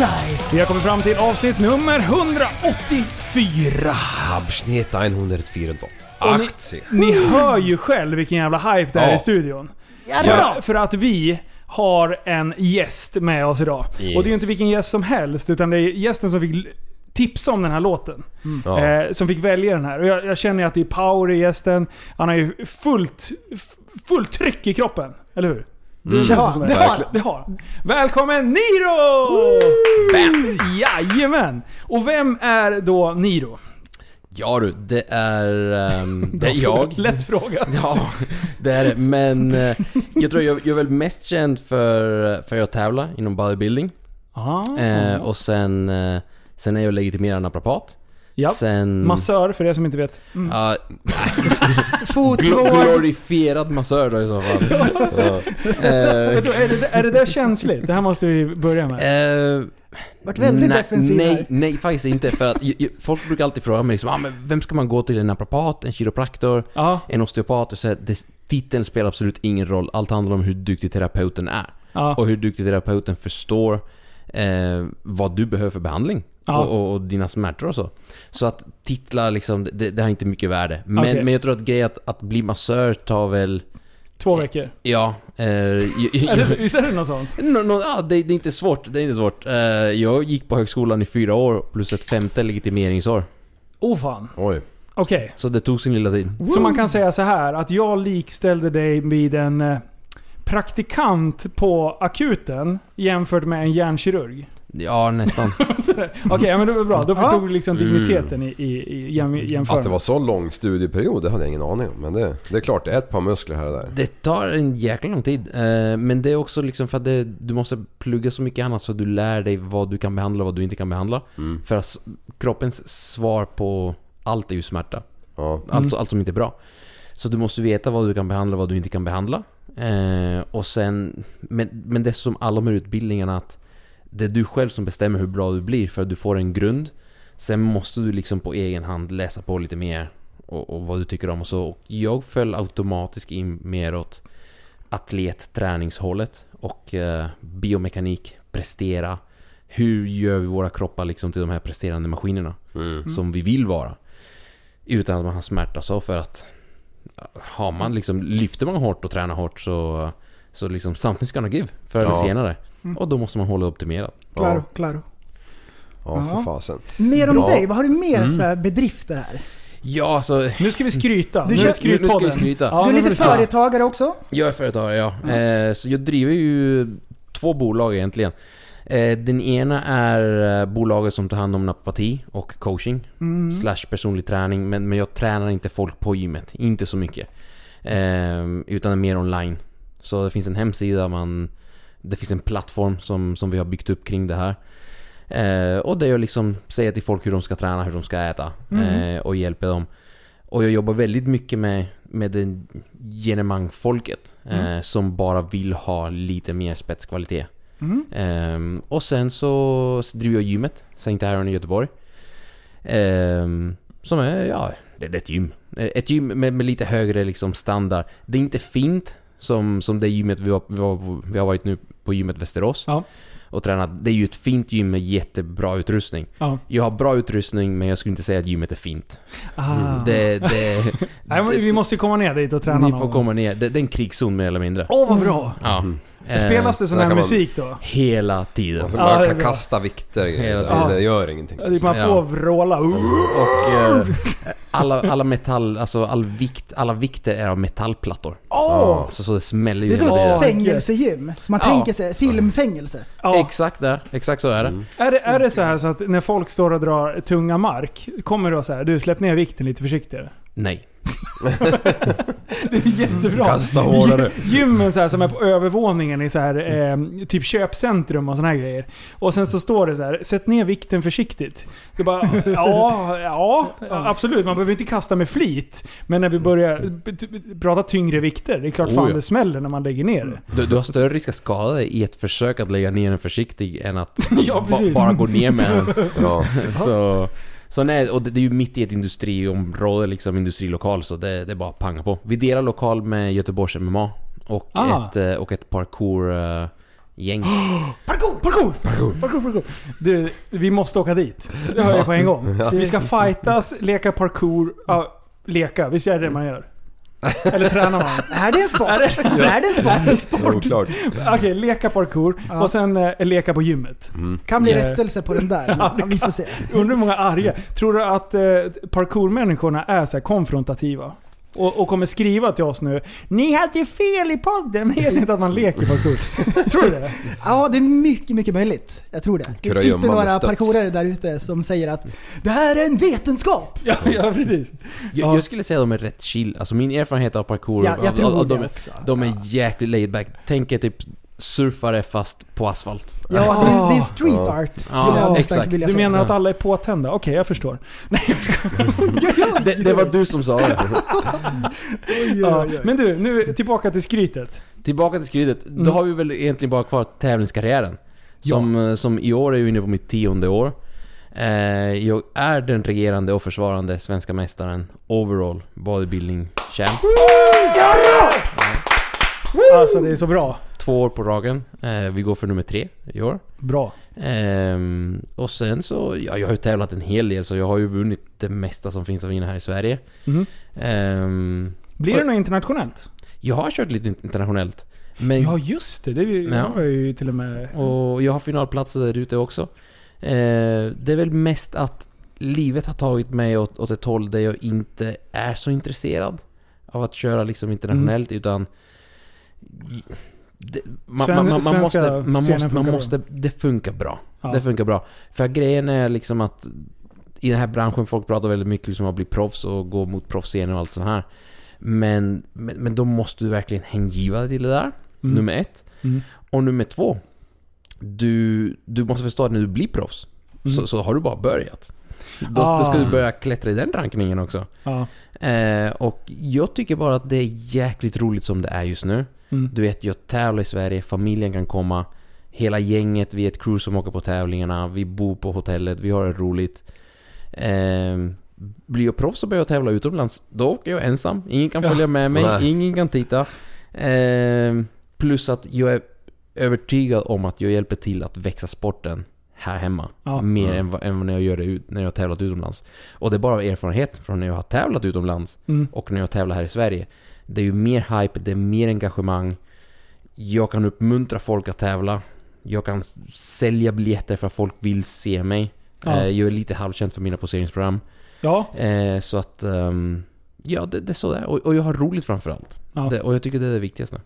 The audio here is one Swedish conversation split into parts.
Dig. Vi har kommit fram till avsnitt nummer 184. Abschnitt 104. Och ni, ni hör ju själv vilken jävla hype det är Ja. i studion. För, för att vi har en gäst med oss idag. Och det är ju inte vilken gäst som helst, utan det är gästen som fick tipsa om den här låten. Ja. Eh, som fick välja den här. Och jag, jag känner ju att det är power i gästen. Han har ju fullt, fullt tryck i kroppen. Eller hur? Det känns Ja, som det har det har. Välkommen Niro! Jajamän! Och vem är då Niro? Ja du, det är... ehm, det är jag. Lätt fråga. Ja, det är det. Men eh, jag tror jag, jag är väl mest känd för, för att tävla inom bodybuilding. Ah. Eh, och sen, eh, sen är jag legitimerad naprapat. Ja. Sen... Massör för er som inte vet. Ja, gl- Fotvård. glorifierad massör då i så fall. Vadå, är, det, är det där känsligt? Det här måste vi börja med. eh, Vart väldigt nej, defensiv nej, här. nej, faktiskt inte. För att ju- ju- folk brukar alltid fråga mig liksom, ah, men vem ska man gå till? En naprapat? En kiropraktor? Ja, En osteopat? Och så här, det, titeln spelar absolut ingen roll. Allt handlar om hur duktig terapeuten är. ja. Och hur duktig terapeuten förstår eh, vad du behöver för behandling. Ja. Och, och, och dina smärtor och så. Så att titlar liksom, det, det har inte mycket värde. Men, Okej. men jag tror att grejen att, att bli massör tar väl... Två veckor. Ja. Eh, visst är det något sånt? Nå, nå, ja, det, det är inte svårt. Det är inte svårt. Eh, jag gick på högskolan i fyra år plus ett femte legitimeringsår. Oh fan. Oj. Okej. Så det tog sin lilla tid. Så man kan säga så här att jag likställde dig vid en eh, praktikant på akuten jämfört med en hjärnkirurg. Ja, nästan. Okej, ja, men det var bra. Då förstod Ja. du liksom digniteten i, i, i jäm, Att det var så lång studieperiod, det hade jag ingen aning om. Men det, det är klart, det är ett par muskler här och där. Det tar en jäkla lång tid. Eh, men det är också liksom för att det, du måste plugga så mycket annat så du lär dig vad du kan behandla och vad du inte kan behandla. Mm. För att kroppens svar på allt är ju smärta. Ja. Allt, allt som inte är bra. Så du måste veta vad du kan behandla och vad du inte kan behandla. Eh, och sen, men, men det är som alla de här utbildningarna att det är du själv som bestämmer hur bra du blir för att du får en grund. Sen måste du liksom på egen hand läsa på lite mer och, och vad du tycker om och så. Och jag föll automatiskt in mer åt atletträningshållet och eh, biomekanik, prestera. Hur gör vi våra kroppar liksom till de här presterande maskinerna Mm. som vi vill vara? Utan att man har smärta så för att har man liksom, lyfter man hårt och tränar hårt så, så liksom something's gonna give förr eller Ja. senare. Och då måste man hålla optimerat. Klaro, klaro. Ja, för Ja. fasen. Mer om Bra. dig. Vad har du mer Mm. för bedrifter här? Ja, alltså... Nu ska vi skryta. Du nu skrytpodden. nu ska vi skryta. Ja, du är nu lite företagare också. Jag är företagare, ja. Eh, så jag driver ju två bolag egentligen. Eh, den ena är eh, bolaget som tar hand om napati och coaching. Mm. Slash personlig träning. Men, men jag tränar inte folk på gymmet. Inte så mycket. Eh, utan mer online. Så det finns en hemsida man Det finns en plattform som, som vi har byggt upp kring det här. Eh, och det är att liksom säga till folk hur de ska träna, hur de ska äta eh, och hjälpa dem. Och jag jobbar väldigt mycket med, med det genemang-folket eh, som bara vill ha lite mer spetskvalitet. Ehm, och sen så, så driver jag gymmet, St. Aaron i Göteborg. Ehm, som är, ja, det, det är ett gym. Eh, Ett gym med, med lite högre liksom standard. Det är inte fint som, som det gymmet vi har, vi, har, vi har varit nu på gymmet Västerås. Ja. Och tränat. Det är ju ett fint gym med jättebra utrustning. Ja. Jag har bra utrustning men jag skulle inte säga att gymmet är fint. Ah. Det, det, Nej, vi måste ju komma ner dit och träna ni någon får komma ner. Det, det är en krigszon mer eller mindre. Åh, vad bra! Ja. Eh, Spelas det sån här man- musik då? Hela tiden. Är kan kasta vikter grejer, Hela så tiden. det, gör ingenting. Man får vråla. Och eh, alla, alla metall, alltså all vikt, alla vikter är av metallplattor. Så, så det smäller ju Det är som ett fängelsegym. Så man tänker sig, filmfängelse. Exakt där, exakt så är det. Är det, är det så här så att när folk står och drar tunga mark, kommer då så här, du släpp ner vikten lite försiktigare? Nej. Det är jättebra. Kasta hårdare. Gymmen så här, som är på övervåningen i så här, eh, typ köpcentrum och såna här grejer. Och sen så står det så här, sätt ner vikten försiktigt. Det bara, ja, ja, absolut. Man behöver inte kasta med flit. Men när vi börjar prata tyngre vikter, det är klart Oh, fan ja. det smäller när man lägger ner det. Du, du har större risk att skada dig i ett försök att lägga ner en försiktig än att Ja, bara gå ner med den. Ja. Så, så nej, och det, det är ju mitt i ett industriområde, liksom industrilokal, så det, det är bara panga på. Vi delar lokal med Göteborgs MMA och Ah. ett, eh, och ett parkour... eh, gäng. Parkour, parkour, parkour, parkour, parkour. Du, vi måste åka dit. Det hör jag på en gång. Vi ska fightas, leka parkour, ja, leka. Visst är det det man gör? Eller tränar man? Är det en sport? Är det en sport? Oklart. Okej, leka parkour Ja. och sen eh, leka på gymmet. Kan bli Eh. rättelse på den där. Ja, det Ja, vi får se. Undrar hur många arga. Tror du att eh, parkourmänniskorna är så här konfrontativa? Och, och kommer skriva till oss nu. Ni hade fel i podden, men vet inte att man leker parkour. Tror du det? Ja, det är mycket, mycket möjligt. Jag tror det. Det sitter med några parkourare där ute som säger att det här är en vetenskap. Ja, ja precis. Jag, jag skulle säga att de är rätt chill. Alltså min erfarenhet av parkour, Ja, jag av- tror av- av det de, de är jäkligt laid back. Tänk er typ surfare fast på asfalt. Ja, det, det är street art. Skulle Ja, jag exakt. vilja Du menar att alla är påtända? Okej, jag förstår. Nej, jag skojar. Det, det var du som sa det. Ja, men du, nu tillbaka till skrytet. Tillbaka till skrytet. Mm. Då har vi väl egentligen bara kvar tävlingskarriären. Som, eh, som i år är jag inne på mitt tionde år. Eh, jag är den regerande och försvarande svenska mästaren overall bodybuilding champ. Alltså det är så bra. Två år på ragen. Eh, vi går för nummer tre i år. Bra. Ehm, och sen så, ja, jag har ju tävlat en hel del så jag har ju vunnit det mesta som finns att vinna här i Sverige. Mhm. Ehm, Blir det något internationellt? jag har kört lite internationellt. Men Ja, just det. Det ju, Ja. har ju till och med... Och jag har finalplatser där ute också. Eh, det är väl mest att livet har tagit mig åt, åt ett håll där jag inte är så intresserad av att köra liksom internationellt utan... Det, man, Sven- man, man, man, svenska måste, man, man. Det funkar bra. Ja. Det funkar bra. För grejen är liksom att i den här branschen, folk pratar väldigt mycket liksom om att bli proffs och gå mot proffsscener och allt sånt här. Men, men, men då måste du verkligen hängiva dig till det där. Mm. Nummer ett. Mm. Och nummer två. Du, du måste förstå att när du blir proffs Mm. så, så har du bara börjat. Då, Ah. då ska du börja klättra i den rankningen också. Ja. Eh, och jag tycker bara att det är jäkligt roligt som det är just nu. Mm. Du vet, jag tävlar i Sverige, familjen kan komma. Hela gänget, vi är ett crew som åker på tävlingarna, vi bor på hotellet, vi har det roligt. Eh, blir jag proffs och börjar tävla utomlands, då åker jag ensam. Ingen kan Ja. följa med mig, Nej. ingen kan titta. Eh, plus att jag är övertygad om att jag hjälper till att växa sporten här hemma. Ja. Mer än, vad- än vad när jag gör det ut, när jag har tävlat utomlands. Och det är bara erfarenhet från när jag har tävlat utomlands Mm. och när jag tävlar här i Sverige. Det är ju mer hype, det är mer engagemang. Jag kan uppmuntra folk att tävla. Jag kan sälja biljetter för att folk vill se mig. Ja. Eh, Jag är lite halvkänd för mina poseringsprogram. Ja. Eh, Så att... ehm, Ja, det, det är sådär. Och, och jag har roligt framförallt. Ja. Det, och jag tycker det är det viktigaste.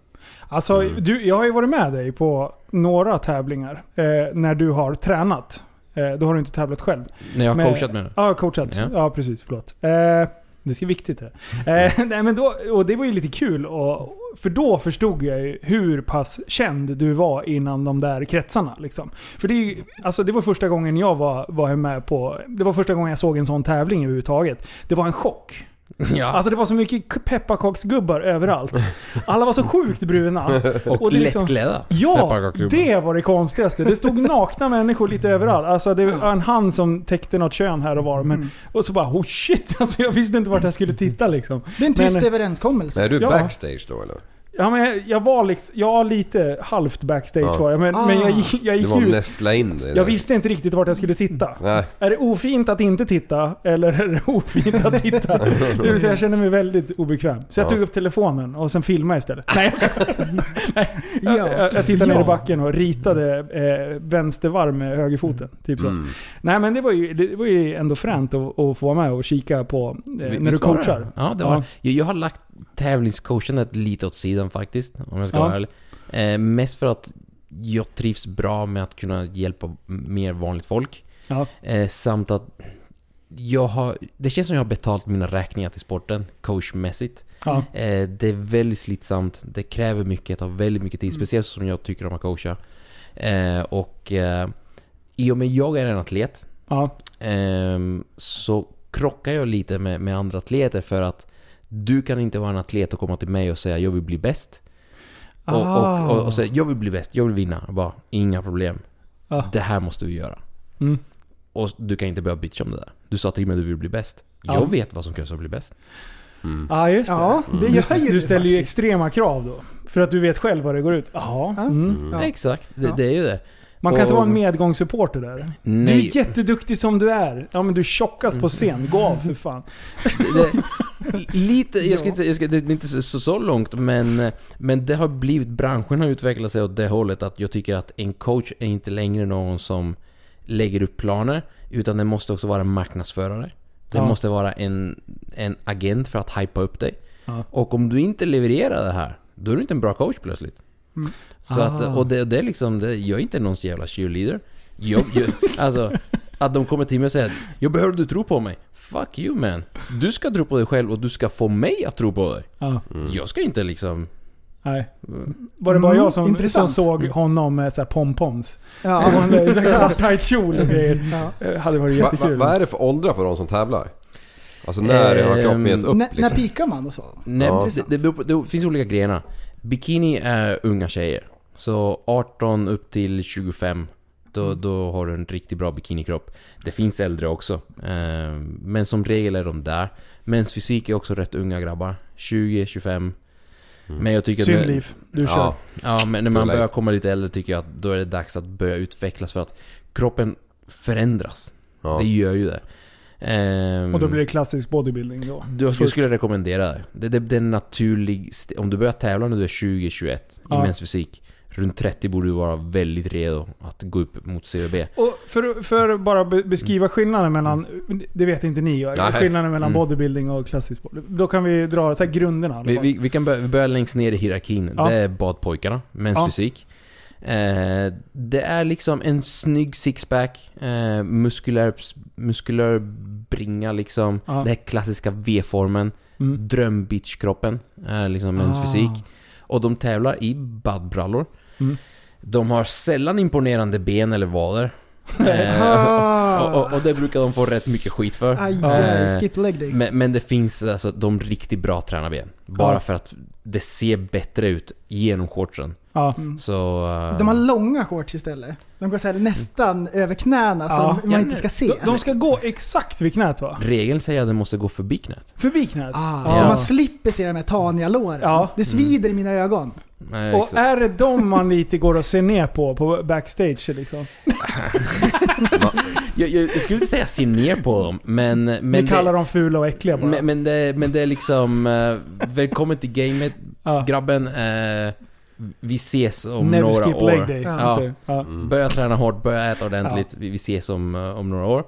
Alltså, Mm. du, jag har ju varit med dig på några tävlingar eh, när du har tränat. Eh, då har du inte tävlat själv. När jag har coachat med det. Ja, coachat. Ja, Ja. precis. Förlåt. Eh, det är viktigt det. Eh, nej, men då, och det var ju lite kul, och, för då förstod jag ju hur pass känd du var innan de där kretsarna. Liksom. För det, är ju- alltså, det var första gången jag var, var med på... Det var första gången jag såg en sån tävling överhuvudtaget. Det var en chock. Ja. Alltså det var så mycket pepparkaksgubbar överallt. Alla var så sjukt bruna. och det är liksom- lättklädda. Ja, det var det konstigaste. Det stod nakna människor lite överallt. Alltså det var en hand som täckte något kön här och var. Men, Och så bara oh shit, alltså jag visste inte vart jag skulle titta liksom. Det är en tyst Men- överenskommelse. Är du Ja. backstage då eller? Ja men jag, jag var liksom, ja lite halvt backstage Ja. var jag. Men, Ah. men jag, gick- jag Du gick var ut. nästla in dig Jag där. visste inte riktigt vart jag skulle titta. Nej. Är det ofint att inte titta? Eller är det ofint att titta? Det vill säga jag kände mig väldigt obekväm. Så jag Ja. tog upp telefonen och sen filmade jag istället. Nej, jag skojar. Nej, Ja. jag, jag, jag tittade ner i Ja. backen och ritade eh, vänstervarv med högerfoten. Typ så. Mm. Nej men det var ju, det var ju ändå fränt att, att få vara med och kika på eh, Vi- när du visst var det? coachar. Ja, det var Jag, jag har lagt tävlingscoachandet lite åt sidan faktiskt, om jag ska Ja. vara ärlig. Eh, mest för att jag trivs bra med att kunna hjälpa mer vanligt folk. Ja. Eh, samt att jag har, det känns som jag har betalt mina räkningar till sporten, coachmässigt. Ja. Eh, det är väldigt slitsamt, det kräver mycket, tar väldigt mycket tid, speciellt som jag tycker om att coacha. Eh, och eh, i och med jag är en atlet, Ja. ehm, så krockar jag lite med, med andra atleter för att du kan inte vara en atlet och komma till mig och säga jag vill bli bäst. Och, Ah. och, och, och säga jag vill bli bäst, jag vill vinna. Och bara, inga problem. Ja. Det här måste vi göra. Mm. Och du kan inte börja bitcha om det där. Du sa till mig att du vill bli bäst. Ja. Jag vet vad som krävs för att bli bäst. Ja, just det. Ja, det Du, ju du det ställer ju extrema krav då. För att du vet själv vad det går ut. Ja. Mm. Ja. Exakt, det, det är ju det. Man kan inte Och- vara en medgångssupporter där. Du Nej, är jätteduktig som du är. Ja men du är tjockast på scen. Gå av för fan. det, lite, jag ska inte, jag ska, det är inte så, så, så långt men, men det har blivit, branschen har utvecklat sig åt det hållet att jag tycker att en coach är inte längre någon som lägger upp planer utan det måste också vara en marknadsförare. Det Ja. måste vara en, en agent för att hypa upp dig. Ja. Och om du inte levererar det här, då är du inte en bra coach plötsligt. Så att, Ah. och det, det är liksom, det, jag är inte någon jävla cheerleader. Jag, jag, alltså, att de kommer till mig och säger att jag behöver du tro på mig. Fuck you man. Du ska tro på dig själv och du ska få mig att tro på dig. Ja. Jag ska inte liksom... Nej. Var det bara Mm, jag som, som intressant. såg honom med så här pompoms? Ja. Stående i så här kort tajt kjol och grejer. Ja. Eh, Hade varit Va, va, jättekul. vad är det för åldrar på de som tävlar? Alltså när har kroppen gett upp N- När liksom? pikar man och så? Nej, Ja. det, det, på- det finns olika grenar. Bikini är unga tjejer. Så 18 upp till 25. Då, då har du en riktigt bra bikinikropp. Det finns äldre också. Eh, men som regel är de där. Mäns fysik är också rätt unga grabbar. 20, 25. Men jag tycker... Synd när- Liv. Du kör. Ja, Ja, men när man börjar komma lite äldre tycker jag att då är det dags att börja utvecklas för att kroppen förändras. ja. Det gör ju det. Ehm, Och då blir det klassisk bodybuilding då. du, jag skulle rekommendera det. Det, det, det är en naturlig... st- Om du börjar tävla när du är 20-21 i Ja. mäns fysik. Runt 30 borde du vara väldigt redo att gå upp mot CVB. Och för, för att bara be- beskriva skillnaden mellan, det vet inte ni, Nej. skillnaden mellan Mm. bodybuilding och klassisk bodybuilding. Då kan vi dra så grunderna. i Vi, vi, vi kan börja, vi börjar längst ner i hierarkin. Ja. Det är badpojkarna, mäns Ja. Eh, det är liksom en snygg sixpack, eh, muskulär, muskulär bringa liksom. Ja. Den här klassiska V-formen. Mm. Drömbitchkroppen är liksom mäns Ah. fysik. Och de tävlar i badbrallor. Mm. De har sällan imponerande ben eller vader. Eh, Ah. och, och, och det brukar de få rätt mycket skit för. Aj, aj, skip leg day. men, men det finns alltså de riktigt bra tränarben. Bara Ja. för att det ser bättre ut genom shortsen. Ja. Så... eh, De har långa shorts istället. De går så här nästan över knäna Ja. som man Ja, inte ska se. De, de ska gå exakt vid knät va? Regeln säger att den måste gå förbi knät. Förbi knät. Ah, Ja. Så man slipper se de här Tanja-låren. Ja. Det svider i mina ögon. Nej, Och är det de man lite går och ser ner på, på backstage liksom? jag, jag, jag skulle inte säga se ner på dem, men... men Ni det- kallar dem fula och äckliga bara. Men, men, det, men det är liksom... Uh, välkommen till gamet, ja. grabben. eh, vi ses om Never några skip år. leg day. Ja. Ja. Ja. Mm. Börja träna hårt, börja äta ordentligt. Vi, vi ses om, eh, om några år.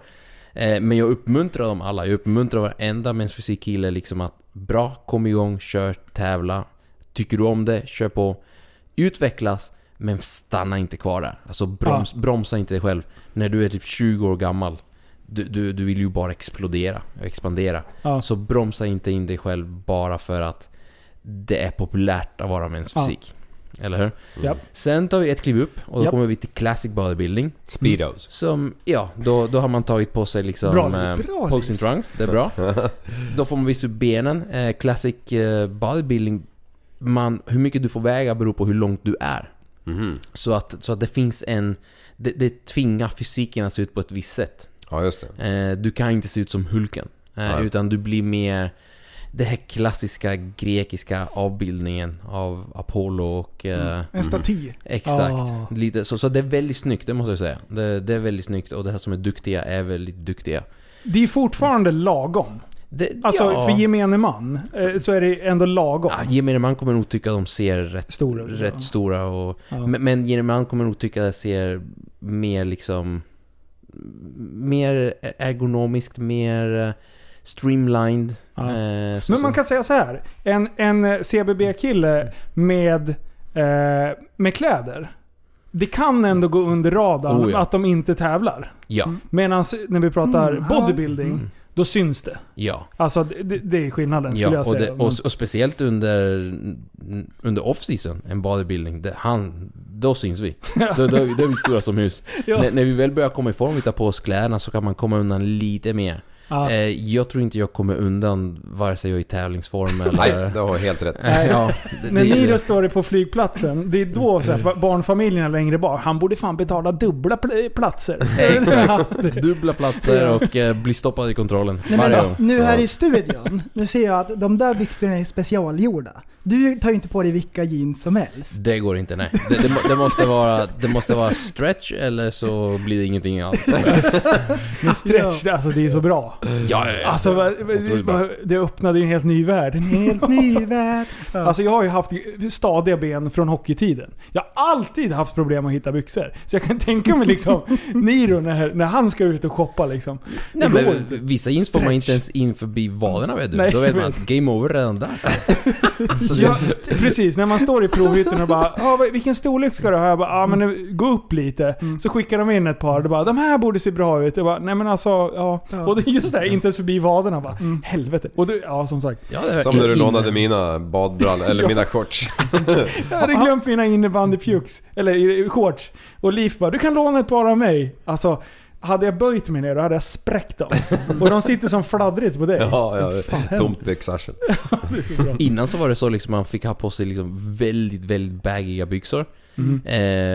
Men jag uppmuntrar dem alla. Jag uppmuntrar varenda mäns fysikkille liksom att bra, kom igång, kör, tävla. Tycker du om det, kör på. Utvecklas, men stanna inte kvar där. Alltså broms, bromsa inte dig själv. När du är typ 20 år gammal. du, du, du vill ju bara explodera och expandera. Ja. Så bromsa inte in dig själv bara för att det är populärt att vara mens Ja. fysik. Eller hur? Ja. Sen tar vi ett kliv upp och då kommer vi till classic bodybuilding. Speedos. Som, ja, då, då har man tagit på sig liksom... Bra, eh, bra, posing trunks, det är bra. då får man visa upp benen. Eh, classic eh, bodybuilding, man, hur mycket du får väga beror på hur långt du är. Mhm. Så att, så att det finns en... Det, det tvingar fysiken att se ut på ett visst sätt. Ja, just det. Eh, du kan inte se ut som Hulken. Eh, utan du blir mer... Det här klassiska grekiska avbildningen av Apollo och... Eh, En staty. Exakt. Ah. Lite, så, så det är väldigt snyggt, det måste jag säga. Det, det är väldigt snyggt och det här som är duktiga är väldigt duktiga. Det är fortfarande lagom. Det, Alltså ja, för gemene man eh, så är det ändå lagom. ja, gemene man kommer nog tycka att de ser rätt Stora, rätt ja. stora och... Ja. Men, men gemene man kommer nog tycka att det ser mer liksom... Mer ergonomiskt, mer eh, streamlined. Ja. Eh, så, Men man så- kan säga så här. En, en CBB-kille med, eh, med kläder. Det kan ändå gå under radarn Oh ja. att de inte tävlar. Ja, Medan när vi pratar Mm, ja. bodybuilding, Mm. Då syns det. ja. Alltså det, det- är skillnaden skulle Ja, jag och, säga. det, och, och speciellt under, under off-season, en bodybuilding, det, han, då syns vi. då, då, då är vi stora som hus. Ja. När, när vi väl börjar komma i form och ta på oss kläderna så kan man komma undan lite mer. Ja. Eh, jag tror inte jag kommer undan vare sig jag är i tävlingsform Nej, eller... det har helt rätt. Nej. ja, det, När Niro står på flygplatsen, det är då så här, barnfamiljerna längre bak, han borde fan betala dubbla pl- platser. Exakt. Dubbla platser och eh, bli stoppad i kontrollen Nej, varje men, gång. nu här Ja. i studion, nu ser jag att de där byxorna är specialgjorda. Du tar ju inte på dig vilka jeans som helst. Det går inte, nej. Det, det, det, måste vara, det måste vara stretch eller så blir det ingenting alls. Men stretch, alltså det är så bra. Ja, ja, ja. Alltså det öppnade ju en helt ny värld. En helt ny värld. Alltså jag har ju haft stadiga ben från hockeytiden. Jag har alltid haft problem att hitta byxor. Så jag kan tänka mig liksom Niro när, när han ska ut och shoppa liksom. Nej, går men vissa jeans får man inte ens in förbi vaderna vet du. Nej, Då vet man att game over redan där. Så det- Ja, precis, när man står i provhytten och bara ah, vilken storlek ska du ha? Jag bara ah, men nu, gå upp lite. Så skickar de in ett par. Det bara de här borde se bra ut. Jag bara nej men alltså ja. Ja. Och just det, här, inte ens förbi vaderna bara. Helvete. Och du, ja som sagt. Ja, Som när du lånade mina badbrallor, eller Ja. mina shorts. Jag hade glömt mina innebandypjucks. Eller i- shorts. Och Liv bara, du kan låna ett par av mig. Alltså, hade jag böjt mig ner då hade jag spräckt dem. Och de sitter som fladdrigt på dig. Ja, ja. Tomt byxarsel. Det är så bra. Innan så var det så liksom man fick ha på sig liksom väldigt, väldigt baggiga byxor. Mm.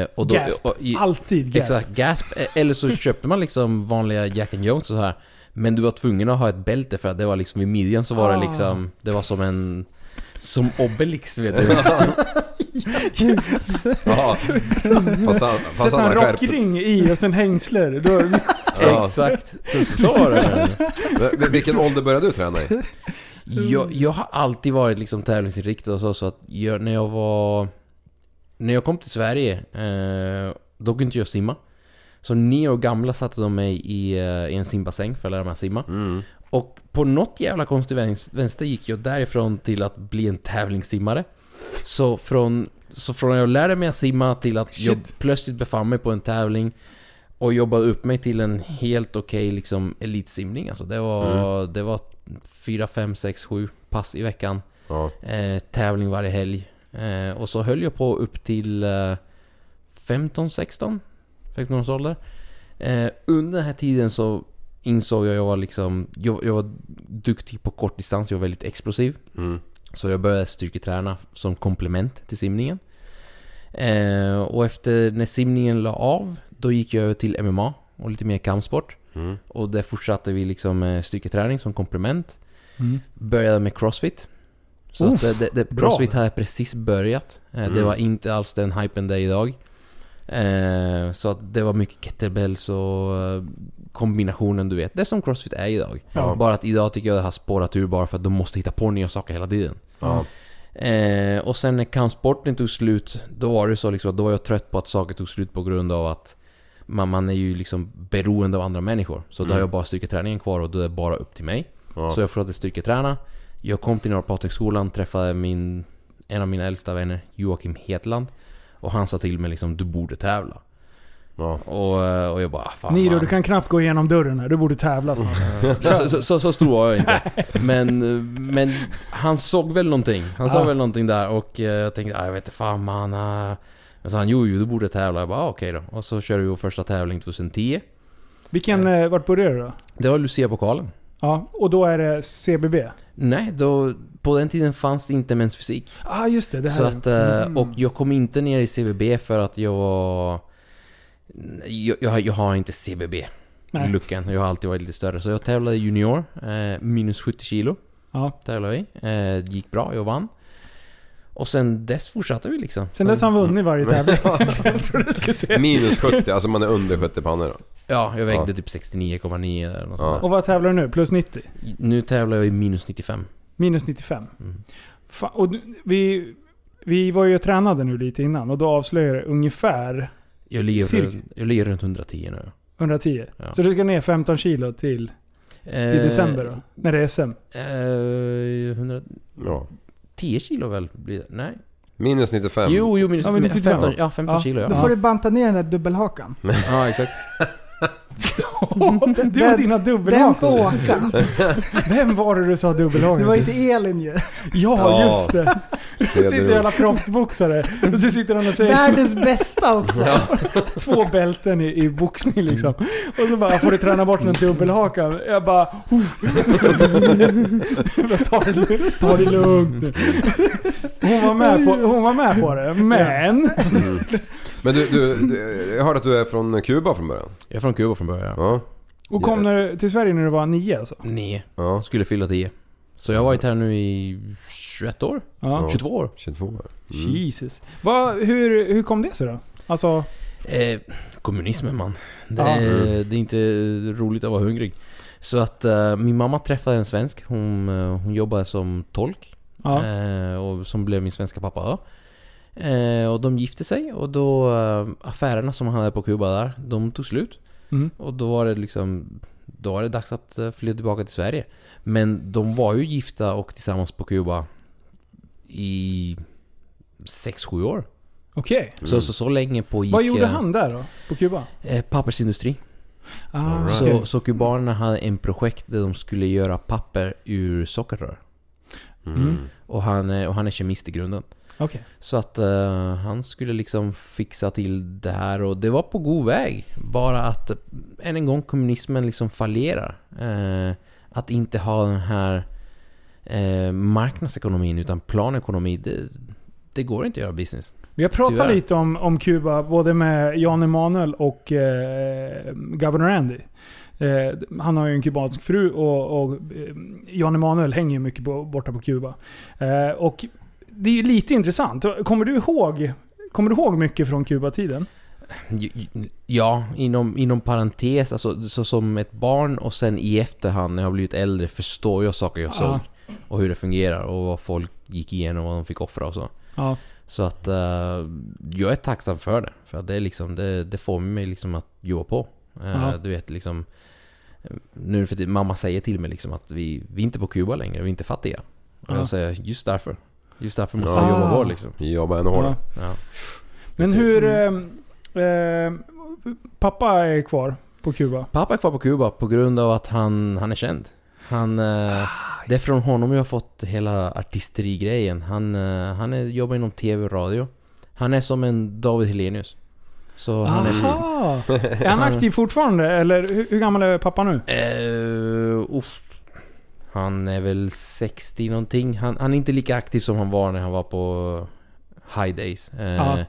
Eh, och då, Gasp. och, i, Alltid gasp. Exakt, gasp. Eh, Eller så köpte man liksom vanliga Jack and Jones och så här. Men du var tvungen att ha ett bälte för att det var liksom vid midjan så var Ah. det liksom... Det var som en... Som Obelix vet du. Ja. Fast fast Sätta en rockring i och sen hängsler. Då Ja. Exakt. Så, så, så var det. Men Vilken ålder började du träna i? Jag, jag har alltid varit liksom tävlingsinriktad och så, så att jag, när jag var... När jag kom till Sverige, eh, då kunde inte jag simma. Så nio år gamla satte de mig i, eh, i en simbassäng för att lära mig simma. Mm. Och på något jävla konstig vänster vänster gick jag därifrån till att bli en tävlingssimmare. Så från, så från jag lärde mig att simma till att jag Shit. plötsligt befann mig på en tävling och jobbade upp mig till en helt okej liksom elitsimning. Alltså det var, det var 4, 5, 6, 7 pass i veckan. Ja. Eh, tävling varje helg. Eh, och så höll jag på upp till eh, 15, 16, 15 års ålder. Under den här tiden så insåg jag att jag var liksom, jag, jag var duktig på kortdistans, jag var väldigt explosiv. Mm. Så jag började styrketräna som komplement till simningen. Eh, och efter när simningen la av, då gick jag över till MMA och lite mer kampsport. Mm. Och där fortsatte vi liksom med styrketräning som komplement. Mm. Började med crossfit. Så att det, det, det, crossfit hade precis börjat. Eh, Det Mm. var inte alls den hypen det är idag. Eh, så att det var mycket kettlebells och eh, kombinationen du vet. Det är som crossfit är idag. Ja. Bara att idag tycker jag det har spårat ur bara för att de måste hitta på nya saker hela tiden. Ja. Eh, och sen när kampsporten tog slut, då var det så liksom, då var jag trött på att saker tog slut på grund av att man, man är ju liksom beroende av andra människor. Så då Mm. har jag bara styrketräningen kvar och då är det bara upp till mig. Ja. Så jag fortsatte styrketräna. Jag kom till Norrpatexskolan, träffade min, en av mina äldsta vänner, Joakim Hetland. Och han sa till mig liksom, du borde tävla. Ja. Och, eh, och jag bara, "Ah, fan Niro, man. du kan knappt gå igenom dörren här. Du borde tävla så, så, så, så stor var jag inte. Men, men han såg väl någonting. Han såg Ja. väl någonting där och eh, jag tänkte, ah, jag vet inte fan man. Men så han, jo, jo du borde tävla. Jag bara, ah, okej då. Och så körde vi vår första tävling 2010. Vilken, eh, vart började du då? Det var Lucia-pokalen. Ja, och då är det CBB? Nej, då, på den tiden fanns det inte mensfysik. ah, just det. det här. Så att, Mm. och jag kom inte ner i CBB för att jag var... Jag, jag, jag har inte Nej. CBB-luckan. Jag har alltid varit lite större. Så jag tävlade junior, eh, minus 70 kilo. Ja. Tävlade vi. Eh, det gick bra, jag vann. Och sen dess fortsatte vi liksom. Sen dess har han vunnit varje tävling. jag tror du skulle säga. Minus 70, alltså man är under 70 pannor då. Ja, jag vägde Ja. typ 69,9 eller något Ja. sånt Och vad tävlar du nu? Plus 90? där. Nu tävlar jag i minus 95. Minus 95? Mm. Och vi, vi var ju och tränade nu lite innan och då avslöjade det ungefär Jag ligger, runt, jag ligger runt 110 nu. 110. Ja. Så du ska ner 15 kilo till, till Eh, december då? När det är SM? Eh, 110 Ja. kilo väl blir det? Nej. Minus 95. Jo, jo minus Ja, men 95. 15, ja, 15 Ja. kilo Då ja. får du banta ner den där dubbelhakan. Ja, exakt. du och dina Den dubbelhakor. får åka. Vem var det du sa dubbelhakor Det var inte Elin ju. Ja, Ja. just det. Det sitter alla proffsboxare och så sitter han och säger Världens bästa också. två bälten i, i boxning liksom. Och så bara, får du träna bort en dubbelhaka? Jag bara, ta, det, ta det lugnt. Hon var med på, hon var med på det, men... Men du, du, du, jag hörde att du är från Kuba från början. Jag är från Kuba från början. Ja. Och kom när, till Sverige när du var nio alltså? Nej. Ja. Skulle fylla 10. Så jag har varit här nu i 21 år? Ja. 22 år? 22 år. Mm. Jesus. Vad- hur, hur kom det sig då? Alltså, Eh, kommunismen man. Det, Ja. är, det är inte roligt att vara hungrig. Så att eh, min mamma träffade en svensk. Hon, eh, hon jobbade som tolk. ja. Eh, och som blev min svenska pappa då. Eh, och de gifte sig och då eh, affärerna som han hade på Kuba där, de tog slut. Mm. Och då var det liksom Då var det dags att eh, flytta tillbaka till Sverige. Men de var ju gifta och tillsammans på Kuba i 6-7 år. Okej. Så, så så länge pågick... Vad gjorde han där då? På Kuba? Eh, pappersindustri. Ah, right. Så, så kubanerna hade en projekt där de skulle göra papper ur sockerrör. Mm. Och han, är- och han är kemist i grunden. Okej. Så att eh, han skulle liksom fixa till det här och det var på god väg. Bara att än en gång kommunismen liksom fallerar. Eh, att inte ha den här eh, marknadsekonomin utan planekonomi. Det, det går inte att göra business. Vi har pratat Tyvärr. lite om, om Kuba, både med Jan Emanuel och eh, Governor Andy. Eh, han har ju en kubansk fru och, och Jan Emanuel hänger ju mycket på, borta på Kuba. Eh, och det är ju lite intressant. Kommer du ihåg, kommer du ihåg mycket från Kuba-tiden? Ja, inom, inom parentes, alltså så som ett barn och sen i efterhand när jag har blivit äldre förstår jag saker jag såg. Och hur det fungerar och vad folk gick igenom och vad de fick offra och så. Ja. Så att eh, jag är tacksam för det. För att det, är liksom, det, det får mig liksom att jobba på. Ja. Du vet liksom... Nu för mamma säger till mig liksom att vi, vi är inte på Kuba längre, vi är inte fattiga. Och Ja. jag säger just därför. Just därför måste Ja. jobba Ah. på liksom. Jobba ännu hårdare. Ja. Men Precis. hur... Eh, eh, pappa är kvar på Kuba. Pappa är kvar på Kuba på grund av att han, han är känd. Han, eh, det är från honom jag har fått hela artisterigrejen. Han, eh, han är, jobbar inom TV och radio. Han är som en David Helenius. Så han är... Aha! Är han aktiv fortfarande? Eller hur, hur gammal är pappa nu? Uh, uff. Han är väl 60 någonting. Han, han är inte lika aktiv som han var när han var på High Days. Eh.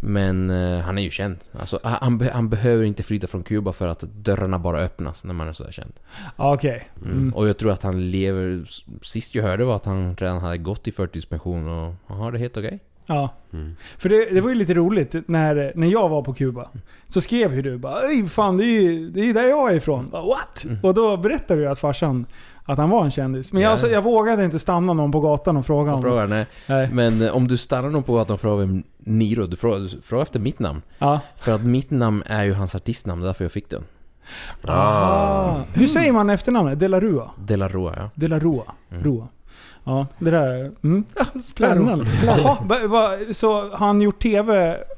Men eh, han är ju känd. Alltså, han, han be- han behöver inte flytta från Kuba för att dörrarna bara öppnas när man är så här känd. Ja, Okej. Mm. Mm. Och jag tror att han lever... Sist jag hörde var att han redan hade gått i förtidspension och han har det helt okej. Ja. Mm. För det, det var ju lite roligt när, när jag var på Kuba. Så skrev ju du bara Öj, fan det är ju det är där jag är ifrån. Bara, What? Mm. Och då berättade du att farsan att han var en kändis. Men jag, Ja. alltså, jag vågade inte stanna någon på gatan och fråga Jag om frågar, nej. Nej. Men eh, om du stannar någon på att de frågar vem Niro, du frågar, du frågar efter mitt namn. Ja. För att mitt namn är ju hans artistnamn, det är därför jag fick den. Ah. Hur säger man efternamnet? De la Rua? De la Rua, ja. De la Rua. Mm. Rua. Ja, det där... Mm. Spännande. Jaha, så har han gjort TV,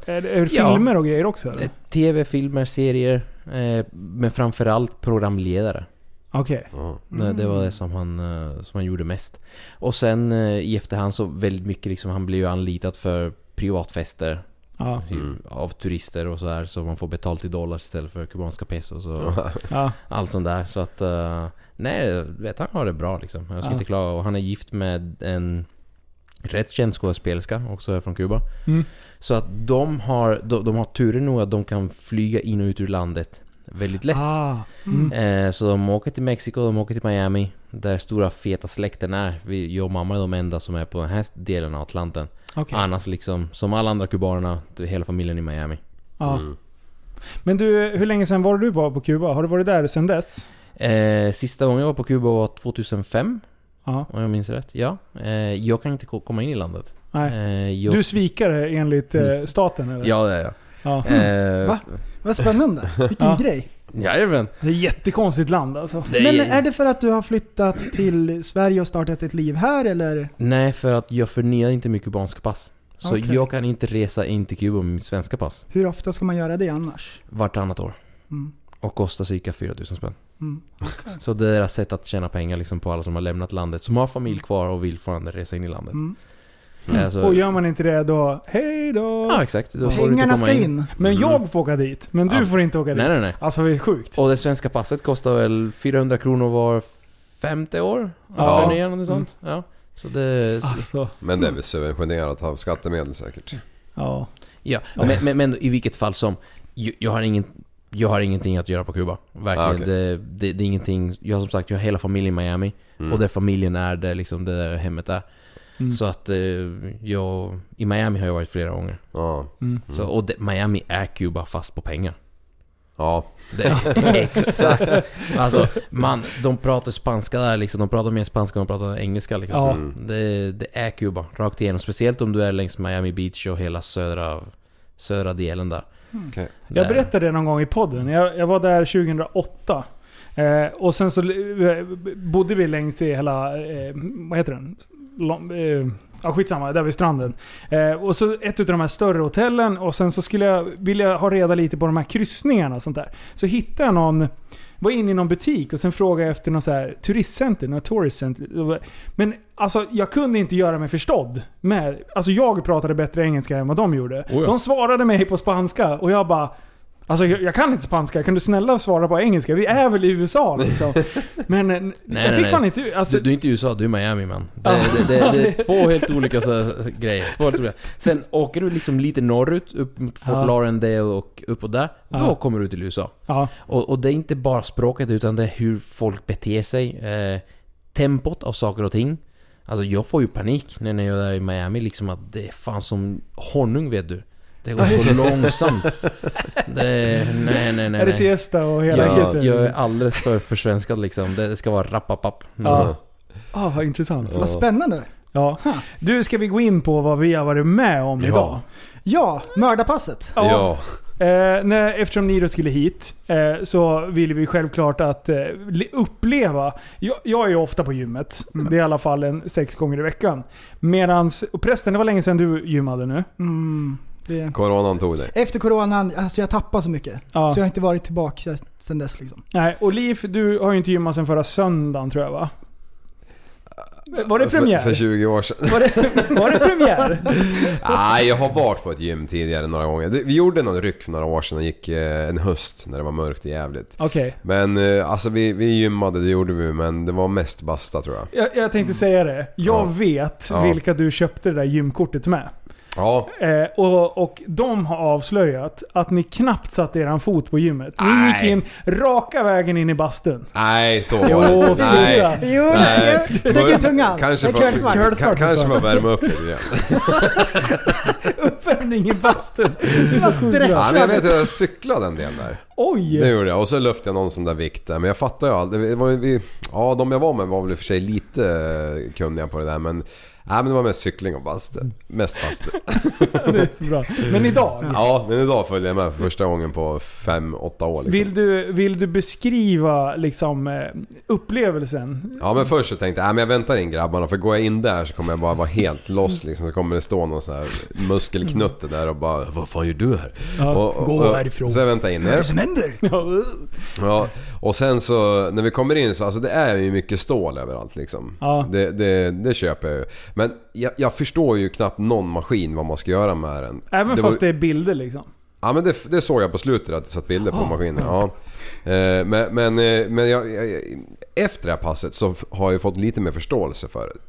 är det Ja. filmer och grejer också? eller? Eh, TV, filmer, serier. Eh, men framförallt programledare. Okej. Ja. Det, det var det som han, eh, som han gjorde mest. Och sen eh, i efterhand så väldigt mycket liksom, han blev ju anlitad för privatfester. Ja. typ, Mm. Av turister och sådär. Så man får betalt i dollar istället för kubanska pesos och Ja. allt sånt där. Så att... eh, nej, vet han har det bra liksom. Jag ska Ja. inte klaga. Och han är gift med en rätt känd skådespelerska, också från Kuba. Mm. Så att de har, de, de har turen nog att de kan flyga in och ut ur landet väldigt lätt. Ah. Mm. Eh, så de åker till Mexiko, de åker till Miami, där stora feta släkten är. Vi, jag och mamma är de enda som är på den här delen av Atlanten. Okej. Annars liksom, som alla andra kubanerna, hela familjen i Miami. Ja. Mm. Men du, hur länge sedan var du var på Kuba? Har du varit där sedan dess? Eh, sista gången jag var på Kuba var 2005, Ja. om jag minns rätt. Ja. Eh, jag kan inte ko- komma in i landet. Nej. Eh, jag, Du svikare enligt eh, Mm. staten eller? Ja, det är jag. ja. Eh, Va? Vad spännande. Vilken Ja. grej. Jajamän. Det är ett jättekonstigt land alltså. Det Men är det för att du har flyttat till Sverige och startat ett liv här eller? Nej, för att jag förnyar inte mitt kubanska pass. Så Okej. jag kan inte resa in till Kuba med mitt svenska pass. Hur ofta ska man göra det annars? Vartannat år. Mm. Och kostar cirka 4000 spänn. Mm. Så det är deras sätt att tjäna pengar liksom på alla som har lämnat landet. Som har familj kvar och vill fortfarande resa in i landet. Mm. Eh, så- Och gör man inte det då, hej då! Ja, exakt. Då får du inte Pengarna komma ska in. in. Men Mm. jag får åka dit, men du Ja. får inte åka dit. Nej, nej, nej. Alltså det är sjukt. Och det svenska passet kostar väl 400 kronor var femte år? Ja. Ja. Förnya något sånt. Ja. Så det... Så, Alltså, Men det är väl subventionerat av skattemedel säkert. ja. ja. Men, men, men i vilket fall som... Jag, jag har ingen... Jag har ingenting att göra på Kuba. Verkligen. Ah, okej. det, det, det är ingenting... Jag har som sagt, jag har hela familjen i Miami. Mm. Och där familjen är, där liksom det där hemmet är. Mm. Så att eh, jag... I Miami har jag varit flera gånger. Ja. Mm. Så, och det, Miami är Kuba fast på pengar. Ja. Det är exakt. Alltså, man, de pratar spanska där liksom. De pratar mer spanska än de pratar engelska liksom. Ja. Mm. Det, det är Kuba, rakt igenom. Speciellt om du är längs Miami Beach och hela södra, södra delen där. Okej. Jag Där. berättade det någon gång i podden. Jag, jag var där 2008. Eh, och sen så eh, bodde vi längs i hela, eh, vad heter den? Eh, ja skitsamma, där vid stranden. Eh, och så ett av de här större hotellen och sen så skulle jag vilja ha reda lite på de här kryssningarna och sånt där. Så hittade jag någon, var inne i någon butik och sen frågade jag efter något så här turistcenter, något tourist center. Men alltså jag kunde inte göra mig förstådd. Med, alltså jag pratade bättre engelska än vad de gjorde. ja. De svarade mig på spanska och jag bara Alltså jag, jag kan inte spanska, kan du snälla svara på engelska? Vi är väl i USA liksom. Men eh, jag nej, fick nej. fan inte... Alltså, Du, du är inte i USA, du är i Miami man. Det, det, det, det är två helt olika så, grejer. Två helt olika. Sen åker du liksom lite norrut, upp mot Fort Ja. Lauderdale och uppåt där. Då Ja. kommer du till USA. ja, Och, och det är inte bara språket utan det är hur folk beter sig. Eh, tempot av saker och ting. Alltså jag får ju panik när jag är där i Miami liksom att det är fan som honung vet du. Det går så långsamt. Det är, nej nej nej. är det siesta och hela Jag, jag är alldeles för försvenskad liksom. Det ska vara rappapapp. Ja. Ah, vad intressant. Vad spännande. Ja. Du, ska vi gå in på vad vi har varit med om Ja. idag? Ja, mördarpasset. Ja. Eh, när, eftersom Niro skulle hit eh, så ville vi självklart att eh, uppleva... Jag, jag är ju ofta på gymmet. Det är i alla fall en sex gånger i veckan. Medans... Och prästen, det var länge sedan du gymmade nu. Mm, det. Coronan tog dig. Efter coronan, alltså jag tappar så mycket. Ja. Så jag har inte varit tillbaka sen dess liksom. Nej, och Liv, du har ju inte gymmat sedan förra söndagen tror jag va? Var det premiär? För, för 20 år sedan. Var, det, var det premiär? Nej, jag har varit på ett gym tidigare några gånger. Vi gjorde någon ryck för några år sedan och gick eh, en höst när det var mörkt och jävligt. Okej. Men eh, alltså vi, vi gymmade, det gjorde vi, men det var mest basta tror jag. Jag, jag tänkte säga det. Jag Ja. vet Ja. vilka du köpte det där gymkortet med. Ja, Eh, och, och de har avslöjat att ni knappt satte eran fot på gymmet. Ni Nej. gick in raka vägen in i bastun. nej så Jo, var det inte. sluta. Nej. Jo, Nej. Stick ut tungan. Kanske Det är för, kölsvart. ka- ka- kanske för att värma upp lite grann. Uppvärmning i bastun. Det är så Vad sjukt stretch. bra. Ja, men jag vet att jag cyklade en del där. Oj! Det gjorde jag. Och så lyfte jag någon sån där vikt där. Men jag fattar ju aldrig. Det var, ju- vi, ja, de jag var med var väl i och för sig lite eh, kunniga på det där men... Nej men det var mest cykling och bastu. Mest bastu. Det är så bra. Men idag? Ja, men idag följde jag med för första gången på 5-8 år liksom. Vill du, vill du beskriva liksom eh, upplevelsen? Ja men först så tänkte jag, men jag väntar in grabbarna för går jag in där så kommer jag bara vara helt lost liksom. Så kommer det stå någon sån här muskelknutte där och bara Vad fan gör du här? Ja, och, och, gå och, härifrån. Så jag väntar in er. som händer? Ja, och sen så när vi kommer in så alltså det är ju mycket stål överallt liksom. Ja. Det, det, det köper jag ju. Men jag, jag förstår ju knappt någon maskin vad man ska göra med den. Även det fast var, det är bilder liksom. Ja men det, det såg jag på slutet att det satt bilder på maskinen. Ja. Eh, Men, men, eh, men jag, jag, efter det här passet så har jag fått lite mer förståelse för det.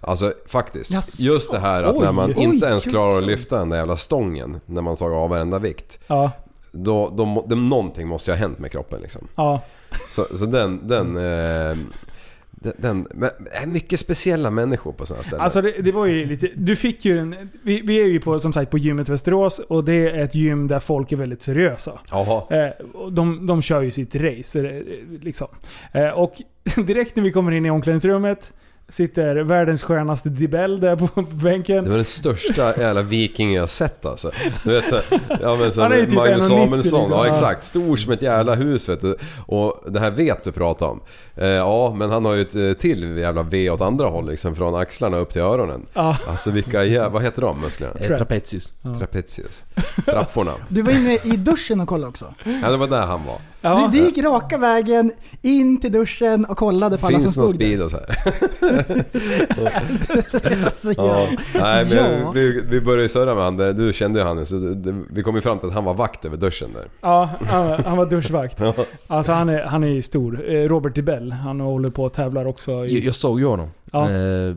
Alltså faktiskt. Jaså? Just det här att när Oj. man Oj, inte ens oj, klarar att oj. lyfta den där jävla stången när man tagit av varenda vikt. Ja, Då, då, det, någonting måste ju ha hänt med kroppen liksom. ja. Så, så den... den eh, den, men är mycket speciella människor på sådana ställen. Alltså det, det var ju lite... Du fick ju en... Vi, vi är ju på, som sagt på gymmet Västerås och det är ett gym där folk är väldigt seriösa. Jaha. Eh, de, de kör ju sitt race. eh, Liksom. Eh, och direkt när vi kommer in i omklädningsrummet sitter världens skönaste Dibell där på, bänken. Det var den största jävla vikingen jag sett alltså. Du vet så, ja men som Han är ju typ Magnus 1,90 Samuelsson, liksom. ja Ja. exakt. Stor som ett jävla hus vet du. Och det här vet du pratar om. Eh, ja men han har ju ett eh, till jävla V åt andra håll liksom. Från axlarna upp till öronen. Ja. Alltså vilka jävla, vad heter de musklerna? Eh, Trapezius. Trapezius. Trapporna. Du var inne i duschen och kollade också. Ja det var där han var. Ja. Du, du gick raka vägen in till duschen och kollade på alla Finns som någon stod där. speed och så här. Alltså, Ja. ja. Nej men vi, vi började ju surra med han, du kände ju han så det, det, vi kom ju fram till att han var vakt över duschen där. Ja, han, var- han var duschvakt. Alltså han är, han är stor. Eh, Robert Dibell, han håller på och tävlar också. Jag, I, jag såg ju honom. Ja. Eh,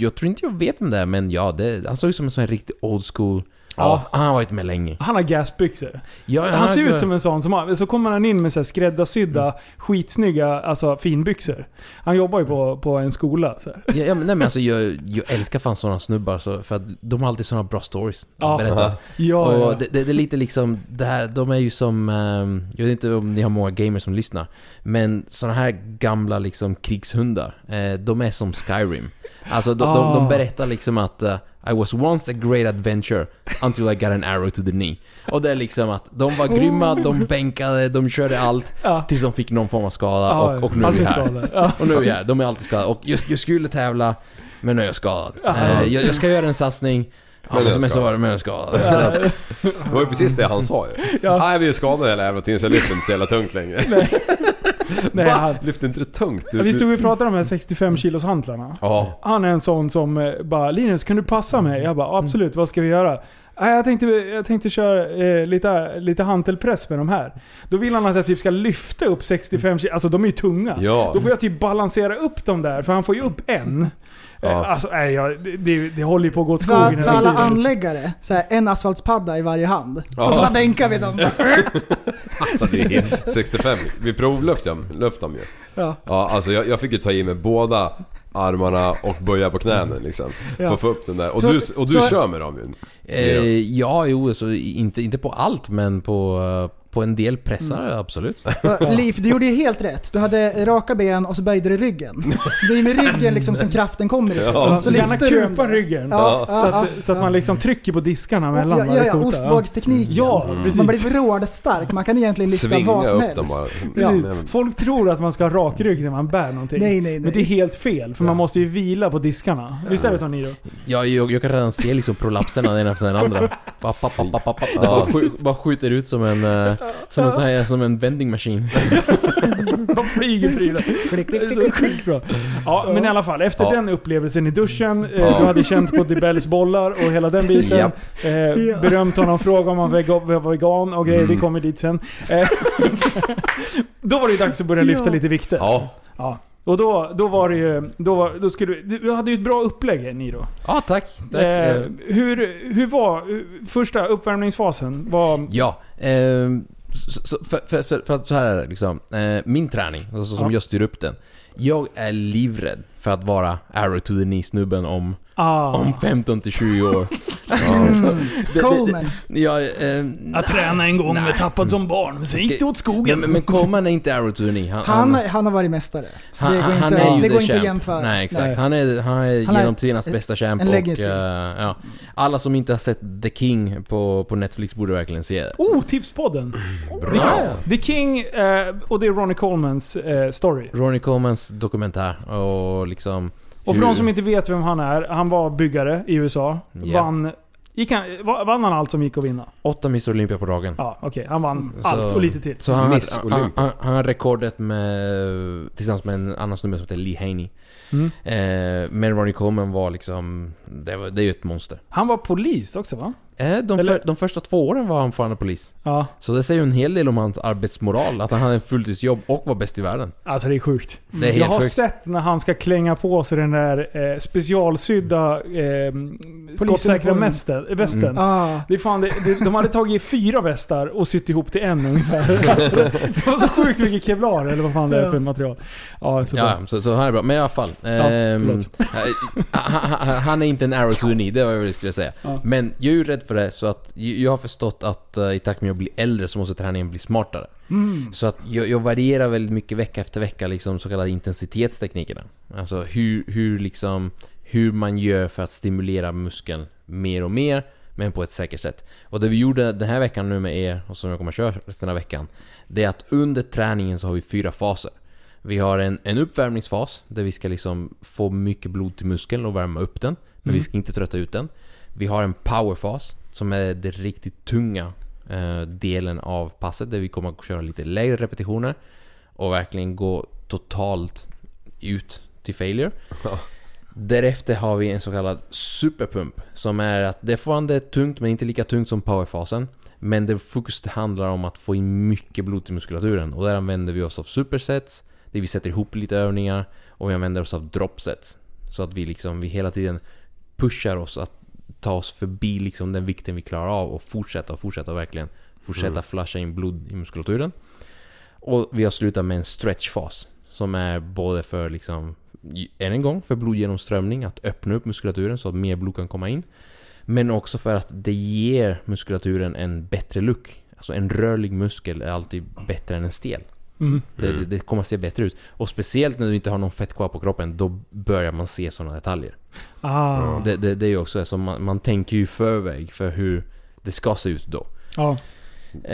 jag tror inte jag vet vem det är, men ja, det, han såg ut som en sån här riktig old school. Ja. Han har varit med länge. han har gasbyxor. Ja, Han ser ut som en sån som har, Så kommer han in med så här skräddarsydda, Mm. skitsnygga alltså finbyxor. Han jobbar ju på, på en skola. Så. Ja, ja, men, nej, men alltså, jag, jag älskar fan sådana snubbar så, för att de har alltid sådana bra stories. Ja. att berätta. Ja, och ja. det, det, det är lite liksom, det här, de är ju som, ehm, jag vet inte om ni har många gamers som lyssnar, men sådana här gamla liksom krigshundar, eh, de är som Skyrim. Alltså de, de, Ah. de berättar liksom att eh, I was once a great adventure until I got an arrow to the knee. Och det är liksom att de var grymma, de bänkade, de körde allt Ja. tills de fick någon form av skada Ja, och, och nu är vi alltid här. skadad. Ja. Och nu är vi här, de är alltid skadade. Och jag, jag skulle tävla, men nu är jag skadad. Eh, jag, jag ska göra en satsning, ja, Men som jag skadad. sa, men jag är skadad. Det var ju precis det han sa ju. Ja. Nej vi är skadade hela jävla tiden så jag lyfter inte så jävla tungt längre. Nej, han, Lyfter inte det tungt? Du, vi stod och pratade om de här 65 kilos hantlarna. Ja. Han är en sån som eh, bara 'Linus, kan du passa mig?' Jag bara 'Absolut, vad ska vi göra?' "Nej, Jag tänkte, jag tänkte köra eh, lite, lite hantelpress med de här. Då vill han att jag typ ska lyfta upp 65 kilo. Alltså de är ju tunga. Ja. Då får jag typ balansera upp dem där, för han får ju upp en. Ja. Eh, Alltså, nej, jag, det, det, håller ju på att gå åt För, skogen för hela alla anläggare, så här, en asfaltspadda i varje hand. Ja. Och så bara bänkar vi dem. Alltså det är helt 65. Vi provluftade dem, ju. Ja. Ja alltså jag, jag fick ju ta i med båda armarna och böja på knäna liksom. För Ja. att få upp den där. Och Så- du, och du så- kör med dem ju. Eh, ja, jo, alltså, inte, inte på allt, men på, eh, på en del pressar, absolut. Så, Liv, du gjorde ju helt rätt. Du hade raka ben och så böjde du ryggen. Det är med ryggen liksom som kraften kommer ifrån. Ja. Så Gärna kupa ryggen. Ja, så att, ja, så att ja. man liksom trycker på diskarna mellan Ja, ja, ja ostbågstekniken. Ja, precis. Man blir rådstark. Man kan egentligen lyfta Svinga vad som helst. dem bara. Folk tror att man ska ha rak rygg när man bär någonting. Nej, nej, nej. Men det är helt fel, för man måste ju vila på diskarna. Visst är det så Niro? Ja, jag, jag kan redan se liksom prolapserna den efter den andra. Bara, bara skjuter ut som en, eh, som en, sån här, som en vending machine. De flyger prylar. Klick, Det klick, är klick, så klick. sjukt bra. Ja, men i alla fall. Efter Ja. den upplevelsen i duschen, eh, Ja. du hade känt på Dibells bollar och hela den biten. Japp. Eh, berömt honom, frågat om han var vega- var vegan och grejer. Vi kommer dit sen. Eh, då var det ju dags att börja lyfta Ja. lite vikter. Ja. Ja. Och då, då var det ju... Då, var, då skulle, du du hade ju ett bra upplägg Niro. Ja, tack. tack. Eh, Eh, hur, hur var första uppvärmningsfasen? Var, Ja, ehm, så, för, för, för, för att så här är det liksom. Eh, min träning, alltså som Ja. jag styr upp den. Jag är livrädd för att vara arrow to the knee snubben om, Ah. om 15 till 20 år. Coleman. Ja, eh, Jag tränade en gång, nej. men tappad som barn. Men sen gick det åt skogen. men, men Coleman är inte arrow to the knee. Han, han har varit mästare. Så Han, det går han inte, är ju det går inte jämföra. Nej, exakt. Nej. Han är, han är Han genom tidernas bästa champ en och... eh, ja. Alla som inte har sett The King på, på Netflix borde verkligen se det. Oh, Tipspodden! Bra! The King, eh, och det är Ronnie Colmans eh, story. Ronnie Colmans dokumentär och liksom... Och för de som inte vet vem han är, han var byggare i USA. Ja. Vann, gick han, va- vann han allt som gick att vinna? Åtta Mr Olympia på ragen. Ja, okej. Han vann Så- allt och lite till. Så han, Miss han, Olympia. han, han har rekordet med, tillsammans med en annan snubbe som heter Lee Haney. Mm. Eh, men Ronnie Coleman var liksom... Det, var, det är ju ett monster. Han var polis också va? Eh, de, Eller- för, de första två åren var han fortfarande polis. Ja. Så det säger ju en hel del om hans arbetsmoral. Att han hade en fulltidsjobb och var bäst i världen. Alltså det är sjukt. Det är Jag helt har sjukt. sett när han ska klänga på sig den där eh, specialsydda eh, skottsäkra västen. västen. Mm. Ah, Det är fan, det, det, de hade tagit fyra västar och sytt ihop till en ungefär. Alltså, det, var så sjukt mycket kevlar eller vad fan det är för material. Ja, så. Ja, så, så han är bra. Men i alla fall. ehm, eh, han, han- han är inte en arrow to the knee, det var vad jag skulle säga. Ja. Men jag är ju rädd för det, så att jag har förstått att eh, i takt med att jag blir äldre så måste träningen bli smartare. mm. Så att jag, jag varierar väldigt mycket vecka efter vecka, liksom så kallade intensitetsteknikerna. Alltså hur, hur liksom, hur man gör för att stimulera muskeln mer och mer, men på ett säkert sätt. Och det vi gjorde den här veckan nu med er, och som jag kommer att köra resten av veckan, det är att under träningen så har vi fyra faser. Vi har en, en uppvärmningsfas, där vi ska liksom få mycket blod till muskeln och värma upp den, men vi ska inte trötta ut den. Vi har en powerfas, som är det riktigt tunga eh, delen av passet, där vi kommer att köra lite lägre repetitioner och verkligen gå totalt ut till failure. Därefter har vi en så kallad superpump som är att det är fortfarande tungt men inte lika tungt som powerfasen. Men det fokus handlar om att få in mycket blod till muskulaturen och där använder vi oss av supersets, där vi sätter ihop lite övningar och vi använder oss av dropsets. Så att vi liksom, vi hela tiden pushar oss att ta oss förbi liksom den vikten vi klarar av och fortsätta och fortsätta och verkligen fortsätta flasha in blod i muskulaturen. Och vi har slutat med en stretchfas som är både för liksom än en gång för blodgenomströmning, att öppna upp muskulaturen så att mer blod kan komma in. Men också för att det ger muskulaturen en bättre look. Alltså en rörlig muskel är alltid bättre än en stel. Mm. Det, det, det kommer att se bättre ut. Och speciellt när du inte har någon fett kvar på kroppen, då börjar man se sådana detaljer. Ah. Det, det, det är ju också så, man, man tänker ju förväg för hur det ska se ut då. Ja.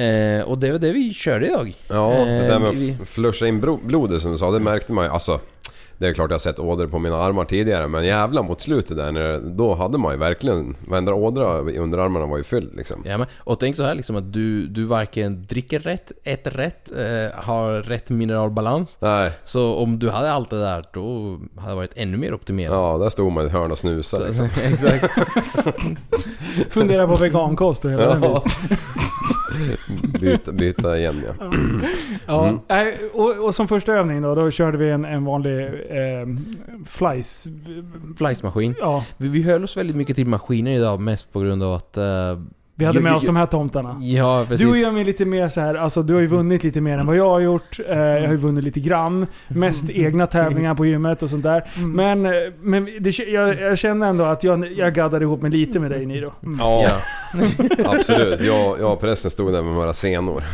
Eh, och det var det vi körde idag. Ja, det där med Eh, vi- att flusha in blodet som du sa, det märkte man ju. Alltså, det är klart jag har sett ådror på mina armar tidigare men jävla mot slutet där, när, då hade man ju verkligen... Varenda ådra i underarmarna var ju fylld liksom. Ja, men, och tänk så här liksom att du, du varken dricker rätt, äter rätt, eh, har rätt mineralbalans. Nej, Så om du hade allt det där, då hade det varit ännu mer optimerat. ja där stod man i ett hörn och snusade Så, liksom. exakt. Fundera på vegankost och hela den Ja. biten. byta, byta igen ja. Ja. Mm. Och, och som första övning då, då körde vi en, en vanlig eh, flies. Flightmaskin. Ja, Vi, vi höll oss väldigt mycket till maskiner idag, mest på grund av att... eh, vi hade med oss de här tomtarna. ja, precis. Du och jag är lite mer så här, alltså du har ju vunnit lite mer än vad jag har gjort. Eh, jag har ju vunnit lite grann. Mest egna tävlingar på gymmet och sånt där. Mm. Men, eh, men det, jag, jag känner ändå att jag, jag gaddade ihop mig lite med dig Niro. Ja, Ja. absolut. Jag, jag och prästen stod där med våra senor.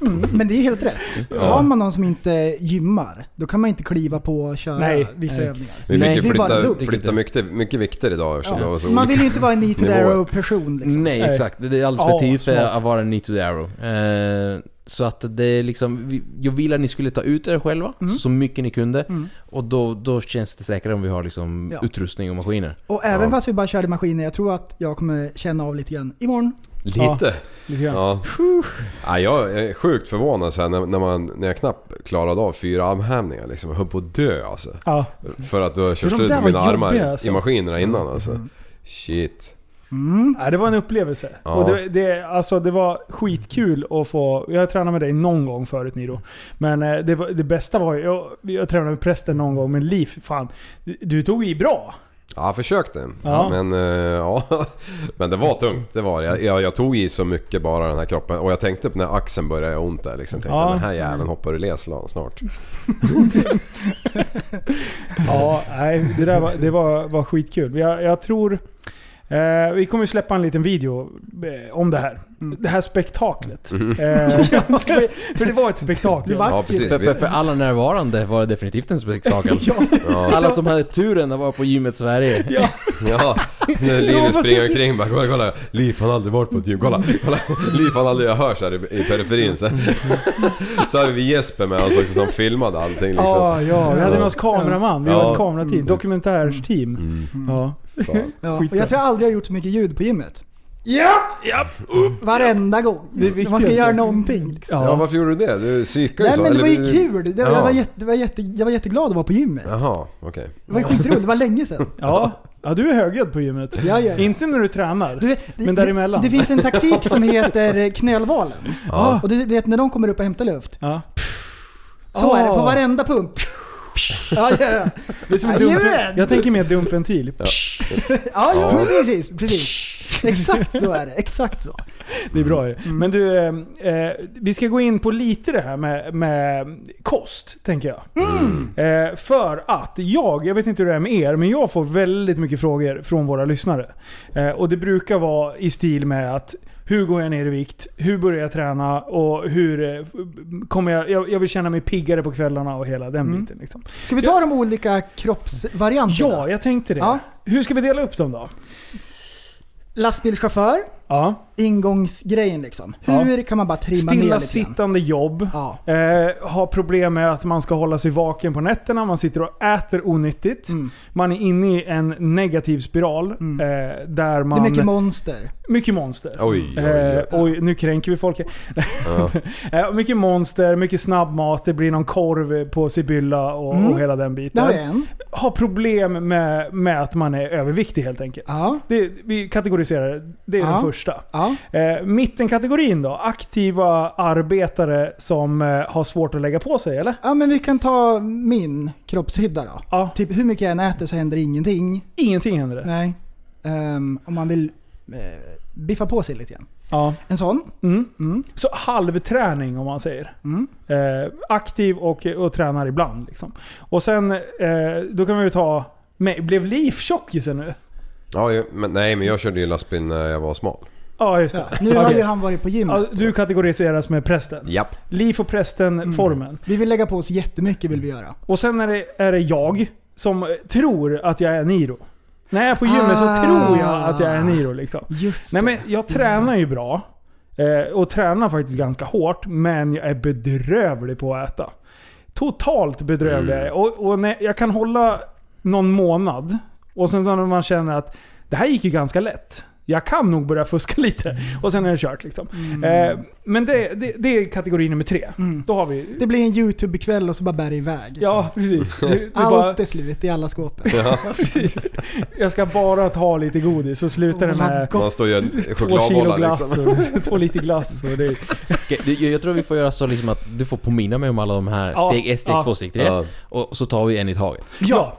Mm, men det är helt rätt. Ja. Har man någon som inte gymmar, då kan man inte kliva på och köra Nej, vissa nej. övningar. Vi fick ju flytta, flytta mycket, mycket vikter idag eftersom det var så Man vill ju inte vara en need to person liksom. Nej. Exakt. Det är alldeles för Ja, tidigt för att vara en need to the arrow. Eh, så att det är liksom... Jag vill att ni skulle ta ut er själva, Mm. så mycket ni kunde. Mm. Och då, då känns det säkrare om vi har liksom Ja. utrustning och maskiner. Och även Ja. fast vi bara körde maskiner, jag tror att jag kommer känna av lite grann imorgon. Lite. Lite grann. Ja. ja. Jag är sjukt förvånad så här, när, när, man, när jag knappt klarade av fyra armhävningar liksom. Jag höll på att dö alltså. Ja. För att du har kört var mina armar alltså. i maskinerna innan alltså. Shit. Mm. Ja, det var en upplevelse. Ja. Och det, det, alltså, det var skitkul att få... Jag har tränat med dig någon gång förut Niro. Men eh, det, var, det bästa var ju... Jag, jag tränade med prästen någon gång, men Liv, fan. Du tog i bra. Ja, jag försökte. Ja. Men, eh, ja. men det var tungt. Det var det. jag, jag, jag tog i så mycket bara den här kroppen. Och jag tänkte på när axeln började göra ont där. Liksom. Tänkte Ja. den här jäveln hoppar ur led snart. Ja, nej, det där var, det var, var skitkul. Jag, jag tror... Eh, vi kommer släppa en liten video eh, om det här. Det här spektaklet. Mm. Eh, för det var ett spektakel. Det var- Ja, precis. För, för, för alla närvarande var det definitivt en spektakel. Alla som hade turen att vara på gymmet Sverige. Ja, Ja, när Ja, Linus springer omkring bara kolla, kolla. Liv har aldrig varit på ett gym. Kolla, kolla. Liv han aldrig, jag hörs här i, i periferin. Så, så hade vi Jesper med oss också som filmade allting liksom. ja, ja, vi hade med oss kameraman. Vi Ja. var ett kamerateam. Dokumentärsteam. Mm. Ja. Fan. Ja, och jag tror jag aldrig har gjort så mycket ljud på gymmet. Ja! ja. Varenda gång. Man ska göra någonting. Liksom. Ja, varför gjorde du det? Du psykade ju Nej så. men det var ju kul. Det, Ja. jag, var jätte, det var jätte, jag var jätteglad att vara på gymmet. Jaha, okej. Det var ju skitroligt, det var länge sedan. Ja. ja, du är högljudd på gymmet. Ja, ja. Inte när du tränar. Du vet, det, Men däremellan. Det, det finns en taktik som heter knölvalen. Ja. Och du vet när de kommer upp och hämtar luft. Ja. Så är det på Ah. varenda pump. Ja, ja, ja. Det är som en Jajamän! dump, jag tänker mer dumpventil. Ja, ja. men precis. precis. Exakt så är det. Exakt så. Det är bra ju. Men du, eh, eh, vi ska gå in på lite det här med, med kost, tänker jag. Eh, för att jag, jag vet inte hur det är med er, men jag får väldigt mycket frågor från våra lyssnare. Eh, och det brukar vara i stil med att hur går jag ner i vikt? Hur börjar jag träna? Och hur eh, kommer jag, jag... Jag vill känna mig piggare på kvällarna och hela den biten. Liksom. Ska vi ta de olika kroppsvarianterna? Ja, jag tänkte det. Ja. Hur ska vi dela upp dem då? Lastbilschaufför, Ja. ingångsgrejen liksom. Ja. Hur kan man bara trimma ner lite grann? Stillasittande jobb. Ja. Eh, har problem med att man ska hålla sig vaken på nätterna, man sitter och äter onyttigt. Mm. Man är inne i en negativ spiral. Eh, där Det är man... mycket monster. mycket monster. Oj, oj, Eh, oj. oj, nu kränker vi folk. eh, mycket monster, mycket snabbmat, det blir någon korv på Sibylla och, Mm. och hela den biten. vi en. Har problem med, med att man är överviktig helt enkelt. Ja. Det, vi kategoriserar det. Det är Ja. den första. Ja. Eh, mittenkategorin då? Aktiva arbetare som eh, har svårt att lägga på sig, eller? ja, men vi kan ta min kroppshydda då. Ja. Typ hur mycket jag än äter så händer ingenting. Ingenting händer det. Nej. Ehm, om man vill eh, biffa på sig lite grann. Ja. En sån. Mm. Mm. Så halvträning om man säger. Mm. Eh, aktiv och, och tränar ibland. Liksom. Och sen, eh, då kan vi ju ta... Blev Liv tjockisen nu? Ja, men, nej men jag körde ju lastbil när jag var smal. Ja, just det. Ja. Nu har ju han varit på gymmet. Ja, du kategoriseras med prästen. Japp. Liv och prästen-formen. Vi vill lägga på oss jättemycket vill vi göra. Och sen är det, är det jag som tror att jag är Niro. När jag är på gymmet så Ah. tror jag att jag är Niro liksom. Just Nej men jag tränar ju bra. Eh, och tränar faktiskt ganska hårt. Men jag är bedrövlig på att äta. Totalt bedrövlig Mm. Och, och när jag kan hålla någon månad. Och sen så när man känner att det här gick ju ganska lätt. Jag kan nog börja fuska lite. Och sen är det kört liksom. Eh, men det, det, det är kategori nummer tre. Mm. Då har vi... Det blir en YouTube-kväll och så bara bär det iväg. Ja, precis. Det, det är Allt bara, är slut i alla skåpen. Ja, precis. Jag ska bara ta lite godis så slutar det med Man står ju en två kilo glass liksom. och två liter glass. Och det, du- jag, tror vi får göra så liksom att du får påminna mig om alla de här Ja, steg 1, steg ja. 2, steg 3. Ja. Och så tar vi en i taget. ja!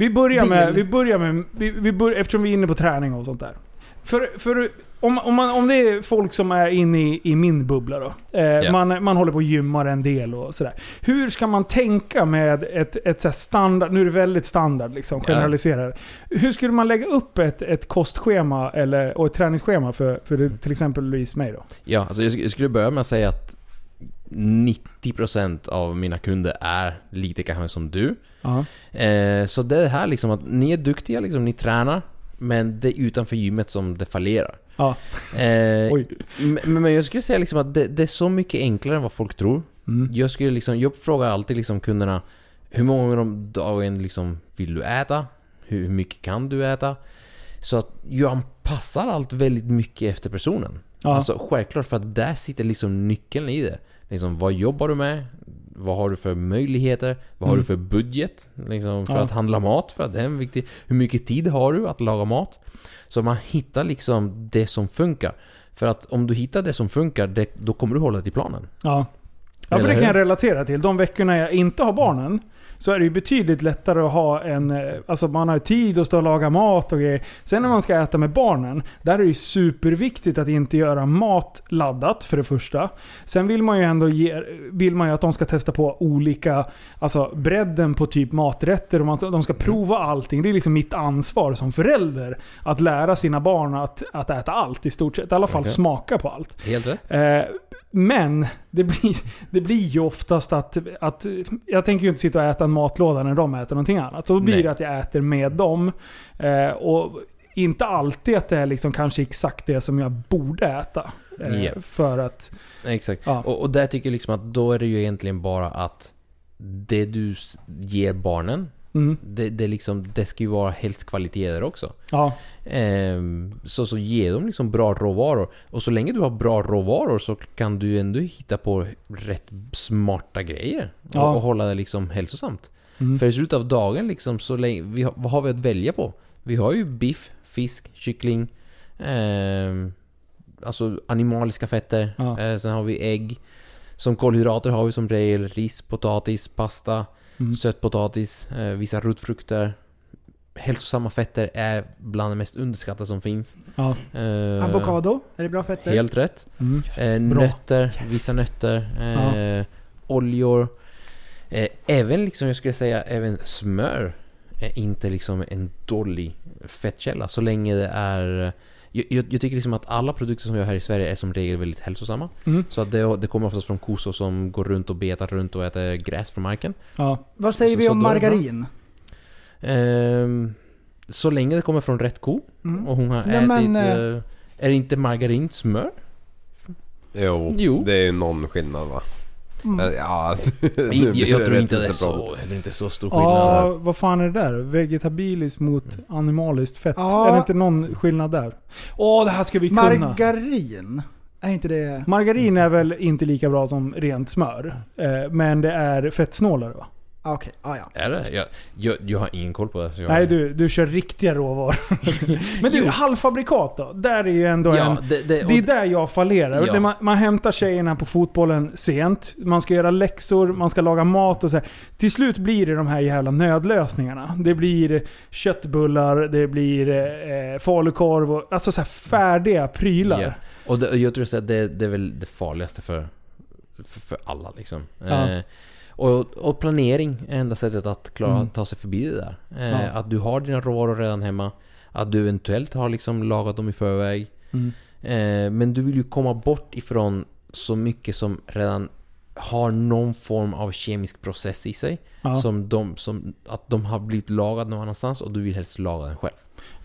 Vi börjar med, vi börjar med vi, vi bör, eftersom vi är inne på träning och sånt där. För, för om, om, man, om det är folk som är inne i, i min bubbla då. Eh, Ja. man, man håller på och gymmar en del och sådär. Hur ska man tänka med ett, ett så här standard, nu är det väldigt standard liksom, generaliserar. Hur skulle man lägga upp ett, ett kostschema eller, och ett träningsschema för, för till exempelvis mig då? Ja, alltså jag skulle börja med att säga att 90% av mina kunder är lite kanske som du. Eh, så det är här liksom att ni är duktiga, liksom, ni tränar. Men det är utanför gymmet som det fallerar. Ja. Eh, men, men jag skulle säga liksom att det, det är så mycket enklare än vad folk tror. Mm. Jag skulle liksom, jag frågar alltid liksom kunderna Hur många gånger om dagen liksom vill du äta? Hur mycket kan du äta? Så att jag anpassar allt väldigt mycket efter personen. Ja. Alltså självklart för att där sitter liksom nyckeln i det. Liksom vad jobbar du med? Vad har du för möjligheter? Vad har Mm. du för budget? Liksom för Ja. att handla mat, för att det är en viktig... Hur mycket tid har du att laga mat? Så man hittar liksom det som funkar. För att om du hittar det som funkar, det, då kommer du hålla till planen. Ja. Ja, för det kan jag relatera till. De veckorna jag inte har barnen, så är det ju betydligt lättare att ha en... eh, Alltså man har tid att stå och laga mat och grejer. Sen när man ska äta med barnen, där är det ju superviktigt att inte göra mat laddat för det första. Sen vill man ju ändå ge, vill man ju att de ska testa på olika, alltså bredden på typ maträtter och man, de ska prova allting. Det är liksom mitt ansvar som förälder att lära sina barn att, att äta allt i stort sett. I alla fall Okej. smaka på allt. Helt rätt. Eh, men det blir, det blir ju oftast att, att... Jag tänker ju inte sitta och äta en matlåda när de äter någonting annat. Då blir Nej. det att jag äter med dem. Eh, och inte alltid att det är liksom kanske exakt det som jag borde äta. Eh, Ja. För att... Exakt. Ja. Och, och där tycker jag liksom att då är det ju egentligen bara att det du ger barnen, Mm, det, det, liksom, det ska ju vara helst kvalitet där också. ja, Ehm, så, så ge dem liksom bra råvaror. Och så länge du har bra råvaror så kan du ändå hitta på rätt smarta grejer. Ja. Och, och hålla det liksom hälsosamt. mm, För i slutet av dagen liksom, så länge, vi har, vad har vi att välja på? Vi har ju biff, fisk, kyckling, ehm, alltså animaliska fetter. Ja. Eh, sen har vi ägg. Som kolhydrater har vi som regel ris, potatis, pasta, mm. sötpotatis, eh, vissa rotfrukter. Hälsosamma fetter är bland det mest underskattade som finns. ja. Eh, Avokado, är det bra fetter? Helt rätt. Mm. Eh, Bra. nötter, vissa nötter, eh, oljor. Eh, även liksom, jag skulle säga, även smör är inte liksom en dålig fettkälla så länge det är jag, jag, tycker liksom att alla produkter som vi har här i Sverige är som regel väldigt hälsosamma. Mm. Så att det, det kommer oftast från kossor som går runt och betar runt och äter gräs från marken. ja. Vad säger Så- vi om margarin? Ehm, så länge det kommer från rätt ko Mm. och hon har Nej, ätit... men, eh, eh, är det inte margarin smör? Jo, Jo. det är ju någon skillnad va? Mm. Ja, Jag, jag tror inte det är så, det är inte så stor skillnad. ja, vad fan är det där? Vegetabiliskt mot animaliskt fett? Ja. Är det inte någon skillnad där? Åh, det här ska vi kunna! Margarin? Är inte det... Margarin är väl inte lika bra som rent smör. Eh, men det är fettsnålare va? Okej, ah, ja. Är det? Jag, jag, jag har ingen koll på det. Så jag, Nej, du, du kör riktiga råvaror. men du, halvfabrikat då? Där är ju ändå en... Ja, det, det, Det är där jag fallerar. Ja. Man, man hämtar tjejerna på fotbollen sent. Man ska göra läxor, man ska laga mat och så här. Till slut blir det de här jävla nödlösningarna. Det blir köttbullar, det blir eh, falukorv och alltså så här färdiga prylar. ja. och det, jag tror att det, det är väl det farligaste för, för, för alla liksom. Ja. Eh, och, och planering är enda sättet att klara Mm. ta sig förbi det där. Eh, Ja. Att du har dina råvaror redan hemma. Att du eventuellt har liksom lagat dem i förväg. Mm. Eh, men du vill ju komma bort ifrån så mycket som redan har någon form av kemisk process i sig. Ja. Som, de, som att de har blivit lagade någon annanstans och du vill helst laga den själv.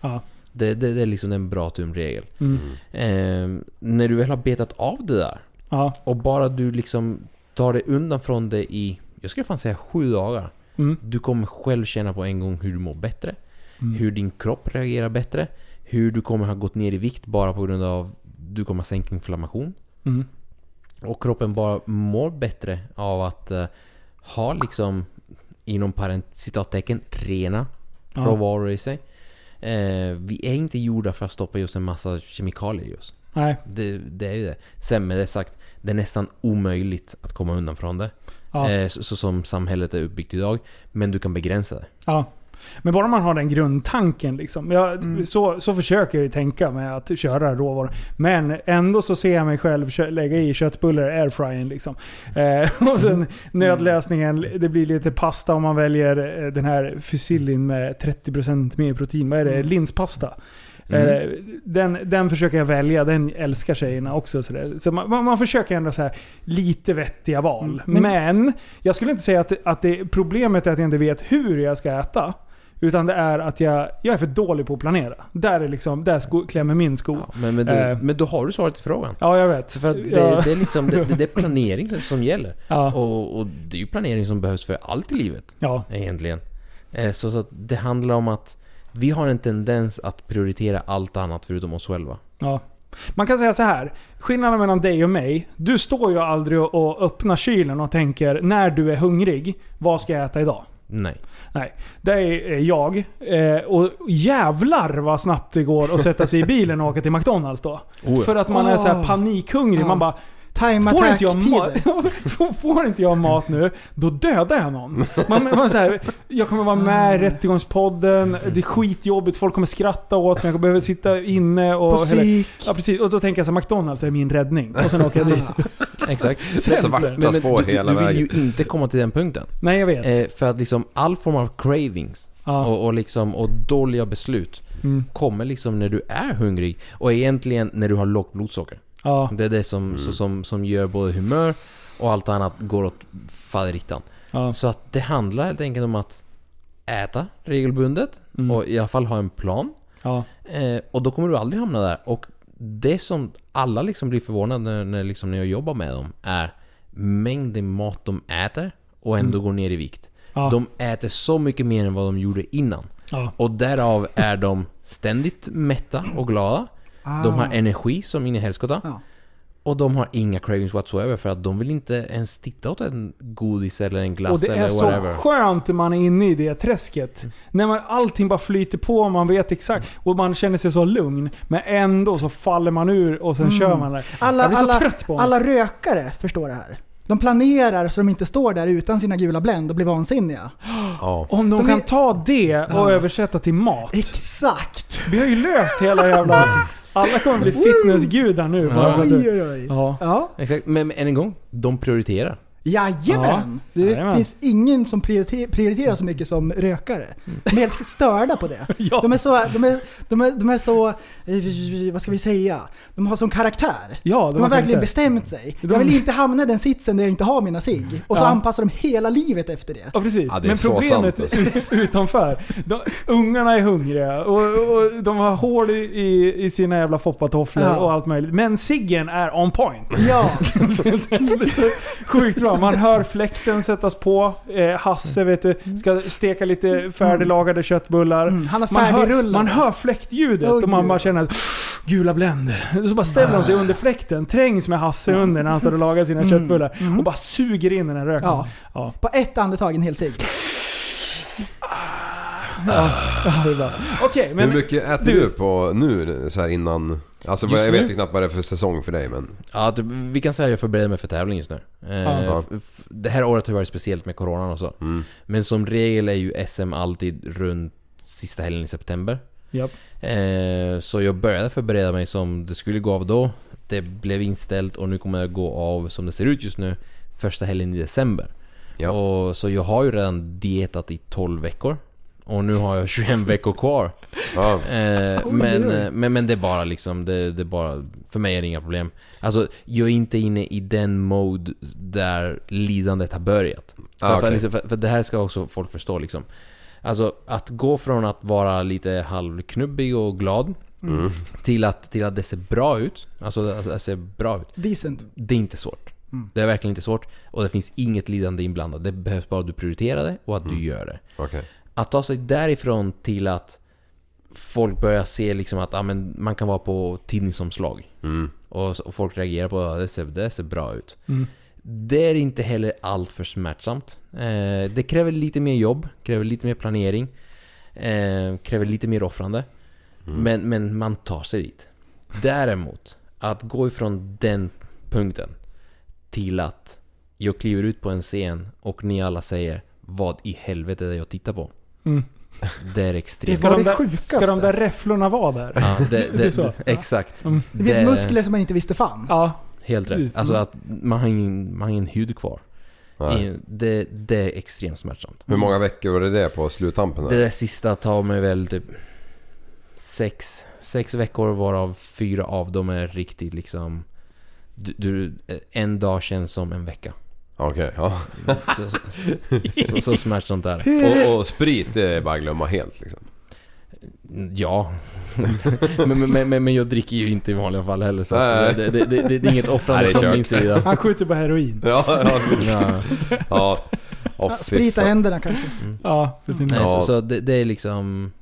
Ja. Det, det, det är liksom en bra tumregel. Mm. Eh, när du väl har betat av det där Ja. och bara du liksom tar dig undan från det i, jag skulle fan säga sju dagar. Mm. Du kommer själv känna på en gång hur du mår bättre. Mm. Hur din kropp reagerar bättre. Hur du kommer ha gått ner i vikt bara på grund av du kommer sänka inflammation. Mm. Och kroppen bara mår bättre av att eh, ha liksom inom parent, citattecken rena Ja. råvaror i sig. Eh, vi är inte gjorda för att stoppa just en massa kemikalier i oss. Nej. Det, det är ju det. Sen med det sagt, det är nästan omöjligt att komma undan från det. Ja. Eh, så, så som samhället är uppbyggt idag. Men du kan begränsa det. Ja. Men bara man har den grundtanken liksom. Jag, Mm. så, så försöker jag ju tänka med att köra råvaror. Men ändå så ser jag mig själv kö- lägga i köttbullar i airfryern liksom. Eh, och sen nödlösningen, det blir lite pasta om man väljer eh, den här fusilin med 30% mer protein. Vad är det? Mm. Linspasta. Mm. Eh, Den, den försöker jag välja, den älskar tjejerna också. Så, där. så man, man försöker ändå så här lite vettiga val. Mm, men- Men, jag skulle inte säga att, att det, problemet är att jag inte vet hur jag ska äta. Utan det är att jag, jag är för dålig på att planera. Där, är liksom, där sko, klämmer min sko. Ja, men, men, då, Eh. men då har du svaret till frågan. Ja, jag vet. För det, ja, det, är liksom, det, det är planering som, gäller. ja, Och, och det är ju planering som behövs för allt i livet. ja, Egentligen. Eh, Så, så det handlar om att vi har en tendens att prioritera allt annat förutom oss själva. ja. Man kan säga så här. Skillnaden mellan dig och mig. Du står ju aldrig och- öppnar kylen och tänker när du är hungrig, vad ska jag äta idag? Nej. Nej, det är jag. Eh, och jävlar vad snabbt det går att sätta sig i bilen och åka till McDonalds då. Oh, ja. För att man är så här Ah. panikhungrig. Ah. Man bara time Får inte, jag mat, får, inte jag mat nu, då dödar jag någon. Man, man så här, jag kommer vara med i Rättegångspodden, det är skitjobbigt, folk kommer skratta åt mig, jag behöver sitta inne och... På psyk. ja precis, och då tänker jag så här, McDonalds är min räddning. Och sen åker jag dit. Exakt. Svarta spår du, hela du vill vägen. ju inte komma till den punkten. Nej jag vet. Eh, för att liksom all form av cravings ja. och, och, liksom, och dåliga beslut Mm. kommer liksom när du är hungrig och egentligen när du har lågt blodsocker. Ja. Det är det som, så, som, som gör både humör och allt annat går åt faderittan. ja. Så att det handlar helt enkelt om att äta regelbundet Mm. och i alla fall ha en plan. ja. Eh, och då kommer du aldrig hamna där. Och det som alla liksom blir förvånade när, när, liksom när jag jobbar med dem är mängden mat de äter och ändå går ner i vikt. Mm. Ja. De äter så mycket mer än vad de gjorde innan. ja. Och därav är de ständigt mätta och glada. De har energi som in i helskotta. Ah. Ja. Och de har inga cravings whatsoever för att de vill inte ens titta åt en godis eller en glass Och det eller är så whatever. skönt när man är inne i det träsket. När man, allting bara flyter på, man vet exakt. Och man känner sig så lugn. Men ändå så faller man ur och sen kör man det. Alla, jag blir så alla, trött på det. alla rökare förstår det här. De planerar så de inte står där utan sina gula Blend och blir vansinniga. Ja. Om de, De kan är- ta det och Ja. översätta till mat. Exakt! Vi har ju löst hela jävla... Alla kommer bli fitnessgudar nu. Bara för att Oj, oj, oj. ja. Ja. Exakt, men, men än en gång, de prioriterar. Jajamän! Det Jajamän. finns ingen som prioriter- prioriterar så mycket som rökare. De är helt störda på det. Ja. De är så, de är, de är, de är så, eh, vad ska vi säga? De har sån karaktär. Ja, De har verkligen karaktär. bestämt sig. De- Jag vill inte hamna i den sitsen där jag inte har mina cigg. Och så Ja. anpassar de hela livet efter det. Ja precis. Ja, det Men problemet sant, alltså. utanför. De, ungarna är hungriga och, och de har hål i, i, i sina jävla foppatofflor Ja. och allt möjligt. Men ciggen är on point. Ja, Sjukt bra. Man hör fläkten sättas på. Eh, Hasse vet du, ska steka lite färdiglagade köttbullar. mm, han har Man hör, man hör fläktljudet Oj, och man bara känner Gula Blend. Så bara ställer de sig under fläkten, trängs med Hasse under när han står och lagar sina Mm, köttbullar. mm. Och bara suger in den här röken. Ja. Ja. På ett andetag en hel cigg. Ja, är bra. Okej, men... Hur mycket äter du- du, på nu så här innan? Alltså Just jag nu? vet ju knappt vad det är för säsong för dig men... Ja, vi kan säga att jag förbereder mig för tävling just nu. Eh, Ja. Det här året har varit speciellt med coronan och så. Mm. Men som regel är ju SM alltid runt sista helgen i september. Japp. Eh, så jag började förbereda mig som det skulle gå av då. Det blev inställt och nu kommer det gå av som det ser ut just nu första helgen i december. Ja. Och, så jag har ju redan dietat i 12 veckor. Och nu har jag 21 veckor kvar. Ja. Eh, men, eh, men, men det är bara liksom, det, det är bara, för mig är det inga problem. Alltså, jag är inte inne i den mode där lidandet har börjat. För, Ah, för, okej. liksom, för, för det här ska också folk förstå liksom. Alltså, att gå från att vara lite halvknubbig och glad Mm. till att, till att det ser bra ut. Alltså, att det ser bra ut. Decent. Det är inte svårt. Mm. Det är verkligen inte svårt. Och det finns inget lidande inblandat. Det behövs bara att du prioriterar det och att du gör det. Okej. Att ta sig därifrån till att folk börjar se liksom att ah, men man kan vara på tidningsomslag. Mm. Och, och folk reagerar på att det ser, det ser bra ut. Mm. Det är inte heller allt för smärtsamt. Eh, det kräver lite mer jobb, kräver lite mer planering. Eh, kräver lite mer offrande. Mm. Men, men man tar sig dit. Däremot, att gå ifrån den punkten till att jag kliver ut på en scen och ni alla säger Vad i helvete är det jag tittar på? Mm. Det är extremt. var Ska de, där, ska de där räfflorna vara där? Ja, det, Det är det, exakt. Mm. Det finns muskler som man inte visste fanns. Ja. Helt rätt. Alltså att man har ingen, man har ingen hud kvar. Det, det är extremt smärtsamt. Hur många veckor var det det på sluttampen? Det Där? där sista tar mig väl typ sex, sex veckor varav fyra av dem är riktigt liksom... Du, du, en dag känns som en vecka. Okej, ja. Så, så, så, så smärtsamt är det. Och, och sprit det är bara att glömma helt liksom. Ja. men, men, men, men jag dricker ju inte i vanliga fall heller så det, det, det, det, det är inget offrande från min sida. Han skjuter på heroin. Ja, ja. Ja. ja. Oh, Sprita händerna kanske. Ja, för sin Nej, Ja. så, så det, det är liksom...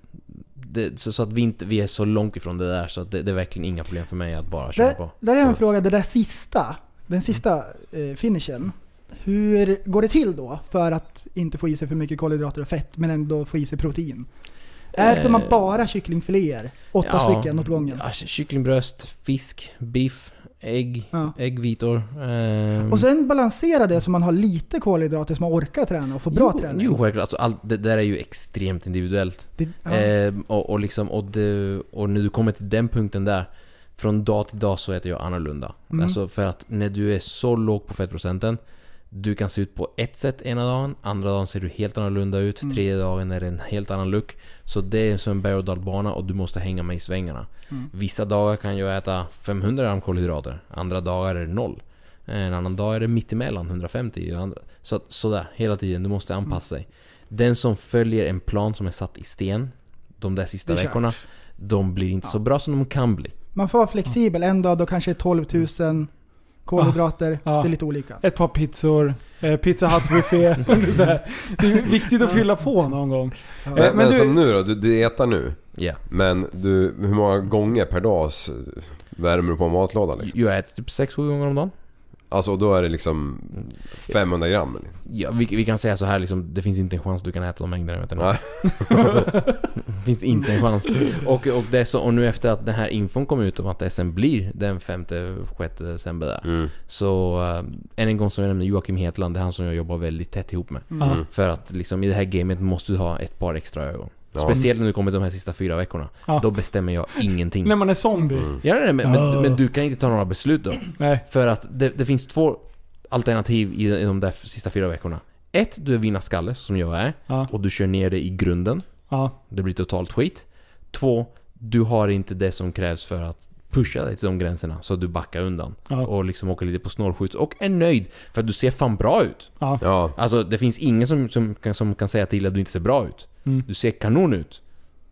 Det, så, så att vi inte vi är så långt ifrån det där så att det, det är verkligen inga problem för mig att bara köra på. där är en fråga, det där sista, den sista eh, finishen. Hur går det till då för att inte få i sig för mycket kolhydrater och fett men ändå få i sig protein? Äter man Eh, bara kycklingfiléer? Åtta ja. stycken åt gången. Ja, kycklingbröst, fisk, biff, ägg, Ja. äggvitor. ehm, Och sen balansera det så man har lite kolhydrater så man orkar träna och får bra jo, träning. Jo, självklart. Alltså, allt, det där är ju extremt individuellt. Det, ja. Ehm, och, och, liksom, och, det, och när du kommer till den punkten där, från dag till dag så äter jag annorlunda. Mm. Alltså för att när du är så låg på fettprocenten, du kan se ut på ett sätt ena dagen, andra dagen ser du helt annorlunda ut, Mm. tredje dagen är det en helt annan look. Så det är som en berg och dalbana och du måste hänga med i svängarna. Mm. Vissa dagar kan jag äta 500 gram kolhydrater, andra dagar är det noll. En annan dag är det mittemellan, 150. och andra- Så sådär, hela tiden. Du måste anpassa dig. Den som följer en plan som är satt i sten de där sista veckorna, de blir inte så bra som de kan bli. Man får vara flexibel. En dag då kanske det är 12 000 kolhydrater. Ja. Det är lite olika. Ett par pizzor, eh, Pizza Hut-buffé. Det är viktigt att fylla på någon gång. Men, men men du- som nu då, du dietar nu. Ja. Men du, hur många gånger per dag värmer du på matlådan liksom? Jag äter typ 6-7 gånger om dagen. Alltså och då är det liksom 500 gram eller? Ja, vi, vi kan säga så här liksom, det finns inte en chans att du kan äta de mängderna vet du. Nej. Det finns inte en chans. Och, och, det är så, och nu efter att den här infon kom ut om att SM blir den 5-6 december där. Mm. Så äh, än en gång så är det Joakim Hetland, det är han som jag jobbar väldigt tätt ihop med. Mm. För att liksom i det här gamet måste du ha ett par extra ögon. Ja. Speciellt när du kommer de här sista fyra veckorna. Ja. Då bestämmer jag ingenting. När man är zombie. Mm. Ja, nej, nej, men, Ah. men, men du kan inte ta några beslut då. Nej. För att det, det finns två alternativ i, i de där sista fyra veckorna. Ett, du är vinnarskalle som jag är. Ja. Och du kör ner det i grunden. Ja. Det blir totalt skit. Två, du har inte det som krävs för att pusha dig till de gränserna. Så du backar undan. Ja. Och liksom åker lite på snålskjuts. Och är nöjd. För att du ser fan bra ut. Ja. Ja. Alltså det finns ingen som, som, kan, som kan säga till att du inte ser bra ut. Mm. Du ser kanon ut.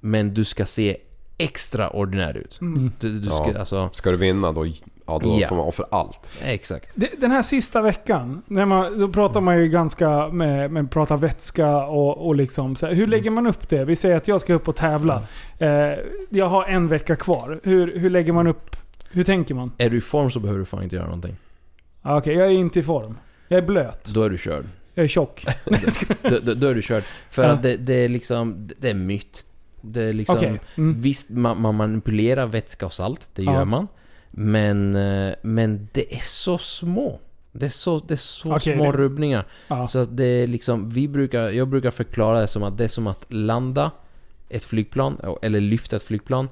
Men du ska se extraordinär ut. Mm. Du, du ska, Ja. alltså, Ska du vinna då, ja, då Ja. får man offra allt. exakt. Den här sista veckan, när man, då pratar man ju ganska med, med pratar vätska och, och liksom så här, Hur lägger man upp det? Vi säger att jag ska upp och tävla. Eh, jag har en vecka kvar. Hur, hur lägger man upp? Hur tänker man? Är du i form så behöver du fan inte göra någonting. Ah, Okej, jag är inte i form. Jag är blöt. Då är du körd. Jag är tjock. då, då, då är du körd. För Ja. att det, det är liksom, det är myt. Det är liksom... Okej. Mm. Visst, man, man manipulerar vätska och salt, det Ja. gör man. Men, eh, men det är så små. Det är så, det är så Okej, små det- rubbningar. Ja. Så att det är liksom, vi brukar, jag brukar förklara det som att det är som att landa ett flygplan, eller lyfta ett flygplan.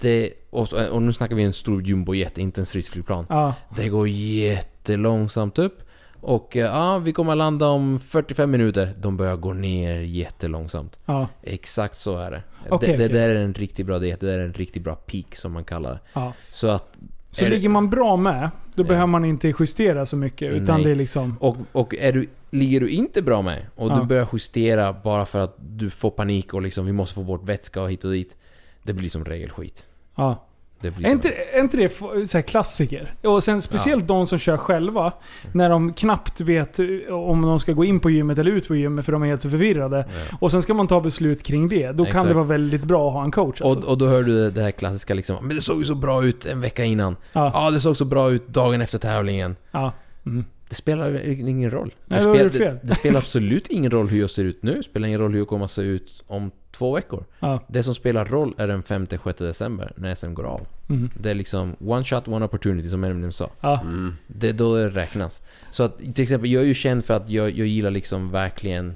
Det, och, och nu snackar vi en stor jumbojet, inte en stridsflygplan. Ja. Det går jättelångsamt upp. Och eh, ja, vi kommer att landa om 45 minuter. De börjar gå ner jättelångsamt. Ja. Exakt så är det. Okej, det, det okej. där är en riktigt bra diet. Det där är en riktigt bra peak som man kallar det. ja. Så att... Så det- ligger man bra med, då Ja. behöver man inte justera så mycket. Utan Nej. det är liksom... Och, och är du, ligger du inte bra med och Ja. du börjar justera bara för att du får panik och liksom vi måste få bort vätska och hit och dit. Det blir som regel skit. Ja. Är inte, är inte det så klassiker? Och sen speciellt de som kör själva. När de knappt vet om de ska gå in på gymmet eller ut på gymmet för de är helt så förvirrade. Ja. Och sen ska man ta beslut kring det. Då kan Exakt. det vara väldigt bra att ha en coach alltså. Och, och då hör du det här klassiska liksom Men det såg ju så bra ut en vecka innan. ja. Ja, det såg så bra ut dagen efter tävlingen. Ja. Mm. Det spelar ingen roll. Nej, det, spel, det, det spelar absolut ingen roll hur jag ser ut nu. Det spelar ingen roll hur jag kommer att se ut om två veckor. Ja. Det som spelar roll är den 5-6 december när SM går av. Mm. Det är liksom one shot, one opportunity som Eminem sa. Ja. Mm. Det är då det räknas. Så att till exempel, jag är ju känd för att jag, jag gillar liksom verkligen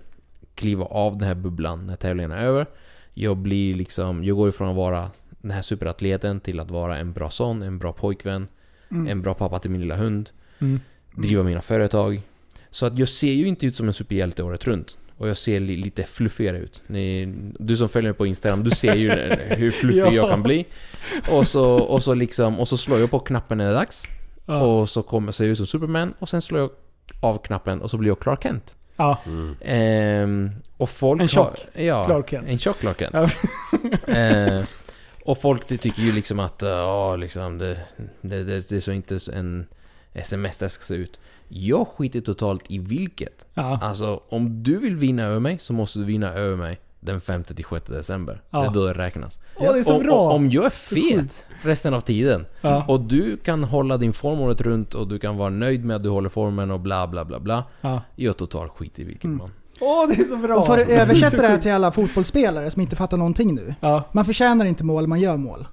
kliva av den här bubblan när tävlingen är över. Jag blir liksom, jag går ifrån att vara den här superatleten till att vara en bra son, en bra pojkvän, en bra pappa till min lilla hund, Mm. driva mina företag. Så att jag ser ju inte ut som en superhjälte året runt. Och jag ser li, lite fluffigare ut. Ni, du som följer mig på Instagram, du ser ju hur fluffig Ja. jag kan bli. Och så, och så liksom, och så slår jag på knappen när det är dags. Ja. Och så kommer ser jag ut som Superman och sen slår jag av knappen och så blir jag Clark Kent. Ja. Ehm, och folk En tjock har, ja, Clark Kent. En tjock Clark Kent. Ja. Ehm, och folk ty- tycker ju liksom att ja, liksom det, det, det, det är så inte en sms ska se ut. Jag skiter totalt i vilket. Ja. Alltså, om du vill vinna över mig så måste du vinna över mig den 5-6 december. Ja. Det är då det räknas. Åh, det är så om, bra! Om, om jag är fet resten av tiden Ja. och du kan hålla din form året runt och du kan vara nöjd med att du håller formen och bla bla bla bla. Ja. Jag totalt skit i vilket Mm. man. Åh, det är så bra! Och för att översätta det här till alla fotbollsspelare som inte fattar någonting nu. Ja. Man förtjänar inte mål, man gör mål.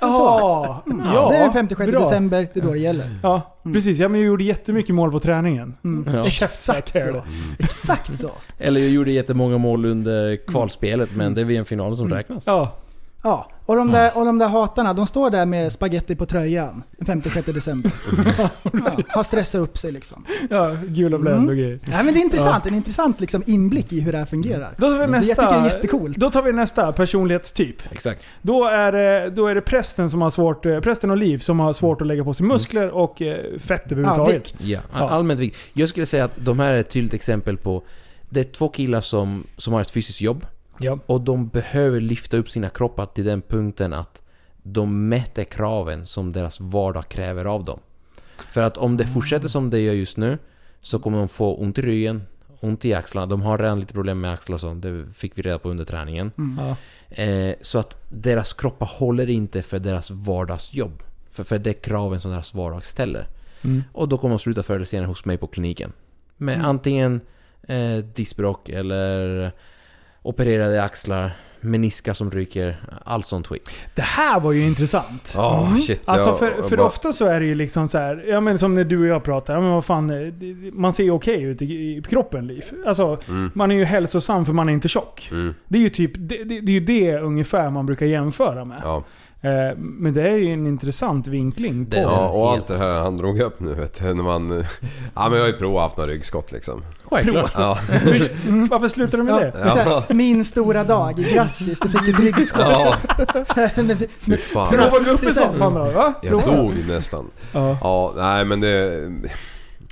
Ja, Ja, det är den 56 bra. december, det är då det gäller. Ja, precis. Ja, men jag gjorde jättemycket mål på träningen. Mm. Ja. Exakt så. Exakt så. Eller jag gjorde jättemånga mål under kvalspelet, men det är VM-finalen som räknas. Ja. Ja, och de, där, och de där hatarna, de står där med spaghetti på tröjan den 56 december. Ja, har stressat upp sig liksom. Ja, gula blöd Mm. och grejer. Nej men det är intressant, en intressant liksom inblick i hur det här fungerar. Då tar vi nästa, Jag tycker det är jättecoolt. Då tar vi nästa personlighetstyp. Exakt. Då är, det, då är det prästen som har svårt, eh, prästen och liv som har svårt att lägga på sig muskler och eh, fett Ja, överhuvudtaget. vikt. Ja, Ja. allmänt vikt. Jag skulle säga att de här är ett tydligt exempel på... Det är två killar som, som har ett fysiskt jobb Ja. och de behöver lyfta upp sina kroppar till den punkten att de mäter kraven som deras vardag kräver av dem. För att om det fortsätter som det gör just nu så kommer de få ont i ryggen, ont i axlarna. De har redan lite problem med axlar och sånt. Det fick vi reda på under träningen. Ja. Eh, så att deras kroppar håller inte för deras vardagsjobb. För, för det är kraven som deras vardag ställer. Mm. Och då kommer de sluta förr eller senare hos mig på kliniken. Med Mm. antingen eh, diskbråck eller opererade axlar, meniskar som ryker, allt sånt skit. Det här var ju intressant. Ah, shit. Alltså för, för bara- ofta så är det ju liksom så här, ja men som när du och jag pratar, ja men vad fan, eh, man ser ju okej ut i, i kroppen Liv. Alltså, Mm. man är ju hälsosam för man är inte tjock. Mm. Det är ju typ, det, det, det är ju det ungefär man brukar jämföra med. Ja. Eh, men det är ju en intressant vinkling på ja, och allt det här han drog upp nu vet du, när man... Ja men jag har ju provat haft några ryggskott liksom. Självklart. Ja. Mm, Varför slutar du med Ja, det? här, Min stora dag, grattis du fick ett ryggskott. ja. Fy fan. Prova gå upp i soffan då, va? Jag dog nästan. Ja. Ja, nej men det...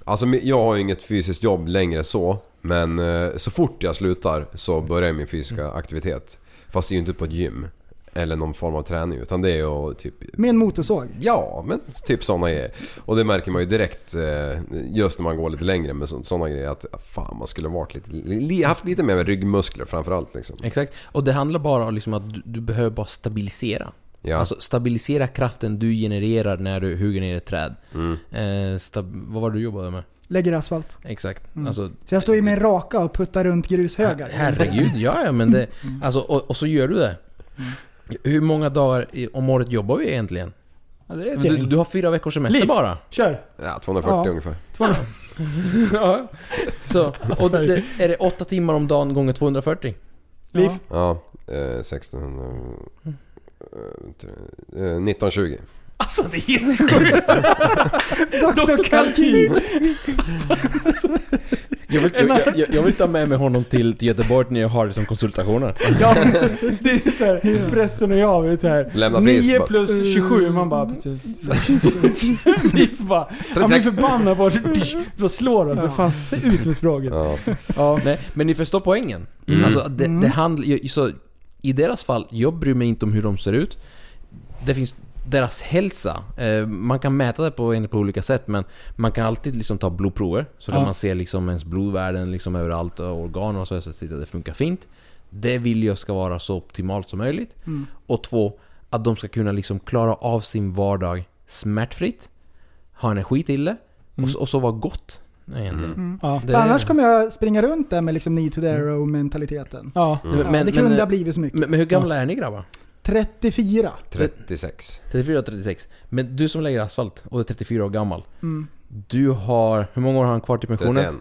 Alltså jag har ju inget fysiskt jobb längre så. Men eh, så fort jag slutar så börjar min fysiska aktivitet. Fast det är ju inte på ett gym. Eller någon form av träning utan det är ju typ... Med en motorsåg. Ja, men typ sådana grejer. Och det märker man ju direkt eh, just när man går lite längre med sådana grejer att fan man skulle varit lite, li, haft lite mer ryggmuskler framförallt liksom. Exakt. Och det handlar bara om liksom att du, du behöver bara stabilisera. Ja. Alltså stabilisera kraften du genererar när du hugger ner ett träd. Mm. Eh, stab- vad var det du jobbade med? Lägger asfalt. Exakt. Mm. Alltså, Så jag står ju med en raka och puttar runt grushögar. Herregud, ja ja men det... Alltså, och, och så gör du det. Hur många dagar i- om året jobbar vi egentligen? Ja, det är ett Du, gäng. du har fyra veckors semester Liv. bara. Kör! Ja, 240 Ja. ungefär. ja. Så, och det, det, är det åtta timmar om dagen gånger 240? Liv. Ja, eh, 1600... Eh, 1920. Alltså det är helt sjukt! Doktor Kalkyl! Jag vill, jag, jag, jag vill ta med mig honom till, till Göteborg när jag har det som konsultationer. Ja, det är såhär, prästen och jag, vet såhär. Lämna pris 9 bara. plus 27, man bara... Liv bara... Han blir 36. förbannad bara... Bara slår oss. Men fan, se ut med språket. Ja. Ja. Nej, men ni förstår poängen. Mm. Alltså, det, det handlar så I deras fall, jag bryr mig inte om hur de ser ut. Det finns deras hälsa. Eh, man kan mäta det på, på olika sätt men man kan alltid liksom ta blodprover. Så kan Ja. man se liksom ens blodvärden liksom överallt och organ och så, så att det funkar fint. Det vill jag ska vara så optimalt som möjligt. Mm. Och två, att de ska kunna liksom klara av sin vardag smärtfritt. Ha energi till det. Och, så- och så vara gott. Egentligen. Mm. Ja. Det- Annars kommer jag springa runt där med liksom need to arrow mentaliteten. Ja. Mm. Ja, Men- det kunde men- ha blivit så mycket. Men, men hur gamla är ni grabbar? 34. 36. 34 och 36. Men du som lägger asfalt och är 34 år gammal. Mm. Du har... Hur många år har han kvar till pensionen? 31.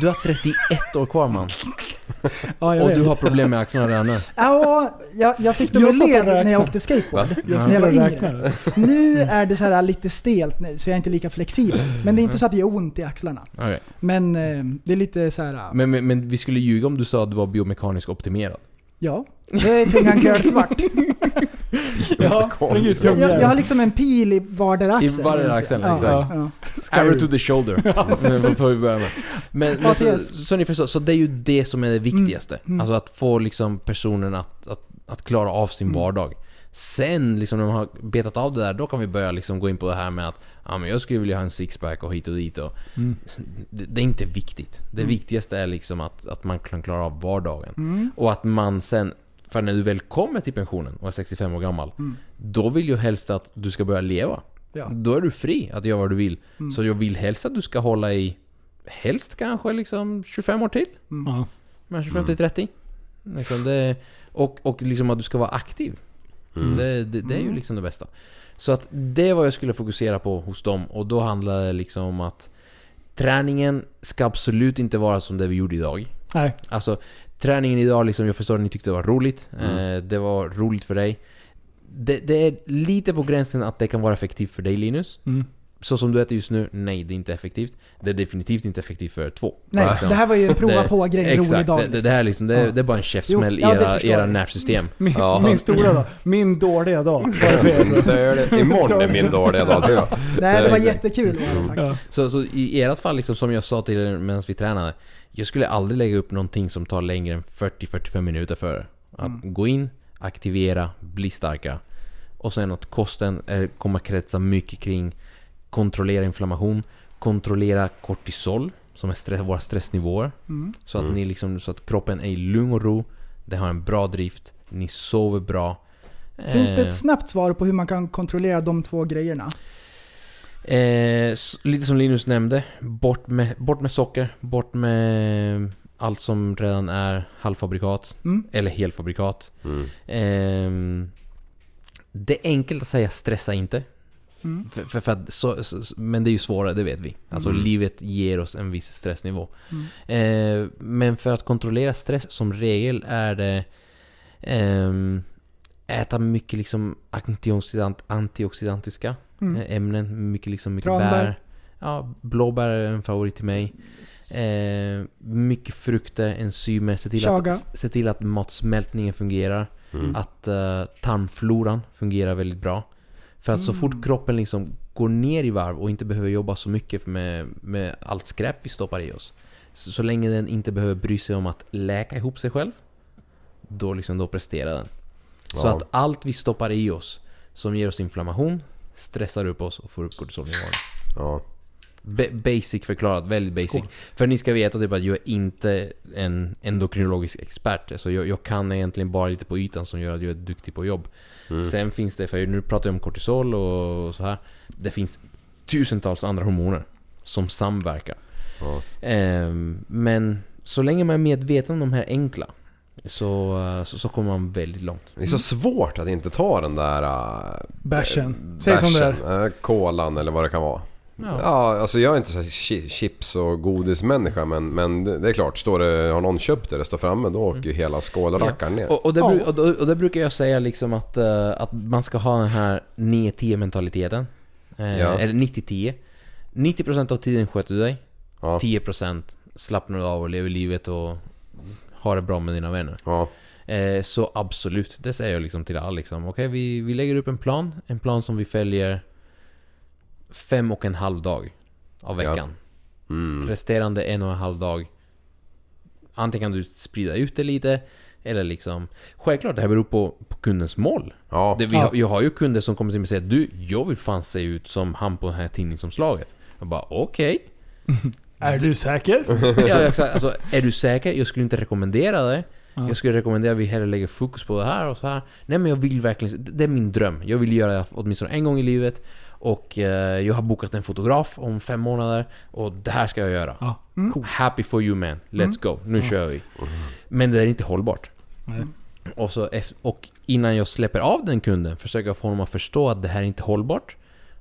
Du har 31 år kvar man. Ja, jag Och vet. du har problem med axlarna redan nu. Ja, jag, jag fick dem Jag led räknade. när jag åkte skateboard. Just när jag var yngre. Nu är det så här lite stelt nu, så jag är inte lika flexibel. Men det är inte så att det gör ont i axlarna. Okej. Men eh, det är lite så här. Men, men, men vi skulle ljuga om du sa att du var biomekaniskt optimerad. Ja, det är tungan curl svart. Ja, ut Jag, jag, jag har liksom en pil i vardera I axel. vardera axel, ja, exakt. Ja. Arrow to the shoulder. Men, men så, så ni förstår, så det är ju det som är det viktigaste. Mm. Alltså att få liksom personen att, att, att klara av sin Mm. vardag. Sen liksom när man har betat av det där, då kan vi börja liksom gå in på det här med att ja, men jag skulle vilja ha en sixpack och hit och dit och... Mm. Det, det är inte viktigt. Det Mm. viktigaste är liksom att, att man kan klara av vardagen. Mm. Och att man sen, för när du väl kommer till pensionen och är 65 år gammal, Mm. då vill jag helst att du ska börja leva. Ja. Då är du fri att göra vad du vill. Mm. Så jag vill helst att du ska hålla i helst kanske liksom 25 år till. Ja. Men 25 till 30. Liksom det, och, och liksom att du ska vara aktiv. Mm. Det, det, det är ju liksom det bästa. Så att det är vad jag skulle fokusera på hos dem. Och då handlar det liksom om att träningen ska absolut inte vara som det vi gjorde idag. Nej. Alltså träningen idag, liksom, jag förstår att ni tyckte det var roligt. Mm. Eh, det var roligt för dig. Det, det är lite på gränsen att det kan vara effektivt för dig Linus. Mm. Så som du äter just nu, nej det är inte effektivt. Det är definitivt inte effektivt för två. Nej, Liksom. det här var ju en prova på-grej, en rolig dag. det, det, det här är liksom, det, Ja. det är bara en käftsmäll i era, era nervsystem. Min, Ja. min stora dag. Min dåliga dag. Det Imorgon är min dåliga dag tror jag. Nej, det var jättekul. Ja. Så, så i ert fall, liksom, som jag sa till er medan vi tränade. Jag skulle aldrig lägga upp någonting som tar längre än 40-45 minuter för Att Mm. gå in, aktivera, bli starka. Och sen att kosten är, kommer kretsa mycket kring kontrollera inflammation, kontrollera kortisol, som är stress, våra stressnivåer. Mm. Så att, Mm. ni liksom, så att kroppen är i lugn och ro, det har en bra drift, ni sover bra. Finns det Eh, ett snabbt svar på hur man kan kontrollera de två grejerna? Eh, lite som Linus nämnde, bort med, bort med socker, bort med allt som redan är halvfabrikat, Mm. eller helfabrikat. Mm. Ehm, det är enkelt att säga stressa inte. Mm. För, för, för att så, så, men det är ju svårare, det vet vi. Alltså Mm. livet ger oss en viss stressnivå. Mm. Eh, men för att kontrollera stress som regel är det ehm, äta mycket liksom antioxidant, antioxidantiska Mm. eh, ämnen. Mycket liksom mycket bär. Ja, blåbär är en favorit till mig. Eh, mycket frukter, enzymer. Se till, Chaga. att, se till att matsmältningen fungerar. Mm. Att uh, tarmfloran fungerar väldigt bra. För att så Mm. fort kroppen liksom går ner i varv och inte behöver jobba så mycket med, med allt skräp vi stoppar i oss. Så, så länge den inte behöver bry sig om att läka ihop sig själv. Då, liksom, då presterar den. Så Ja. att allt vi stoppar i oss som ger oss inflammation stressar upp oss och får upp kortisolnivån. Ja. Ba- basic förklarat, väldigt basic. För ni ska veta typ att jag är inte en endokrinologisk expert. Så jag, jag kan egentligen bara lite på ytan som gör att jag är duktig på jobb. Mm. Sen finns det, för nu pratar jag om kortisol och så här. Det finns tusentals andra hormoner som samverkar. Ja. Ehm, men så länge man är medveten om de här enkla så, så, så kommer man väldigt långt. Det är så svårt att inte ta den där... Uh, Bärsen. Säg som det är. är. kolan eller vad det kan vara. Ja. Ja, alltså jag är inte så chips och godismänniska men, men det är klart, står det, har någon köpt det, det står framme, då åker ju hela skålrackaren ner. Och, och, det, Ja. och, och, det brukar jag säga liksom att, eh, att man ska ha den här 9-10 mentaliteten. Eh, Ja. Eller 90-10. 90% av tiden sköter du dig. Ja. 10% slappnar du av och lever livet och har det bra med dina vänner. Ja. Eh, så absolut, det säger jag liksom till alla liksom. Okej, vi, vi lägger upp en plan. En plan som vi följer fem och en halv dag av Ja. veckan. Mm. Resterande en och en halv dag. Antingen kan du sprida ut det lite. Eller liksom... Självklart, det här beror på, på kundens mål. Ja. Det, vi Ja. har, jag har ju kunder som kommer till mig och säger Du, jag vill fan se ut som han på det här tidningsomslaget. Jag bara okej. Är du säker? Ja, exakt. Alltså, är du säker? Jag skulle inte rekommendera det. Ja. Jag skulle rekommendera att vi hellre lägger fokus på det här och så här. Nej men jag vill verkligen, det är min dröm. Jag vill göra det åtminstone en gång i livet. Och eh, jag har bokat en fotograf om fem månader. Och det här ska jag göra. Ja. Mm. Happy for you man. Let's Mm. go. Nu kör vi. Men det är inte hållbart. Nej. Och, så, och innan jag släpper av den kunden försöker jag få honom att förstå att det här är inte hållbart.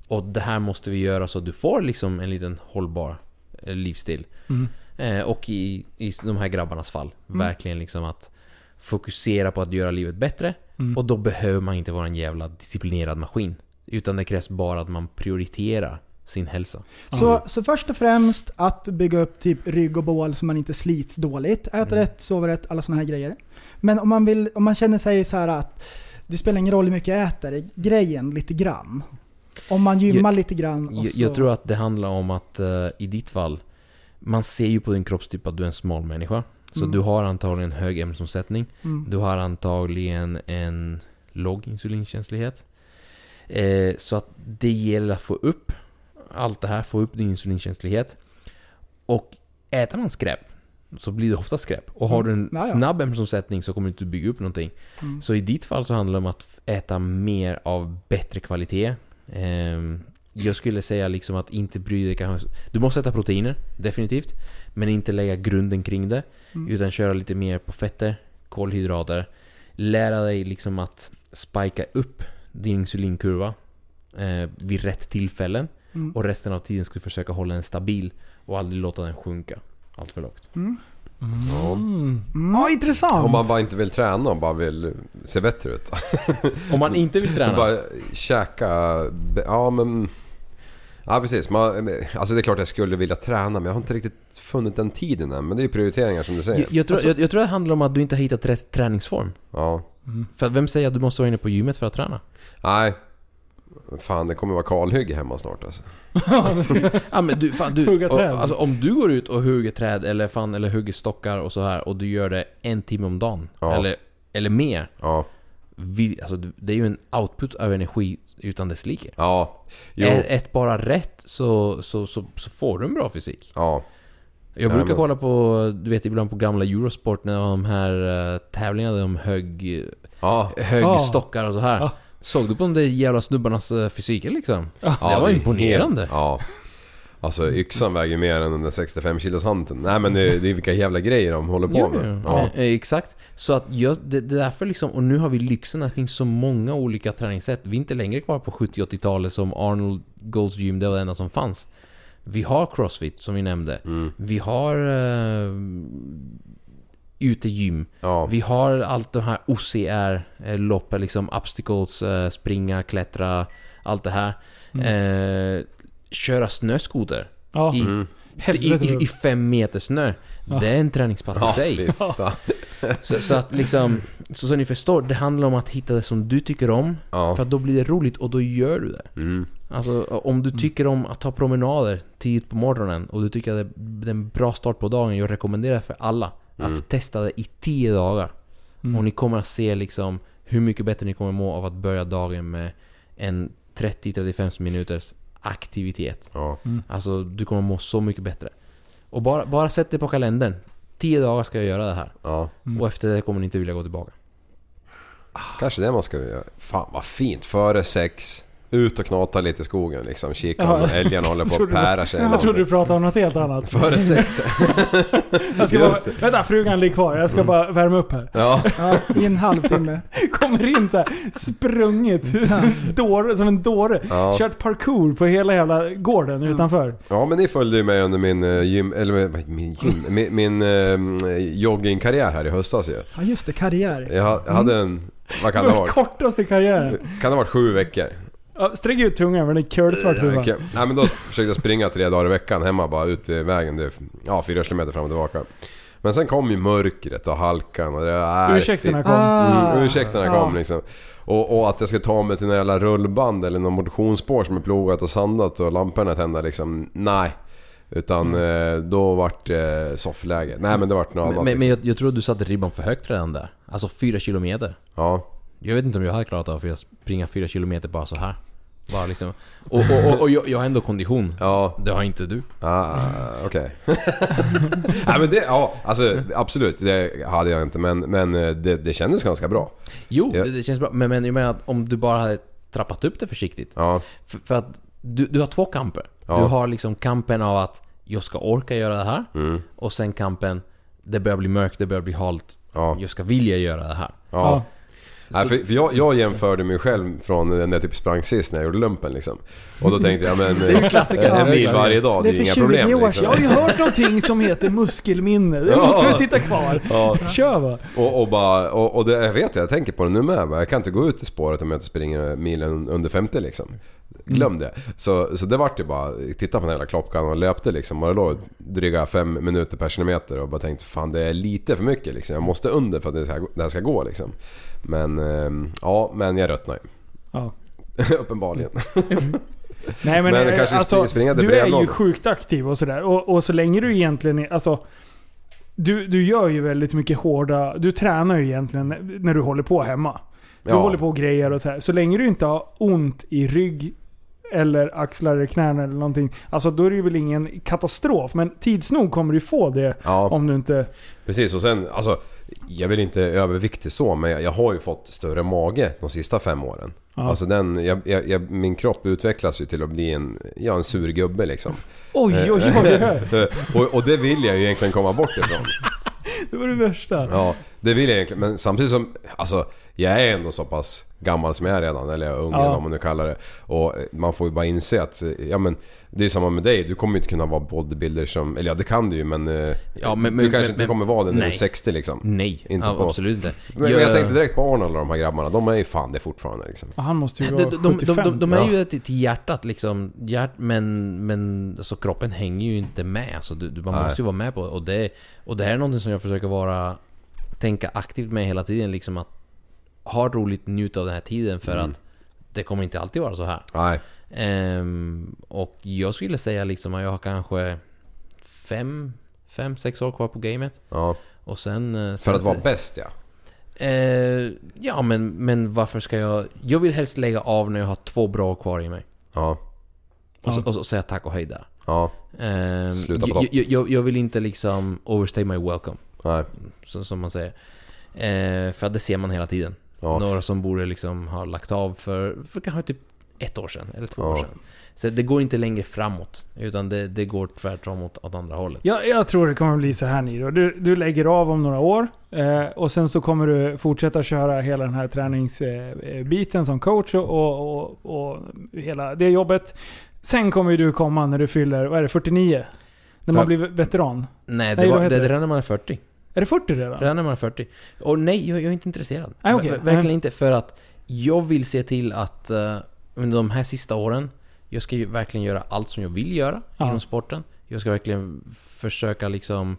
Och det här måste vi göra så att du får liksom en liten hållbar eh, livsstil. Mm. Eh, och i, i de här grabbarnas fall, Mm. verkligen liksom att fokusera på att göra livet bättre. Mm. Och då behöver man inte vara en jävla disciplinerad maskin. Utan det krävs bara att man prioriterar sin hälsa. Så, så först och främst att bygga upp typ rygg och bål så man inte slits dåligt. Äta Mm. rätt, sova rätt, alla sådana här grejer. Men om man, vill, om man känner sig så här att det spelar ingen roll hur mycket jag äter, grejen lite grann. Om man gymmar lite grann Jag, jag tror att det handlar om att eh, i ditt fall, man ser ju på din kroppstyp att du är en smal människa. Så Mm. du har antagligen hög ämnesomsättning. Mm. Du har antagligen en låg insulinkänslighet. Eh, så att det gäller att få upp allt det här, få upp din insulinkänslighet. Och äter man skräp så blir det ofta skräp. Och har du en Mm. Ja, ja. snabb ämnesomsättning så kommer du inte bygga upp någonting. Mm. Så i ditt fall så handlar det om att äta mer av bättre kvalitet. Ehm, jag skulle säga liksom att inte bry dig kanske... Du måste äta proteiner, definitivt. Men inte lägga grunden kring det. Utan köra lite mer på fetter, kolhydrater. Lära dig liksom att spika upp din insulinkurva eh, vid rätt tillfällen. Mm. Och resten av tiden ska du försöka hålla den stabil och aldrig låta den sjunka allt för lågt. Ja. Mm. Ja, intressant. Om man bara inte vill träna och bara vill se bättre ut. Om man inte vill träna. Bara käka... Ja men... Ja precis. Man, alltså det är klart jag skulle vilja träna men jag har inte riktigt funnit den tiden än. Men det är ju prioriteringar som du säger. Jag, jag, tror, jag, jag tror det handlar om att du inte har hittat rätt träningsform. Ja. För att vem säger att du måste vara inne på gymmet för att träna? Nej. Fan det kommer vara kalhygge hemma snart alltså. Ja men du, fan, du Hugga och, träd. alltså, om du går ut och hugger träd eller fan eller hugger stockar och så här och du gör det en timme om dagen. Ja. Eller, eller mer. Ja. Vi, alltså, det är ju en output av energi utan dess like. Ja. Jo. Är ett bara rätt så, så, så, så får du en bra fysik. Ja. Jag brukar kolla på, du vet ibland på gamla Eurosport när de här uh, tävlingarna där de högg, Ja. högg Ja. stockar och så här. Ja. Såg du på de där jävla snubbarnas uh, fysiker liksom? ja det var imponerande. Ja. Alltså yxan väger mer än den där 65 kilos handen. Nej men det, det är vilka jävla grejer de håller på Jo, med. jo. Ja. Eh, eh, exakt. Så att jag, det, det är därför liksom, och nu har vi lyxen att det finns så många olika träningssätt. Vi är inte längre kvar på 70-80-talet som Arnold Gold's Gym, det var det enda som fanns. Vi har Crossfit som vi nämnde. Mm. Vi har uh, utegym. Ja. Vi har allt de här OCR, eh, liksom obstacles, eh, springa, klättra, allt det här. Eh, köra snöskoter Ja, i, Mm. i, i, i fem meter snö. Ja. Det är en träningspass i Ja, sig. Så, så att liksom, så som ni förstår, det handlar om att hitta det som du tycker om. Ja. För att då blir det roligt och då gör du det. Mm. Alltså om du tycker om att ta promenader tidigt på morgonen och du tycker att det är en bra start på dagen, jag rekommenderar för alla Mm. att testa det i 10 dagar. Mm. Och ni kommer att se liksom hur mycket bättre ni kommer må av att börja dagen med en 30-35 minuters aktivitet. Ja. Alltså du kommer må så mycket bättre. Och bara, bara sätt det på kalendern. 10 dagar ska jag göra det här. Ja. Och efter det kommer ni inte vilja gå tillbaka. Kanske det man ska göra. Fan vad fint. Före sex. Ut och knata lite i skogen liksom. Kika om älgarna håller på att pära sig. Jag trodde du pratade om något helt annat. Före sex. Jag ska bara, vänta, frugan ligger kvar. Jag ska bara värma upp här. Ja. Ja, I en halvtimme. Kommer in så här sprungit dåre, som en dåre. Ja. Kört parkour på hela jävla gården utanför. ja men ni följde ju mig under min eh, gym... Eller min gym? Min, min eh, joggingkarriär här i höstas ju. Ja just det, karriär. Jag, jag hade en... Vad kan det ha varit? Kortaste karriären. Kan det ha varit sju veckor? Ja, Sträck ut tungan med en curlsvart Ja, huva. okej. Nej men då försökte jag springa tre dagar i veckan hemma bara ut i vägen. Det är, ja, fyra kilometer fram och tillbaka. Men sen kom ju mörkret och halkan och det... Nej, Ursäkterna kom. Ah. Mm, ursäkterna Ja. kom liksom. Och, och att jag ska ta mig till en jävla rullband eller någon motionsspår som är plogat och sandat och lamporna tända liksom. Nej. Utan eh, då vart det soffläge. Nej men det vart något Men, annat. men, men liksom. jag, jag tror att du satte ribban för högt redan där. Alltså 4 kilometer. Ja. Jag vet inte om jag hade klarat av att springa 4 kilometer bara så här. Bara liksom. Och, och, och, och jag, jag har ändå kondition. Ja. Det har inte du. Ah, okej. Nej men det, ja alltså absolut. Det hade jag inte men, men eh, det, det kändes ganska bra. Jo, Ja. det, det känns bra. Men, men jag menar att om du bara hade trappat upp det försiktigt. Ja. För, för att du, du har två kamper. Ja. Du har liksom kampen av att jag ska orka göra det här. Mm. Och sen kampen, det börjar bli mörkt, det börjar bli halt. Ja. Jag ska vilja göra det här. Ja. Ja. Nej, för, för jag, jag jämförde mig själv från den där typ sprang sist när jag gjorde lumpen liksom. Och då tänkte jag men... är en mil varje dag, det Det är är inga för 20 problem år liksom. Jag har ju hört någonting som heter muskelminne. Det Ja. måste väl sitta kvar? Ja. Kör va? Och, och, bara, och, och det, jag vet jag tänker på det nu med. Jag kan inte gå ut i spåret om jag inte springer milen under 50 liksom. Glöm det. Så, så det vart ju bara, titta på den hela klockan och löpte liksom. Och det låg dryga fem minuter per kilometer och bara tänkte fan det är lite för mycket liksom. Jag måste under för att det, ska, det här ska gå liksom. Men ehm, ja, men jag rötnar ju. Ja. Uppenbarligen. Nej men, Men eh, kanske alltså, springa du är ju sjukt aktiv och sådär. Och, och så länge du egentligen är, alltså, du, du gör ju väldigt mycket hårda, du tränar ju egentligen när du håller på hemma. Du Ja. håller på och grejer och så här. Så länge du inte har ont i rygg eller axlar eller knän eller någonting. Alltså då är det ju väl ingen katastrof. Men tids nog kommer du få det Ja. om du inte... Precis och sen alltså Jag vill inte överviktig så men jag, har ju fått större mage de sista fem åren. Ja. Alltså den, jag, jag, min kropp utvecklas ju till att bli en, ja, en sur gubbe liksom. Oj, oj. oj. och, och det vill jag ju egentligen komma bort ifrån. Det var det värsta. Ja, det vill jag egentligen. Men samtidigt som, alltså jag är ändå så pass gammal som jag är redan, eller ung Ja. eller vad man nu kallar det. Och man får ju bara inse att, ja men det är samma med dig. Du kommer ju inte kunna vara bodybuilder som, eller ja det kan du ju men, eh, Ja, men- du men- kanske men- inte kommer vara det när du är nej. 60 liksom. Nej, Inte ja, på- absolut inte. Men, men jag tänkte direkt på Arnold och de här grabbarna, de är ju fan det fortfarande liksom. Ja, Han måste ju De, vara de, de, 75. de, de, de är Ja. ju till, hjärtat liksom, hjärt, men, men alltså, kroppen hänger ju inte med. Alltså, du, du, man Nej. måste ju vara med på det. Och det. Och det här är någonting som jag försöker vara, tänka aktivt med hela tiden. Liksom att ha roligt, njuta av den här tiden för Mm. att det kommer inte alltid vara så här. Nej. Ehm, och jag skulle säga liksom att jag har kanske fem, fem, sex år kvar på gamet. Ja. Och sen... eh, För sen- att vara bäst ja. Eh, ja, men, men varför ska jag... Jag vill helst lägga av när jag har två bra kvar i mig. Ja. Och, så, och så säga tack och hej där. Ja. Ehm, Sluta på jag, jag, jag, vill inte liksom overstay my welcome. Nej. Så, som man säger. Eh, för att det ser man hela tiden. Ja. Några som borde liksom ha lagt av för, för kanske typ ett år sedan. Eller två Ja. år sedan. Så det går inte längre framåt. Utan det, det går tvärtom åt, åt andra hållet. Jag, jag tror det kommer bli så här Niro. Du, du lägger av om några år eh, och sen så kommer du fortsätta köra hela den här träningsbiten som coach och, och, och, och hela det jobbet. Sen kommer ju du komma när du fyller, vad är det, 49? När man För- blir veteran. Nej, det, Nej, var, det är när man är 40. Är det 40 redan? Redan när man är 40. Och nej, jag, jag är inte intresserad. Okej. Ver- Verkligen Nej. inte. För att jag vill se till att eh, under de här sista åren, jag ska ju verkligen göra allt som jag vill göra Ja. inom sporten. Jag ska verkligen försöka liksom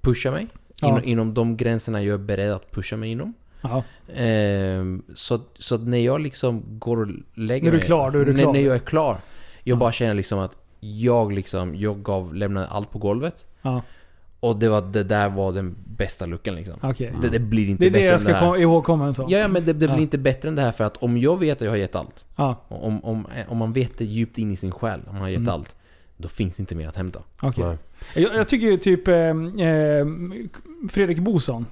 pusha mig inom, inom de gränserna jag är beredd att pusha mig inom. Ehm, så, så när jag liksom går och lägger När du är mig... klar, då är du när, klar, När jag är liksom. klar. Jag bara känner liksom att jag liksom, jag gav, lämnade allt på golvet. Och det, var, det där var den bästa luckan liksom. Okej. Det, det blir inte Det är det bättre jag än ska det här. kom- ihågkomma en sån. Ja, ja, men det, det Ja. blir inte bättre än det här för att om jag vet att jag har gett allt. Ja, Om, om, om man vet det djupt in i sin själ, om man har gett Mm. allt. Då finns det inte mer att hämta. okej. Nej. Jag, jag tycker ju typ eh, eh, Fredrik Boson.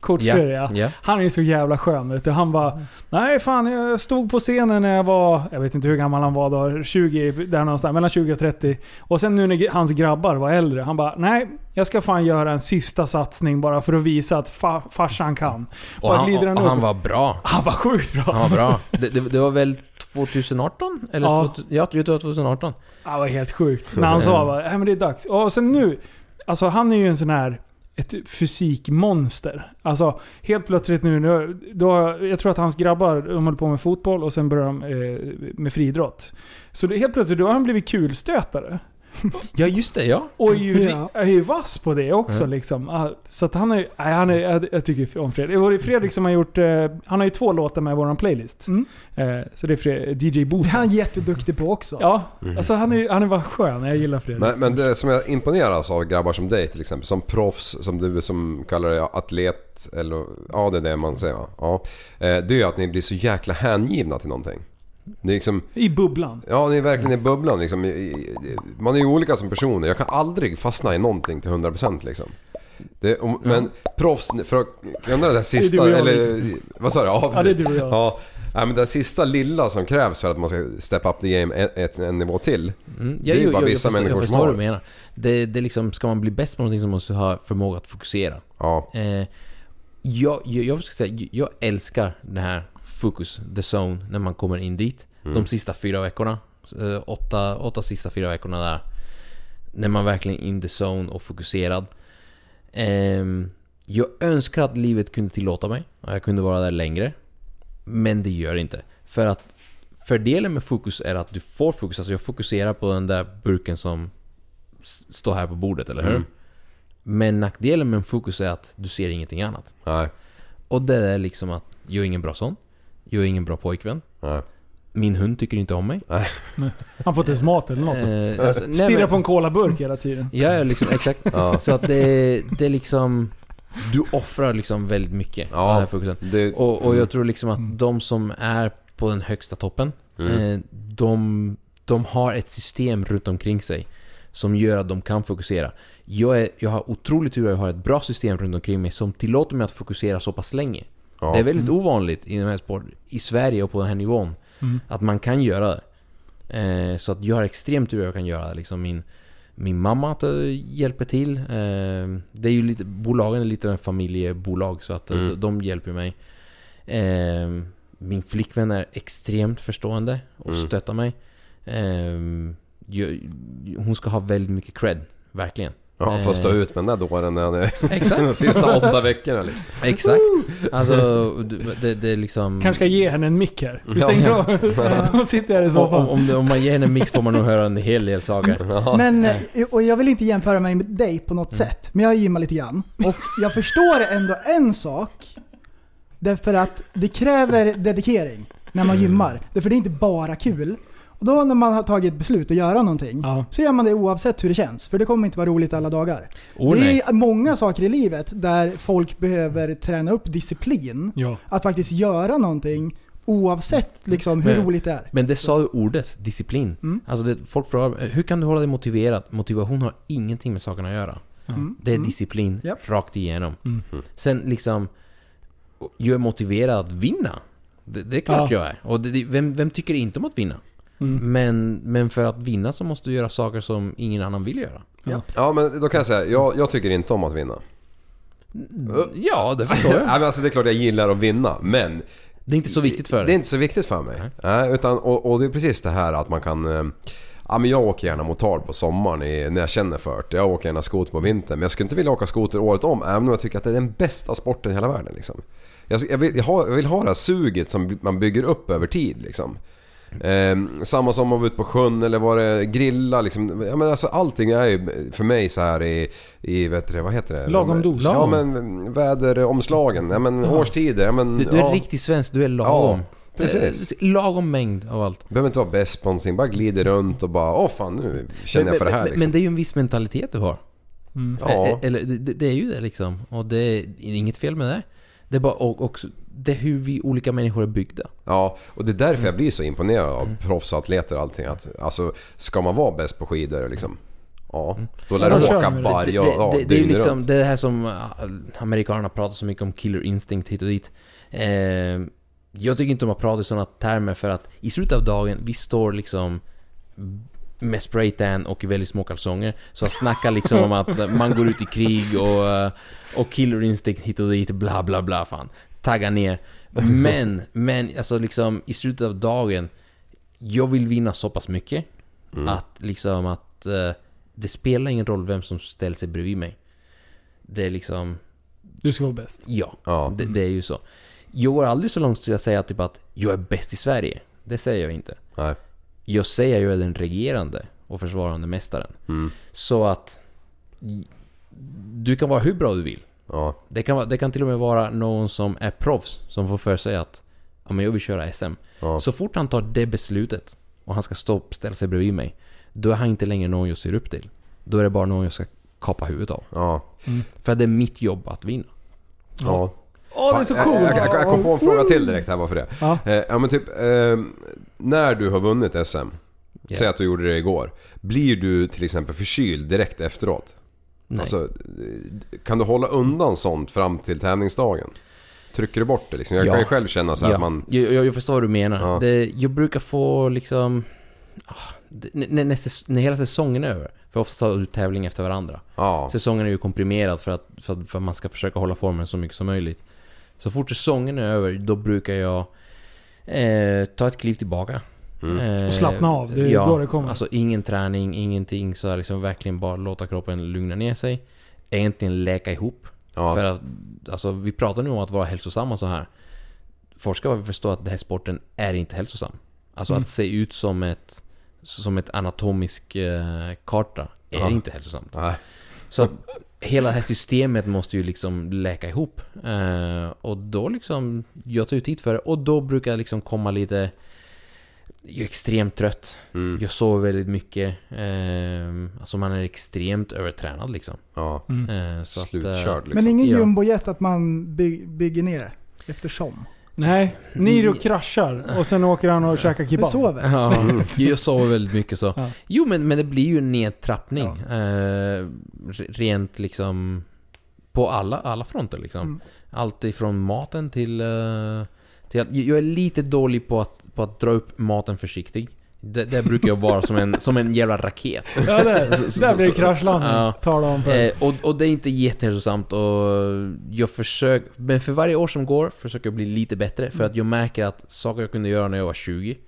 Coach Ja. Fredrik, ja. Ja. Han är ju så jävla skön vet du. Han bara Nej fan, jag stod på scenen när jag var, jag vet inte hur gammal han var då, 20, där någonstans, mellan 20 och 30. Och sen nu när hans grabbar var äldre, han bara Nej, jag ska fan göra en sista satsning bara för att visa att fa, farsan kan. Och, han, och, han och han var bra. Han var sjukt bra. Han var bra. Det, det, det var väl 2018? Eller Ja. 2000, ja, jag tror det var 2018. Han var helt sjukt. När han sa bara, "Nej, men det är dags. Och sen nu, alltså han är ju en sån här ett fysikmonster. Alltså helt plötsligt nu, nu då, jag tror att hans grabbar, de höll på med fotboll och sen började de eh, med friidrott. Så det, helt plötsligt då har han blivit kulstötare. Ja, just det. Ja. Och är ju, Ja. är ju vass på det också Ja. liksom. Ah, Så att han är, nej, han är jag, tycker om Fredrik. Det var det Fredrik som har gjort, eh, han har ju två låtar med i våran playlist. Mm. Eh, så det är Fred, DJ Det är Bosa. han jätteduktig på också. Ja, alltså han är, han är bara skön. Jag gillar Fredrik. Men, men det som jag imponeras av grabbar som dig till exempel, som proffs, som du som kallar det atlet, eller ja det är det man säger va? Ja. Eh, Det är ju att ni blir så jäkla hängivna till någonting. Det är liksom, I bubblan. ja ni är verkligen i bubblan liksom. I- i- Man är ju olika som personer. Jag kan aldrig fastna i någonting till 100% liksom. Det, om, men proffs, för att kunna det där sista, du och jag, eller vad sa du? Ja, Ja, det är du och jag. Ja, nej, men det sista lilla som krävs för att man ska step up the game ett, ett, en nivå till. Mm. Det är ju jo, bara jo, vissa jag förstår, människor jag som förstår har vad du menar. Det, det är liksom, ska man bli bäst på någonting så måste man ha förmåga att fokusera. Ja, Eh, jag, jag, jag ska säga, jag älskar det här fokus, the zone, när man kommer in dit. Mm. De sista fyra veckorna. Eh, åtta, åtta sista fyra veckorna där. När man verkligen är in the zone och fokuserad. Ehm, jag önskar att livet kunde tillåta mig. Och jag kunde vara där längre. Men det gör inte. För att fördelen med fokus är att du får fokus. Alltså jag fokuserar på den där burken som står här på bordet, eller hur? Mm. Men nackdelen med fokus är att du ser ingenting annat. nej, Och det är liksom att jag är ingen bra son. Jag är ingen bra pojkvän. nej. Min hund tycker inte om mig. Han får inte ens mat eller något. Eh, alltså, nej, Stirrar men- på en colaburk hela tiden. Ja, liksom, exakt. Ja. Så att det, det är liksom... Du offrar liksom väldigt mycket Ja. på den här fokusen. Det, Och, och jag tror liksom att de som är på den högsta toppen, Mm. eh, de, de har ett system runt omkring sig som gör att de kan fokusera. Jag, är, jag har otroligt tur att jag har ett bra system runt omkring mig som tillåter mig att fokusera så pass länge. Ja. Det är väldigt ovanligt i den här sport, i Sverige och på den här nivån, Mm. att man kan göra det. Eh, så att jag har extremt tur att jag kan göra det. Liksom min, min mamma att, eh, hjälper till. Eh, det är ju lite, bolagen är lite en familjebolag så att eh, Mm. de hjälper mig. Eh, min flickvän är extremt förstående och Mm. stöttar mig. Eh, jag, hon ska ha väldigt mycket cred, verkligen. Ja, får stå Eh, ut med den där dåren när han är Exakt. de sista åtta veckorna liksom. Exakt. Alltså, det, det är liksom... Kanske ska ge henne en mick här. Vi Ja. stänger av. Hon sitter här i om, soffan. om, om, om man ger henne en mix får man nog höra en hel del saker. Men, eh, och jag vill inte jämföra mig med dig på något sätt, men jag gymmar lite grann. Och jag förstår ändå en sak. Därför att det kräver dedikering när man gymmar. Därför det är inte bara kul. Och då när man har tagit ett beslut att göra någonting, Ja. så gör man det oavsett hur det känns. För det kommer inte vara roligt alla dagar. Oh, det nej. är många saker i livet där folk behöver träna upp disciplin. Ja. Att faktiskt göra någonting oavsett liksom, hur Men- roligt det är. Men det sa ju ordet, disciplin. Mm. Alltså det, folk frågar hur kan du hålla dig motiverad? Motivation har ingenting med sakerna att göra. Mm. Det är Mm. disciplin Japp. rakt igenom. Mm. Sen liksom, jag är motiverad att vinna. Det, det är klart Ja. jag är. Och det, vem, vem tycker inte om att vinna? Mm. Men, men för att vinna så måste du göra saker som ingen annan vill göra. Ja men då kan jag säga, jag, jag tycker inte om att vinna. Ja, det förstår jag. Nej men alltså det är klart jag gillar att vinna, men Det är inte så viktigt för Det är dig. inte så viktigt för mig. Nej. Nej, utan, och, och det är precis det här att man kan... eh, Ja men jag åker gärna motard på sommaren i, när jag känner för det. Jag åker gärna skoter på vintern. Men jag skulle inte vilja åka skoter året om även om jag tycker att det är den bästa sporten i hela världen. Liksom. Jag, jag, vill, jag, har, jag vill ha det här suget som man bygger upp över tid. Liksom. Eh, samma som att vara ute på sjön eller var det grilla liksom. Ja, men alltså, allting är ju för mig så här i, i vet du, vad heter det? Lagom dos. Ja men väderomslagen, ja men årstider, ja men... Du, du är ja. riktigt svensk, du är lagom. Ja, precis. Eh, Lagom mängd av allt. Behöver inte vara bäst på någonting, bara glider runt och bara åh fan nu känner jag för det här men, liksom. men det är ju en viss mentalitet du har. Mm. Ja. Eh, Eller det, det är ju det liksom. Och det är inget fel med det. Det är bara och, också, det är hur vi olika människor är byggda. Ja, och det är därför Mm. jag blir så imponerad av proffsatleter och allting. Att, alltså, ska man vara bäst på skidor liksom, ja, då lär du Alltså, åka det- Det, varje det, ja, det, det är ju dygnet liksom runt. det här som äh, amerikanerna pratar så mycket om killer instinct hit och dit. Eh, jag tycker inte om att prata i sådana termer för att i slutet av dagen, vi står liksom med spraytan och väldigt små kalsonger. Så att snacka liksom om att man går ut i krig och, eh, och killer instinct hit och dit, bla bla bla fan. Tagga ner. Men, men alltså liksom i slutet av dagen, jag vill vinna så pass mycket Mm. att liksom att eh, det spelar ingen roll vem som ställer sig bredvid mig. Det är liksom, Du ska vara bäst. ja, Ja. det, det är ju så. Jag går aldrig så långt till att säga typ att jag är bäst i Sverige. Det säger jag inte. Nej. Jag säger att jag är den regerande och försvarande mästaren. Mm. Så att du kan vara hur bra du vill. Ja. Det kan, vara- det kan till och med vara någon som är proffs som får för sig att ja, men jag vill köra SM. Ja. Så fort han tar det beslutet och han ska stå ställa sig bredvid mig. Då är han inte längre någon jag ser upp till. Då är det bara någon jag ska kapa huvudet av. Ja. För det är mitt jobb att vinna. Ja. Åh, det är så Jag, coolt! jag, jag, jag kom på en fråga till direkt här bara för det. Ja. Eh, ja men typ, eh, när du har vunnit SM, Ja. säg att du gjorde det igår. Blir du till exempel förkyld direkt efteråt? Nej. Alltså, kan du hålla undan sånt fram till tävlingsdagen? Trycker du bort det liksom? Jag Ja. kan ju själv känna så ja, att man... jag, jag, jag förstår vad du menar. Ja. Det, jag brukar få liksom... ah, När, när, när hela säsongen är över. För ofta tar du tävling efter varandra. Säsongen är ju komprimerad för att, för att, för att man ska försöka hålla formen så mycket som möjligt. Så fort säsongen är över, då brukar jag eh, ta ett kliv tillbaka. Mm. Och slappna av, det är då det kommer. Alltså ingen träning, ingenting. Så här liksom verkligen bara låta kroppen lugna ner sig. Egentligen läka ihop. Ja. För att, alltså vi pratar nu om att vara hälsosamma så här. Forskare har förstått att den här sporten är inte hälsosam. Alltså Mm. att se ut som ett, som ett anatomisk eh, karta är Ja. inte hälsosamt. Nej. Så att hela det här systemet måste ju liksom läka ihop. Eh, och då liksom, jag tar ju tid för det. Och då brukar jag liksom komma lite... Jag är extremt trött. Mm. Jag sover väldigt mycket. Eh, alltså man är extremt övertränad liksom. Ja. Mm. Eh, så att, eh, Slutkörd liksom. Men ingen Ja. jumbojet att man by, bygger ner eftersom. Nej, Niro kraschar och sen åker han och käkar Du kebab. sover? Ja, jag sover väldigt mycket så. Ja. Jo men, men det blir ju en nedtrappning. Eh, re- rent liksom... På alla, alla fronter liksom. Mm. Allt ifrån maten till... eh, till att, jag är lite dålig på att, på att dra upp maten försiktig. Det, det brukar jag vara som en, som en jävla raket. Ja, där, Så- så- där blir det kraschlandning. Ja. Tala om för. Eh, och, och det är inte jättehälsosamt och jag försöker... Men för varje år som går försöker jag bli lite bättre. För att jag märker att saker jag kunde göra när jag var 20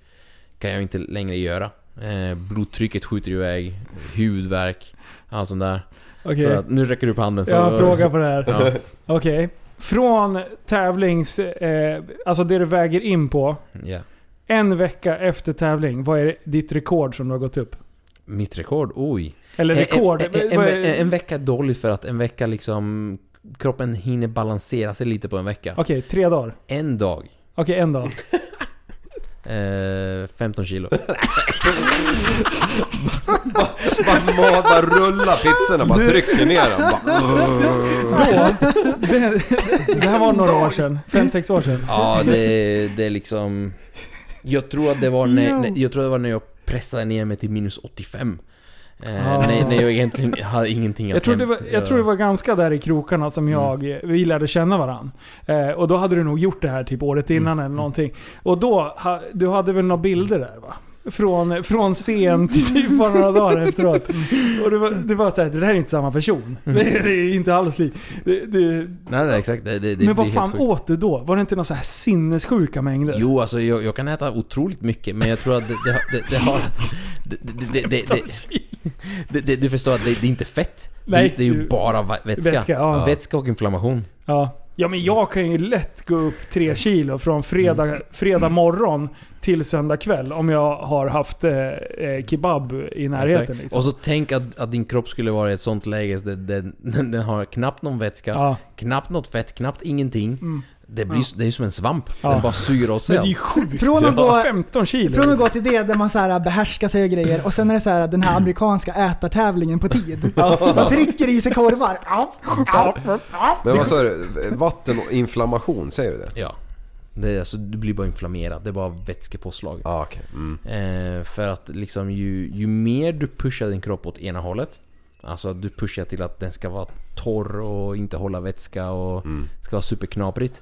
kan jag inte längre göra. Eh, blodtrycket skjuter iväg, huvudvärk, allt sånt där. Okej, Så att, nu räcker du upp handen. Så, jag har en fråga på det här. Ja. Okej. Från tävlings... Eh, alltså det du väger in på. Ja. En vecka efter tävling, vad är ditt rekord som du har gått upp? Mitt rekord? Oj. Eller rekord? En, en, en, en, vecka är dåligt för att en vecka liksom... Kroppen hinner balansera sig lite på en vecka. Okej, tre dagar. En dag. Okej, en dag. Eh, 15 kilo. Bara, bara, bara rulla pizzorna, bara trycker ner dem. Bara, Det, det här var några år sedan. Fem, sex år sedan. Ja, det, det är liksom... Jag tror att det var när, när, jag tror det var när jag pressade ner mig till minus 85. Eh, Ah. när, när jag egentligen hade ingenting att Jag tror, det var, jag tror det var ganska där i krokarna som jag, vi lärde känna varandra. Eh, och då hade du nog gjort det här typ året innan eller någonting. Och då, ha, du hade väl några bilder där va? Från, från scen till typ bara några dagar efteråt. Och det var, det var såhär, det där är inte samma person. Det, det är inte alls likt. Det, det, Nej, nej, exakt. Det, det, men vad fan sjukt. åt du då? Var det inte några så här sinnessjuka mängder? Jo, alltså jag, jag kan äta otroligt mycket, men jag tror att det, det, det, har... Det, det, du förstår att det, är inte fett. Nej, det, är ju bara vätska. Vätska, ja. Vätska och inflammation. Ja. Ja men jag kan ju lätt gå upp tre kilo från fredag, fredag morgon till söndag kväll om jag har haft eh, eh, kebab i närheten. Liksom. Och så tänk att, att din kropp skulle vara i ett sånt läge, där den, den, den har knappt någon vätska, ja. knappt något fett, knappt ingenting. Mm. Det, blir, det är ju som en svamp. Ja. Den bara suger åt sig Men det är ju allt. sjukt. Från att gå- 15 kilo. Från att gå till det där man så här behärskar sig och grejer och sen är det så här den här amerikanska ätartävlingen på tid. Man trycker i sig korvar. Men vad sa du? Vatten och inflammation, säger du det? Ja. Det är, alltså, du blir bara inflammerad. Det är bara vätskepåslag. Ja, okej. Mm. Eh, för att liksom ju, ju mer du pushar din kropp åt ena hållet. Alltså att du pushar till att den ska vara torr och inte hålla vätska och Mm. ska vara superknaprigt.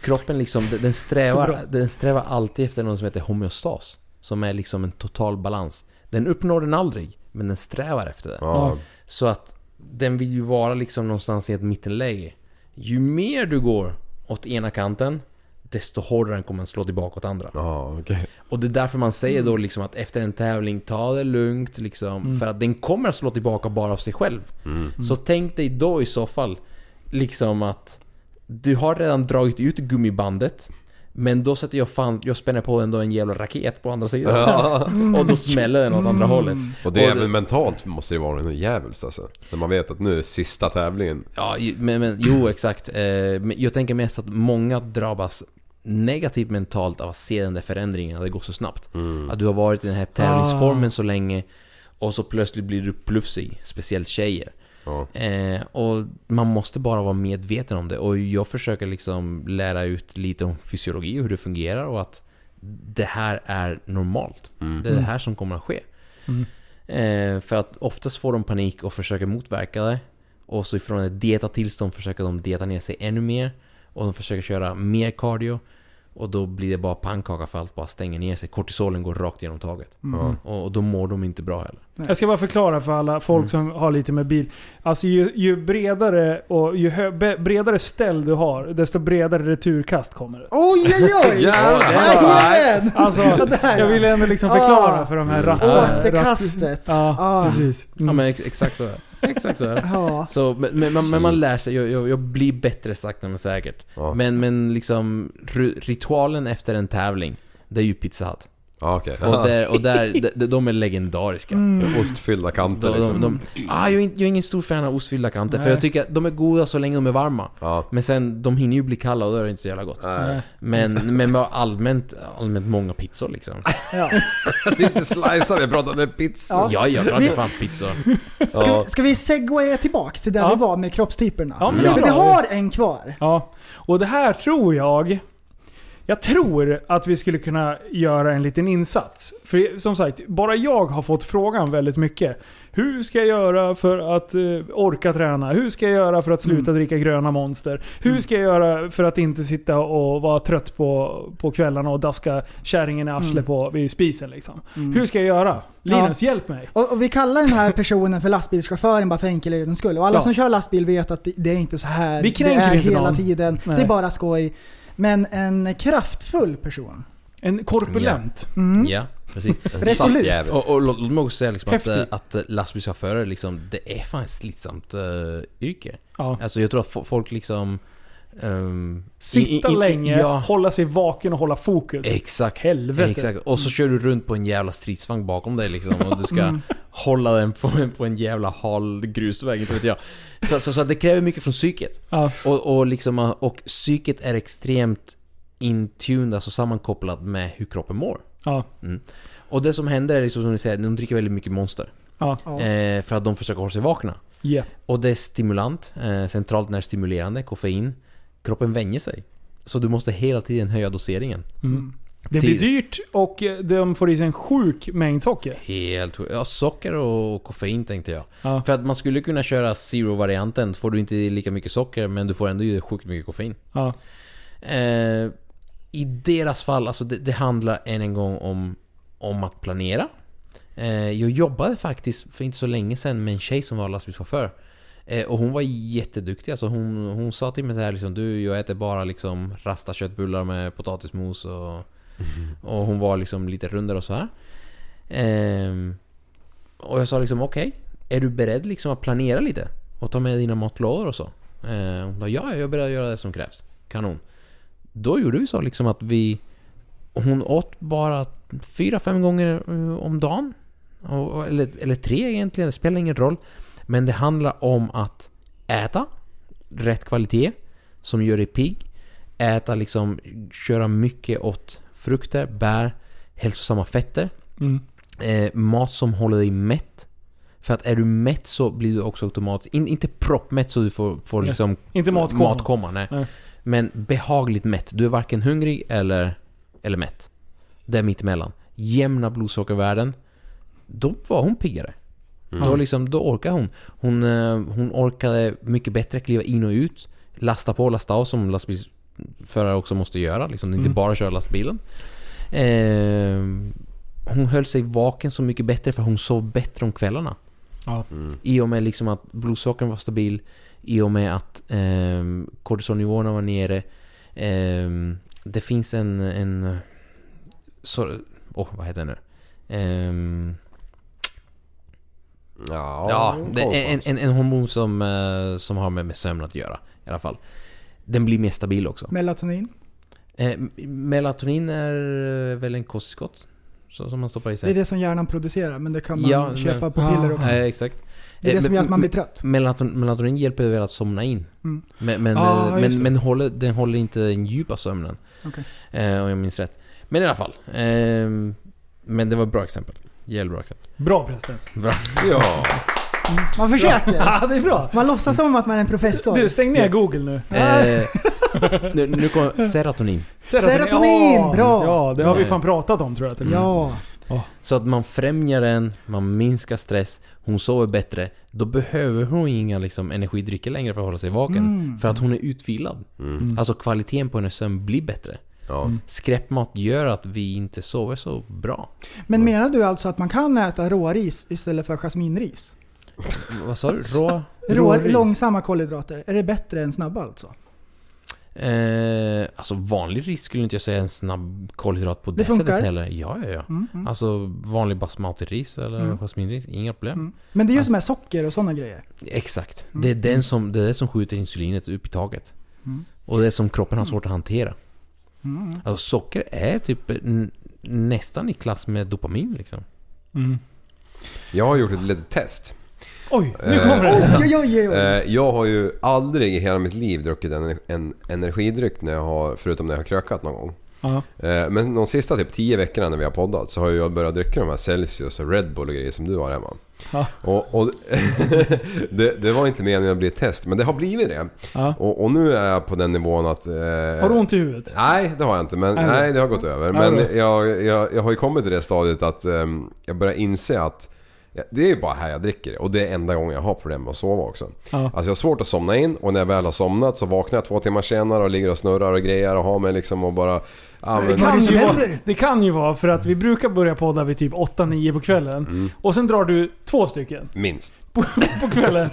Kroppen liksom, den- strävar, den strävar alltid efter något som heter homeostas. Som är liksom en total balans. Den uppnår den aldrig, men den strävar efter det. Ja. Så att den vill ju vara liksom någonstans i ett mittenläge. Ju mer du går åt ena kanten, desto hårdare den kommer den slå tillbaka åt andra. Ja, okej. Och det är därför man säger då liksom att efter en tävling, ta det lugnt liksom. För att den kommer att slå tillbaka bara av sig själv. Mm. Så tänk dig då i så fall, liksom att du har redan dragit ut gummibandet. Men då sätter jag fan, jag spänner på ändå en jävla raket på andra sidan. Och då smäller den åt andra hållet. Och det är även mentalt måste det vara något jävligt alltså. När man vet att nu är sista tävlingen. Ja, men, men jo exakt. Eh, jag tänker mest att många drabbas negativt mentalt av att se den där förändringen, att det går så snabbt. Att du har varit i den här tävlingsformen så länge och så plötsligt blir du plufsig, speciellt tjejer. Ja. Eh, och man måste bara vara medveten om det. Och jag försöker liksom lära ut lite om fysiologi och hur det fungerar och att det här är normalt. Mm. Det är det här som kommer att ske. Mm. Eh, för att oftast får de panik och försöker motverka det. Och så ifrån ett dietatillstånd försöker de dieta ner sig ännu mer. Och de försöker köra mer cardio. Och då blir det bara pannkaka för allt bara stänger ner sig. Kortisolen går rakt genom taget. Ja. Och, och då mår de inte bra heller. Jag ska bara förklara för alla folk Mm. som har lite med bil. Alltså ju, ju bredare och ju hö, be, bredare ställ du har, desto bredare returkast kommer det. Oj oj oj! Jajamän! Alltså, jag ja. vill ändå liksom förklara Ah. för de här Mm. ratt... Återkastet. Ja, Ah. precis. Ja men ex- exakt så är det. Exakt så är det. Ja. Så, men, men, man- men man lär sig, jag, jag, jag blir bättre sakta men säkert. Ja. Men, men liksom, ritualen efter en tävling, det är ju Pizza Hut. Ja, okej. Och, där, och där, de, de är legendariska. Ostfyllda kanter De, de, liksom. de, ah, jag, är inte, jag är ingen stor fan av ostfyllda kanter, för Nej. jag tycker att de är goda så länge de är varma. Ja. Men sen, de hinner ju bli kalla och då är det inte så jävla gott. Nej. Men, men allmänt, allmänt många pizzor liksom. Ja. Det är inte slicear, vi pratar om pizza. Ja. Ja, jag inte fan pizzor. Ska, Ja. vi, ska vi segwaya tillbaks till där Ja. vi var med kroppstyperna? Ja, men är För vi har en kvar. Ja. Och det här tror jag Jag tror att vi skulle kunna göra en liten insats. För som sagt, bara jag har fått frågan väldigt mycket. Hur ska jag göra för att eh, orka träna? Hur ska jag göra för att sluta dricka gröna monster? Hur ska jag göra för att inte sitta och vara trött på, på kvällarna och daska kärringen i arslet på, vid spisen liksom? Hur ska jag göra? Linus, hjälp mig! Och, och vi kallar den här personen för lastbilschauffören bara för enkelhetens skull. Och alla Ja. som kör lastbil vet att det, det är inte så här. Vi kränker det är inte hela någon. tiden. Nej. Det är bara skoj. Men en kraftfull person. En korpulent. Mm. Ja, precis. Resolut. jävel. Och, och låt låt mig också säga liksom att, eh, att eh, lastbilschaufförer liksom, det är fan ett slitsamt uh, yrke. Ja. Alltså jag tror att fo- folk liksom... ehm, Sitta i- i- länge, Ja, hålla sig vaken och hålla fokus. exakt. Helvete. Exakt. Och så kör du runt på en jävla stridsvagn bakom dig liksom och du ska Mm. hålla den på, på en jävla hal grusväg, inte vet jag. Så, så, så det kräver mycket från psyket. Ja. Och, och, liksom, och psyket är extremt intuned, alltså sammankopplat med hur kroppen mår. Ja. Och det som händer är liksom som ni säger, de dricker väldigt mycket monster. Ja. Eh, för att de försöker hålla sig vakna. Yeah. Och det är stimulant, eh, centralt nervstimulerande, koffein. Kroppen vänjer sig. Så du måste hela tiden höja doseringen. Mm. Det blir Till- dyrt och eh, de får i sig en sjuk mängd socker. Helt sjukt. Ja, socker och koffein tänkte jag. Ja. För att man skulle kunna köra zero-varianten, får du inte lika mycket socker men du får ändå sjukt mycket koffein. Ja. Eh, I deras fall, alltså det, det handlar än en gång om, om att planera. Eh, jag jobbade faktiskt för inte så länge sedan med en tjej som var lastbilschaufför. Eh, och hon var jätteduktig. Alltså hon, hon sa till mig så här liksom, du jag äter bara liksom rasta köttbullar med potatismos och, och hon var liksom lite rundare och så här. Ehm, och jag sa liksom okej, är du beredd liksom att planera lite? Och ta med dina matlådor och så? Eh, hon bara, ja, jag är beredd att göra det som krävs. Kanon. Då gjorde vi så liksom att vi... Hon åt bara fyra, fem gånger eh, om dagen. Eller, eller tre egentligen, det spelar ingen roll. Men det handlar om att äta rätt kvalitet som gör dig pigg. Äta liksom, köra mycket åt frukter, bär, hälsosamma fetter. Mm. Eh, mat som håller dig mätt. För att är du mätt så blir du också automatiskt, in, inte proppmätt så du får, får Nej, liksom Inte matkomma. matkomma, nej. Nej. Men behagligt mätt. Du är varken hungrig eller, eller mätt. Det är mittemellan. Jämna blodsockervärden. Då var hon piggare. Då, liksom, då orkade hon. Hon, eh, hon orkade mycket bättre kliva in och ut. Lasta på och lasta av som lastbilsförare också måste göra. Liksom, inte Mm. bara köra lastbilen. Eh, hon höll sig vaken så mycket bättre för hon sov bättre om kvällarna. Ja. I och med liksom att blodsockern var stabil. I och med att eh, kortisonnivåerna var nere. Eh, det finns en... en så, oh, vad heter den nu? Ehm, Ja, Ja, det en, en, en hormon som, eh, som har med, med sömn att göra. I alla fall. Den blir mer stabil också. Melatonin. Eh, melatonin är eh, väl en kosttillskott? Så, som man stoppar i Det är sig. det som hjärnan producerar, men det kan man Ja, köpa men- på Ja. piller också. Eh, exakt. Det är det Eh, som men- gör att man blir trött. Melatonin, melatonin hjälper väl att somna in. Mm. Men, men, Ah, eh, men, men håller, den håller inte den djupa sömnen. Okej. Eh, om jag minns rätt. Men i alla fall. ehm, men det var ett bra exempel. Jävligt bra exempel. Bra förresten. Bra. Ja. Man försöker. Ja, det är bra. Man låtsas som att man är en professor. Du, stäng ner google nu. Eh, nu, nu kommer serotonin. Serotonin, Ja, bra. Ja, det har vi fan pratat om tror jag. till och med. Ja. Så att man främjar den, man minskar stress, hon sover bättre. Då behöver hon inga liksom, energidrycker längre för att hålla sig vaken. Mm. För att hon är utvilad. Mm. Alltså kvaliteten på hennes sömn blir bättre. Ja. Skräpmat gör att vi inte sover så bra. Men menar du alltså att man kan äta råris istället för jasminris? Vad sa du? Rå? Rå, Råris. långsamma kolhydrater. Är det bättre än snabba alltså? Eh, alltså vanlig ris skulle inte jag säga en snabb kolhydrat på det, Det sättet heller. Ja, ja, ja. Mm, mm. Alltså vanlig basmati-ris eller Mm. jasminris, inga problem. Mm. Men det är ju som är socker och sådana grejer. Exakt. Mm. Det är den som, det är det som skjuter insulinet upp i taget. Mm. Och det är som kroppen har svårt att hantera. Mm. Alltså socker är typ nästan i klass med dopamin liksom. Mm. Jag har gjort ett litet test. Oj, nu Eh, kommer det. Oj, oj, oj, oj. Eh, Jag har ju aldrig i hela mitt liv druckit en, en energidryck när jag har, förutom när jag har krökat någon gång. Ja. Eh, Men de sista typ 10 veckorna när vi har poddat så har jag börjat dricka de här Celsius och Red Bull och grejer som du har hemma. Ja. Och, och det, det var inte meningen att bli ett test, men det har blivit det. Ja. Och, och nu är jag på den nivån att... Eh, Har du ont i huvudet? Nej, det har jag inte. Men, Nej, nej, det- har gått över. Men jag, jag, jag har ju kommit till det stadiet att ehm, jag börjar inse att det är ju bara här jag dricker det. Och det är enda gången jag har problem med att sova också. Ja. Alltså jag har svårt att somna in och när jag väl har somnat så vaknar jag två timmar senare och ligger och snurrar och grejer och har mig liksom och bara... Ja, men, kan det som ju vara, det kan ju vara för att vi brukar börja podda vid typ 8-9 på kvällen. Mm. Och sen drar du två stycken minst. på, på kvällen.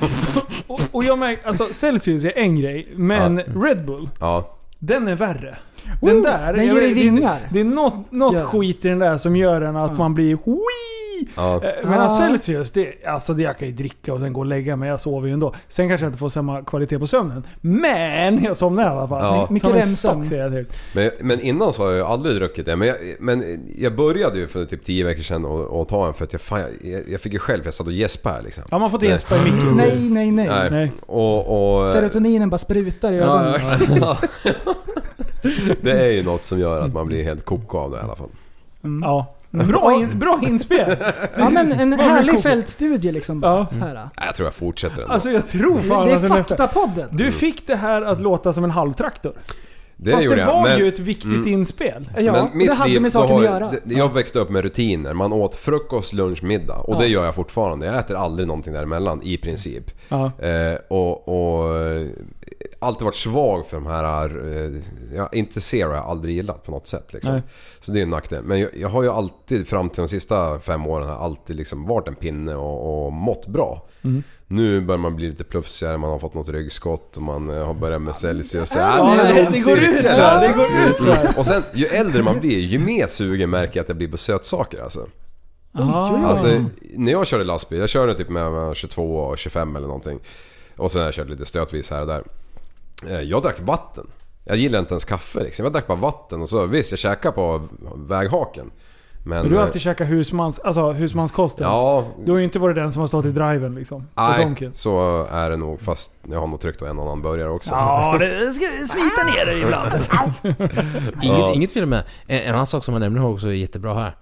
och, och jag märker, alltså Celsius är en grej, men Red Bull, Ja. den är värre. Den där, den ger dig vet, det- vingar. Det är något, något Ja. skit i den där som gör en att man blir Wii! Ja. Medan Ah. Celsius, det, alltså det jag kan ju dricka och sen gå och lägga mig. Jag sover ju ändå. Sen kanske jag inte får samma kvalitet på sömnen. Men jag somnar i alla fall. Ja. Mycket remsömn. Men, men innan så har jag aldrig druckit det. Men jag, men jag började ju för typ 10 veckor sedan att ta en för att jag, fan, jag, jag fick ju själv, jag satt och gäspade liksom. Ja, man får inte gäspa i micken. Nej, nej, nej. Nej. Nej. Och, och, Serotoninen bara sprutar i Ja, ögonen. ja. det är ju något som gör att man blir helt koko av det i alla fall. Ja. Bra, in, bra inspel! Ja men en härlig fältstudie liksom. Ja. Bara, så här. Jag tror jag fortsätter ändå. Alltså jag tror fan Det är faktapodden. Du fick det här att låta som en halvtraktor. det Fast det var men, ju ett viktigt Mm. inspel. Ja, men mitt det hade liv, med saken har, att göra. det- Jag växte upp med rutiner. Man åt frukost, lunch, middag. Och Ja. det gör jag fortfarande. Jag äter aldrig någonting däremellan i princip. Ja. Eh, och, och alltid varit svag för de här... Eh, ja, inte zero har jag aldrig gillat på något sätt. Liksom. Så det är en nackdel. Men jag, jag har ju alltid fram till de sista fem åren har alltid liksom varit en pinne och, och mått bra. Mm. Nu börjar man bli lite plufsigare, man har fått något ryggskott och man eh, har börjat med Celsius. Ja, Ja, det- det ond går ut, va? Det går ut, va? Och sen ju äldre man blir, ju mer sugen märker jag att jag blir på sötsaker alltså. Ah. Alltså, när jag körde lastbil, jag körde typ med 22 och 25 eller någonting. Och sen har jag kört lite stötvis här och där. Eh, Jag drack vatten. Jag gillar inte ens kaffe liksom. Jag drack bara vatten och så visst, jag käkade på väghaken. Men... Men du har eh, alltid käkat husmans, alltså husmanskosten. Ja, Du har ju inte varit den som har stått i driven liksom. nej så är det nog. Fast jag har nog tryckt en annan burgare också. Ja, det ska smita ner dig ibland. Inget, Ja. inget fel med en, en annan sak som jag nämner också är jättebra här.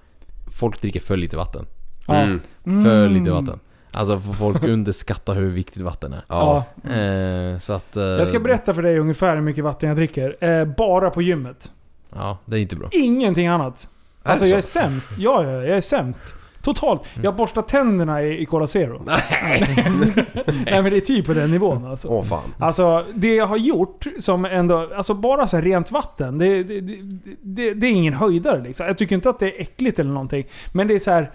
Folk dricker för lite vatten. Mm. För lite vatten. Alltså för folk underskattar hur viktigt vatten är. Ja. Eh, så att... Eh, Jag ska berätta för dig ungefär hur mycket vatten jag dricker. Eh, bara på gymmet. Ja, det är inte bra. Ingenting annat. Är Alltså det jag är sämst. Ja, ja, jag är sämst. Totalt. Jag borstar tänderna i, i Cola Zero. Nej. Nej men det är typ på den nivån alltså. Åh fan. Alltså det jag har gjort som ändå, alltså bara så här rent vatten. Det, det, det, det, det är ingen höjdare liksom. Jag tycker inte att det är äckligt eller någonting. Men det är så här.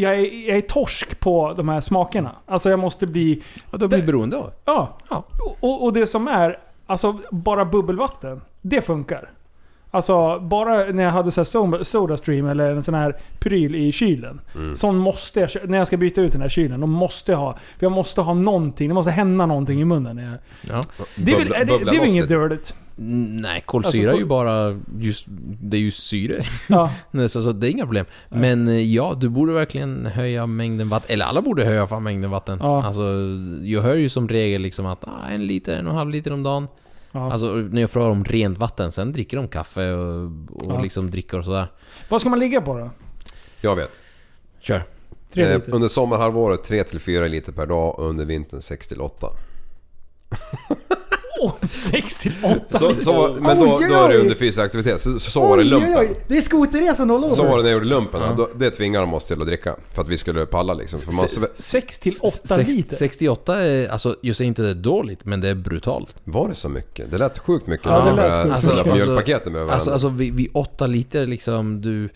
Jag är, jag är torsk på de här smakerna. Alltså jag måste bli... Ja, då blir beroende av. Ja. Ja. Och, och det som är, alltså bara bubbelvatten. Det funkar. Alltså bara när jag hade så här Soda- Sodastream eller en sån här pryl i kylen. Mm. Sån måste jag, när jag ska byta ut den här kylen, då måste jag ha. För jag måste ha någonting, det måste hända någonting i munnen. När jag, Ja. det är väl, är det, det är väl inget? Mm, Nej, kolsyra Alltså, är ju bara just... Det är ju syre. Ja. Nej, så, det är inga problem. Men eh, ja, du borde verkligen höja mängden vatten. Eller alla borde höja mängden vatten. Ja. Alltså, jag hör ju som regel liksom att ah, en liter, en och en halv liter om dagen. Ja. Alltså när jag frågar om rent vatten, sen dricker de kaffe och, och Ja. liksom dricker och sådär. Vad ska man ligga på då? Jag vet. Kör. Tre Eh, under sommarhalvåret 3-4 liter per dag och under vintern 6-8. Åh, 6 till 8 Så, så, men då, då är det under fysisk aktivitet. Så, så, så var det Oj, lumpen. Det är skoterresan all over. Så var det när jag gjorde lumpen. Ja. Då, det tvingade de oss till att dricka. För att vi skulle palla liksom. För man, sve- 6 till 8 Sex- liter? 68 är, alltså säger inte det är dåligt, men det är brutalt. var det så mycket? Det lät sjukt mycket. Ja, när det lät började sjukt mycket. på Alltså- mjölkpaketen med varandra. Alltså, alltså vid, vid 8 liter liksom, du...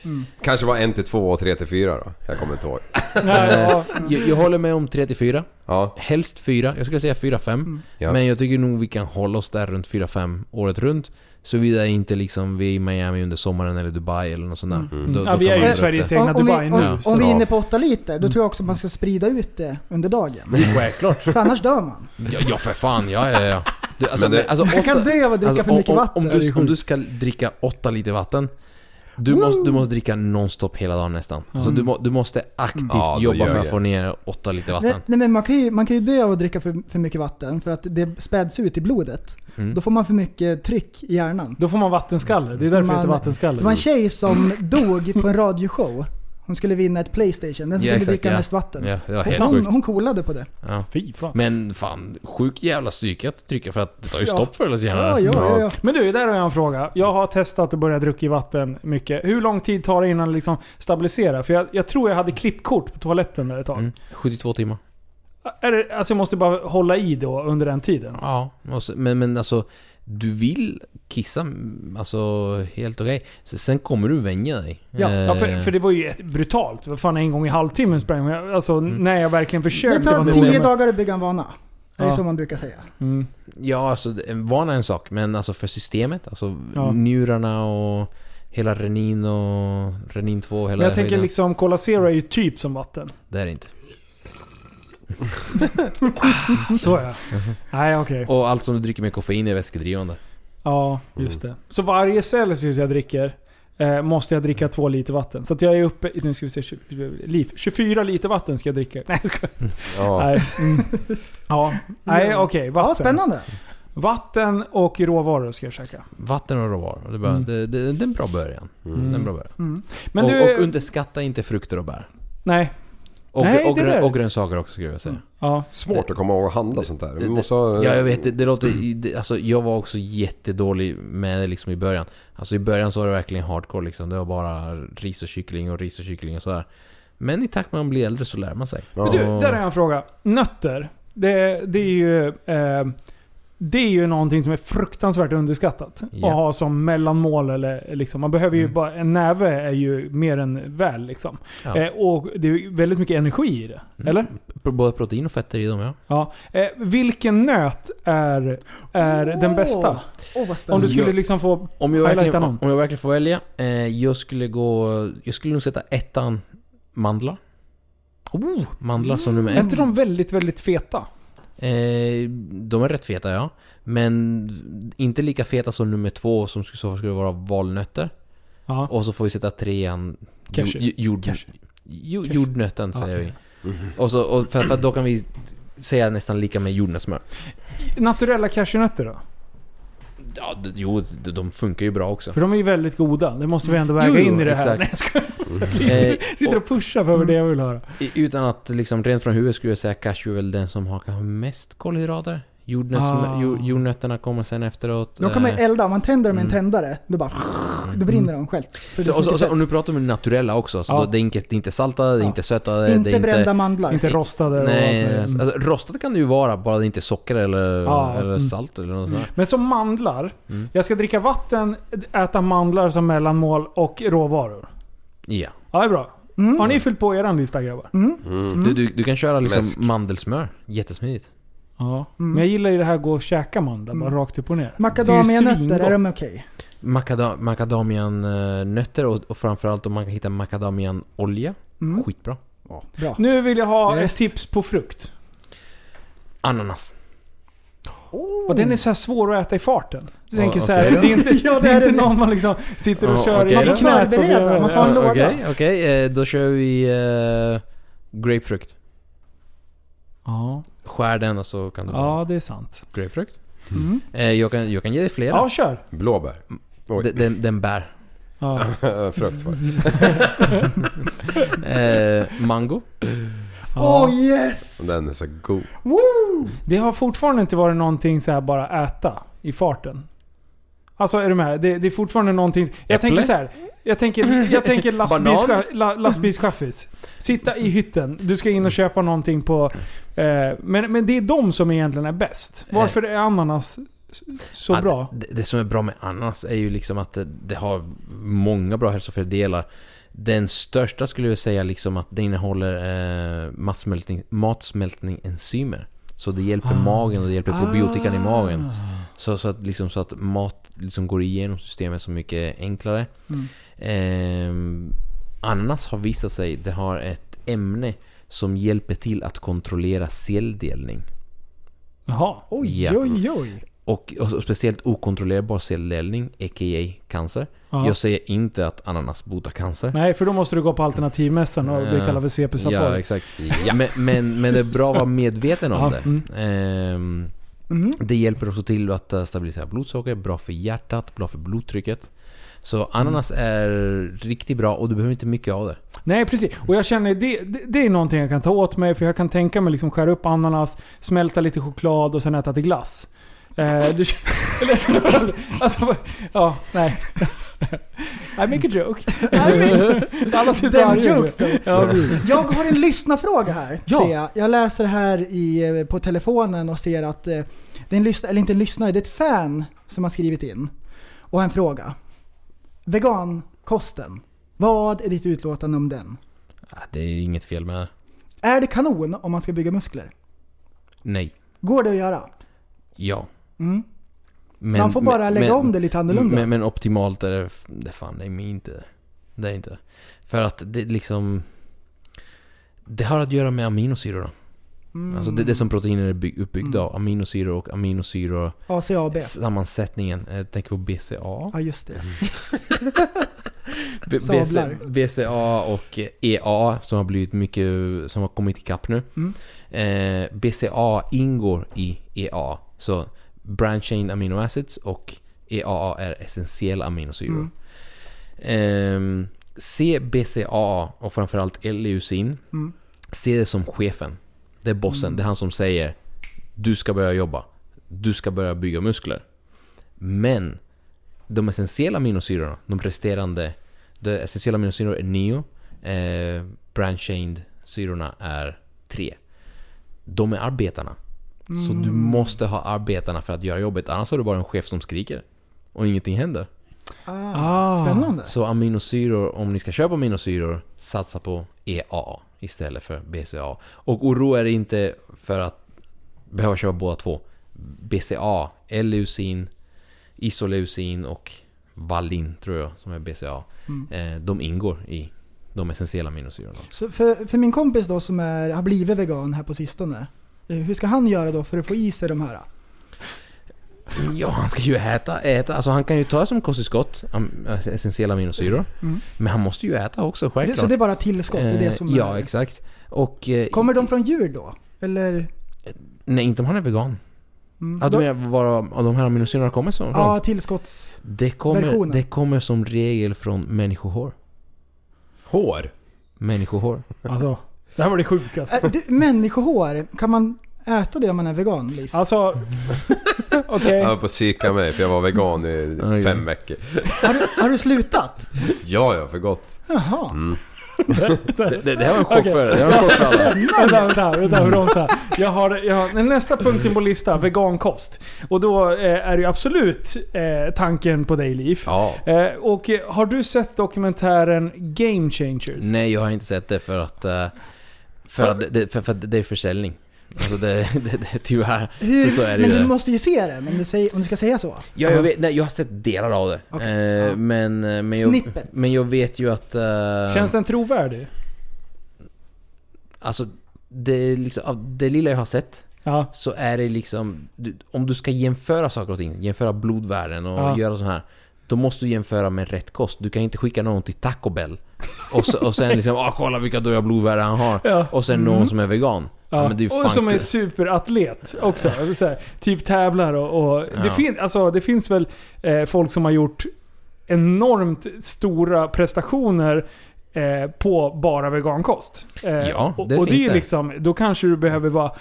Kanske var en till två och tre till fyra då. Jag kommer inte ihåg. Ja. Jag, jag håller med om 3 till 4. Ja, Helst 4. Jag skulle säga 4-5. Ja. Men jag tycker nog vi kan hålla oss där runt 4-5 året runt. Såvida inte liksom vi är i Miami under sommaren eller Dubai eller något sånt där. Mm. Då- då ja, vi är ju Sveriges egna om, om, Dubai vi, nu. om, om vi är inne på 8 liter, då tror jag också man ska sprida ut det under dagen. Självklart. För annars dör man. Ja, ja för fan, ja ja ja. Du, alltså, det- men, alltså, Man kan åtta- dö av att dricka alltså, för mycket om, vatten. Om, du, om du ska dricka 8 liter vatten. Du måste, du måste dricka nonstop hela dagen nästan. Alltså du, må, du måste aktivt Ja, jobba för att få ner 8 liter vatten. nej, men man kan, ju, man kan ju dö av att dricka för, för mycket vatten för att det späds ut i blodet. Mm. Då får man för mycket tryck i hjärnan. Då får man vattenskalle. Det är därför det heter Man- vattenskalle. Det var en tjej som dog på en radioshow. Hon skulle vinna ett Playstation. Den som Ja, kunde exakt, dricka ja. mest vatten. Ja, det var helt hon, sjukt. hon coolade på det. Ja. Fy fan. Men fan, sjuk jävla psyke att trycka för att det tar ju Ja. stopp förr eller senare. Ja, ja, ja. ja. Men du, där har jag en fråga. Jag har testat att börja dricka i vatten mycket. Hur lång tid tar det innan det liksom stabiliserar? För jag, jag tror jag hade klippkort på toaletten där ett tag. Mm. 72 timmar. Är det, alltså jag måste bara hålla i då under den tiden. Ja, men, men alltså du vill kissa, mm, alltså helt okej. Så Sen kommer du vänja dig. Ja, Eh, Ja, för, för det var ju brutalt. Vad fan, en gång i halvtimmen sprang jag. Alltså när jag verkligen Det försökte tar vara men- tio dagar att bygga en vana. Det är Ja. så man brukar säga. Mm. Ja, alltså vana är en sak, men alltså för systemet, alltså Ja. njurarna och hela renin och renin 2 hela Men jag tänker höjden. liksom, Cola Zero är ju typ som vatten. Det är det inte. Så ja. Nej okej. Och allt som du dricker med koffein är vätskedrivande. Ja, just det. Så varje Celsius jag dricker eh, måste jag dricka två liter vatten. Så att jag är uppe i, nu ska vi se, 20, liv, 24 liter vatten ska jag dricka. Nej, jag skojar. Ja. Nej. Mm. Ja, nej okej. Ja, vatten. spännande. Vatten och råvaror ska jag käka. Vatten och råvaror. Det, bara- Mm. det, det, det är en bra början. Är en bra början. Mm. Men och, du... och underskatta inte frukter och bär. nej. Och, Nej, och, och grönsaker också skulle jag säga. Ja. Svårt att komma ihåg att handla sånt där. Vi måste ha... Ja, jag vet. Det, det låter... Det, alltså, jag var också jättedålig med det liksom i början. Alltså i början så var det verkligen hardcore liksom. Det var bara ris och kyckling och ris och kyckling och sådär. Men i takt med att man blir äldre så lär man sig. Ja. Men du, där har jag en fråga. Nötter. Det, det är ju... Eh, det är ju någonting som är fruktansvärt underskattat. Ja. Att ha som mellanmål eller liksom. Man behöver ju Mm. bara... En näve är ju mer än väl liksom. Ja. Eh, och det är ju väldigt mycket energi i det. Mm. Eller? Både protein och fetter i dem ja. Ja. Eh, vilken nöt är, är den bästa? Åh, vad Om spännande. du skulle Jag- liksom få... Om jag, verkligen, någon. om jag verkligen får välja. Eh, jag skulle gå... Jag skulle nog sätta ettan mandlar. Oh, mandlar som nummer Är ett. inte de väldigt, väldigt feta? Eh, de är rätt feta ja. Men inte lika feta som nummer två som skulle, så skulle vara valnötter. Ja. Och så får vi sätta trean... Cashew. Jord, Cashew. jo, Cashew. jordnötten säger Okej. vi. Och, så, och för, för då kan vi säga nästan lika med jordnötssmör. Naturella cashewnötter då? Ja, d- jo, d- de funkar ju bra också. För de är ju väldigt goda. Det måste vi ändå väga Jo, jo, in i det här. exakt. Nej, jag skojar. Eh, Sitter och pushar för det jag vill höra. I- Utan att liksom rent från huvudet skulle jag säga cashew är väl den som har kanske mest kolhydrater. Jordnöts- Ah. jord, jordnötterna kommer sen efteråt. Kan man Eh, elda, om man tänder dem med en Mm. tändare, då bara... Då brinner de själv. Så, och, så, och, så, och nu pratar vi naturella också, så Ja. då, det, är inte, det är inte saltade, det är Ja. inte sötade, Inte det är brända inte... mandlar. Inte rostade och Nej, allt alltså, rostat kan det ju vara, bara det inte är socker eller, Ja, eller mm. salt eller något sånt. Men som mandlar. Mm. Jag ska dricka vatten, äta mandlar som mellanmål och råvaror. Ja. Ja, det är bra. Mm. Har ni fyllt på eran lista grabbar? Mm. Mm. Du, du, du kan köra liksom mandelsmör, jättesmidigt. Ja. Mm. Men jag gillar ju det här gå och käka mandlar, bara Mm. rakt upp och ner. Macadamianötter, är de okej? Macada, macadamiannötter och, och framförallt om man kan hitta macadamianolja. Mm. Skitbra. Bra. Nu vill jag ha Yes. ett tips på frukt. Ananas. Och den är så här svår att äta i farten. Jag tänker Ja, så här, det är inte, Ja, det är inte någon man liksom sitter och Ja, kör okej i då. knät på Förbereda, bredvid. man får ha en Ja, låda. Okej, okej. eh, Då kör vi eh, grapefrukt. Ja. Skär den och så kan du ja, det är sant. grapefrukt. Mm. Eh, jag, kan, jag kan ge dig flera. Ja, kör. Blåbär. Oj. Den, den, den bär. Ja. Frukt var. Eh, mango. Ja. Oh yes! Den är så god. Woo! Det har fortfarande inte varit någonting så här bara äta i farten. Alltså är du med? Det, det är fortfarande någonting... Jag Äpple? tänker så här. Jag tänker, jag tänker Banan? lastbilscha- la, lastbilschaffis. Sitta i hytten. Du ska in och köpa någonting på... Eh, men, men det är de som egentligen är bäst. Varför är ananas så Ja, bra? Det, det som är bra med ananas är ju liksom att det, det har många bra hälsofördelar. Den största skulle jag säga liksom att det innehåller eh, matsmältning, matsmältning-enzymer. Så det hjälper Ah. magen och det hjälper probiotikan i magen. Ah. Så, så, att, liksom, så att mat liksom går igenom systemet så mycket enklare. Mm. Ehm, ananas har visat sig, det har ett ämne som hjälper till att kontrollera celldelning. Jaha. Oj, Ja. oj, oj. Och, och speciellt okontrollerbar celldelning, a.k.a. cancer. Ja. Jag säger inte att ananas botar cancer. Nej, för då måste du gå på alternativmässan och bli Ja. kallad för CP Ja, Safari. exakt. Men, men, men det är bra att vara medveten om Ja, det. mm. Ehm, Mhm. det hjälper också till att eh, stabilisera blodsocker, bra för hjärtat, bra för blodtrycket. Så ananas är riktigt bra och du behöver inte mycket av det. Nej, precis. Och jag känner det, det, det är någonting jag kan ta åt mig. För jag kan tänka mig liksom skära upp ananas, smälta lite choklad och sen äta till glass. Eh, alltså, ja, nej. I make a joke. Alla ser så jokes. Jag har en lyssnarfråga här. Ja. Ser jag. jag läser här i, eh, på telefonen och ser att eh, det är en lyssnare, eller inte en lyssnare, det är ett fan som har skrivit in. Och har en fråga. Vegankosten. Vad är ditt utlåtande om den? Ah, Det är inget fel med det. Är det kanon om man ska bygga muskler? Nej. Går det att göra? Ja. Mm. Men, man får bara men- lägga men- om det lite annorlunda. Men, men optimalt är det, det fan, det är inte. Det är inte. För att det liksom... Det har att göra med aminosyrorna. Mm. Alltså det, det som proteiner är bygg, uppbyggda av. Aminosyror och aminosyror ACAB. sammansättningen. Jag tänker på BCA. Ja just det. Sablar. BCA och EA som har blivit mycket, som har kommit ikapp nu. Mm. Eh, BCA ingår i EA. Så branch chain amino acids och EAA är essentiella aminosyror. Mm. Ehm, se BCA och framförallt L-leucin. Mm. Se det som chefen. Det är bossen. Mm. Det är han som säger Du ska börja jobba. Du ska börja bygga muskler. Men de essentiella aminosyrorna, de resterande de essentiella aminosyrorna är nio. Eh, branch-chained syrorna är tre. De är arbetarna. Så du måste ha arbetarna för att göra jobbet. Annars har du bara en chef som skriker. Och ingenting händer. Ah, Ah. Spännande. Så aminosyror, om ni ska köpa aminosyror, satsa på EA istället för BCA. Och oroa er inte för att behöva köpa båda två. BCA, L-leucin, isoleucin och Valin tror jag som är BCA. Eh, de ingår i de essentiella aminosyrorna. Så för, för min kompis då som är, har blivit vegan här på sistone. eh, Hur ska han göra då för att få i sig de här? Ja, han ska ju äta, äta. Alltså han kan ju ta som kosttillskott, essentiella aminosyror. Mm. Men han måste ju äta också, Det, självklart. så det är bara tillskott? Det är det Eh, som ja, är, exakt. Och... eh, Kommer de från djur då? Eller? Nej, inte om han är vegan. Mm, du då- menar var av de här aminosyrorna kommer som? ja, från? tillskotts... Det kommer, det kommer som regel från människohår. Hår? Människohår. Alltså, det här var det sjukaste. Äh, du, människohår, kan man äta det om man är vegan, Liv? Alltså, okej. Jag var på att psyka mig för jag var vegan i Oj. fem veckor. Har du, har du slutat? Ja, ja, för gott. Jaha. Mm. Det, det, det här var en chock Okej. för. Det var en chock för alla. Vänta, vänta, vänta, bromsa. Jag har, jag har nästa punkt på listan, vegankost. Och då eh, är det ju absolut eh, tanken på dig Liv. Ja. Eh, och har du sett dokumentären Game Changers? Nej, jag har inte sett det för att... eh, För att det, det, för, för att det är försäljning. Alltså det, det, det tyvärr. Hur, Så, så är det men ju. du det. måste ju se den om du, säger, om du ska säga så. Ja, jag, vet, nej, jag har sett delar av det. Okej, Eh, ja. men, eh, men, jag, Snippets. men jag vet ju att... eh, Känns den trovärdig? Alltså, det, liksom, av det lilla jag har sett Ja. så är det liksom... Du, om du ska jämföra saker och ting, jämföra blodvärden och Ja. göra så här. Då måste du jämföra med rätt kost. Du kan inte skicka någon till Taco Bell och, så, och sen liksom ah, kolla vilka dåliga blodvärden han har. Ja. Och sen någon som är vegan. Ja. men det är och som är superatlet också. Så här, typ tävlar och... och det, Ja. fin, alltså, det finns väl eh, folk som har gjort enormt stora prestationer eh, på bara vegankost. Eh, Ja, och, det och det finns är det. liksom, Då kanske du behöver vara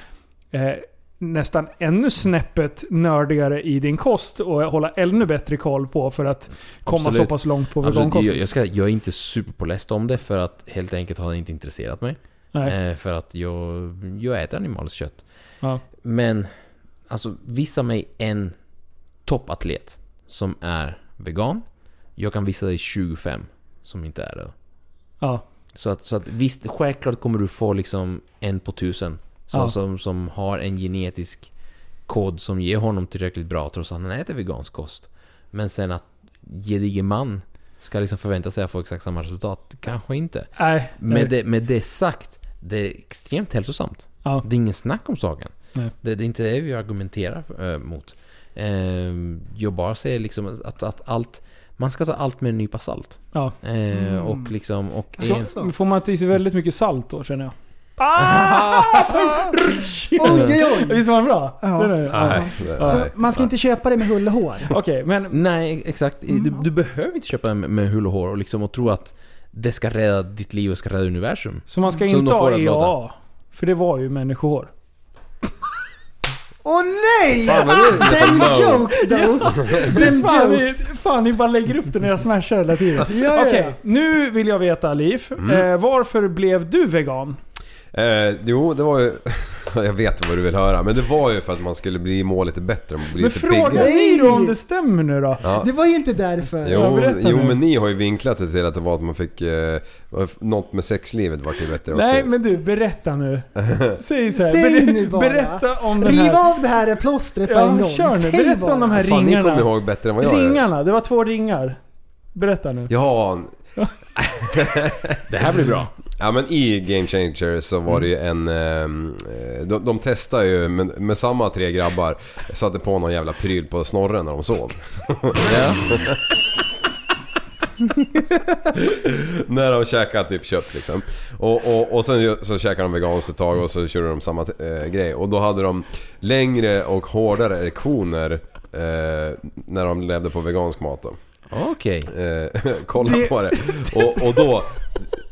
eh, nästan ännu snäppet nördigare i din kost och hålla ännu bättre koll på för att komma Absolut. så pass långt på vegankost. jag, jag, ska, jag är inte superpåläst om det för att helt enkelt har det inte intresserat mig. Eh, för att jag, jag äter animaliskt kött. Ja. Men, alltså visa mig en toppatlet som är vegan. Jag kan visa dig 25 som inte är det. Ja. Så att, så att visst, självklart kommer du få liksom en på tusen. Så, Ja. som, som har en genetisk kod som ger honom tillräckligt bra trots att han äter vegansk kost. Men sen att gedigen man ska liksom förvänta sig att få exakt samma resultat. Kanske inte. Nej. Med det, med det sagt, det är extremt hälsosamt. Ja. Det är ingen snack om saken. Det, det är inte det vi argumenterar eh, mot. Eh, jag bara säger liksom att, att allt... Man ska ta allt med en nypa salt. Ja. Eh, och liksom... Och Så, får man inte i sig väldigt mycket salt då känner jag. Oj, oj, oj. Visst var den bra? Ja. Den är- ja. Nej, det- Så man ska inte köpa det med hull och hår. Okej, men Nej, exakt. Du, du behöver inte köpa med, med hull och hår och, liksom, och tro att det ska rädda ditt liv och ska rädda universum. så man ska Som inte de får ha att låta. EAA? För det var ju människohår. Åh nej! Fan, vad är det för no? jokes though! Them Fan ni, jokes! fan, ni bara lägger upp det när jag smashar hela tiden. Ja, ja, Okej, nu vill jag veta Liv. Eh, varför blev du vegan? Eh, jo, det var ju... Jag vet vad du vill höra, men det var ju för att man skulle bli må lite bättre och bli Men lite fråga piggare. mig då om det stämmer nu då. Ja. Det var ju inte därför. Jo, jo nu. men ni har ju vinklat det till att det var att man fick... Eh, något med sexlivet vart ju bättre också. Nej men du, berätta nu. Säg så här, Säg ber- nu bara. Berätta om den Riv här... av det här plåstret på Ja, en gång. kör nu. Berätta bara. om de här Fan, ni kommer ringarna. ihåg bättre än vad jag gör. Ringarna, det var två ringar. Berätta nu. Ja, Det här blir bra. ja men i Game Changer så var det ju en... ehm, Eh, de, de testade ju med, med samma tre grabbar. Satte på någon jävla pryl på snorren när de sov. Ja. när de käkade typ kött liksom. Och, och, och sen så käkade de veganskt ett tag och så körde de samma eh, grej. Och då hade de längre och hårdare erektioner eh, när de levde på vegansk mat då. Okej. Eh, kolla på det. Och, och då,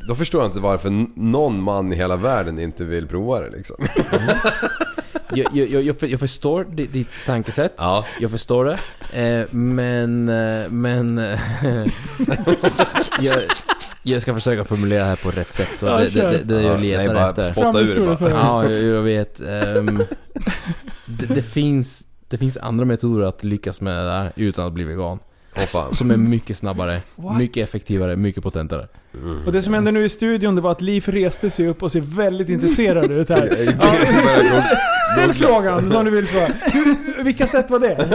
då förstår jag inte varför någon man i hela världen inte vill prova det liksom. Jag, jag, jag, jag för- jag förstår ditt, tankesätt. Ja. Jag förstår det. Eh, men... eh, Men... jag, jag ska försöka formulera det här på rätt sätt. Så Ja, det, det, det, det jag nej, letar bara efter. spotta ur det bara. Ja, jag, jag vet. ehm, det, det, finns, det finns andra metoder att lyckas med det där utan att bli vegan. Fan. Som är mycket snabbare, What? mycket effektivare, mycket potentare. Och det som hände nu i studion det var att Liv reste sig upp och ser väldigt intresserad ut här. Börjar Ställ frågan som du vill fråga. Vilka sätt var det?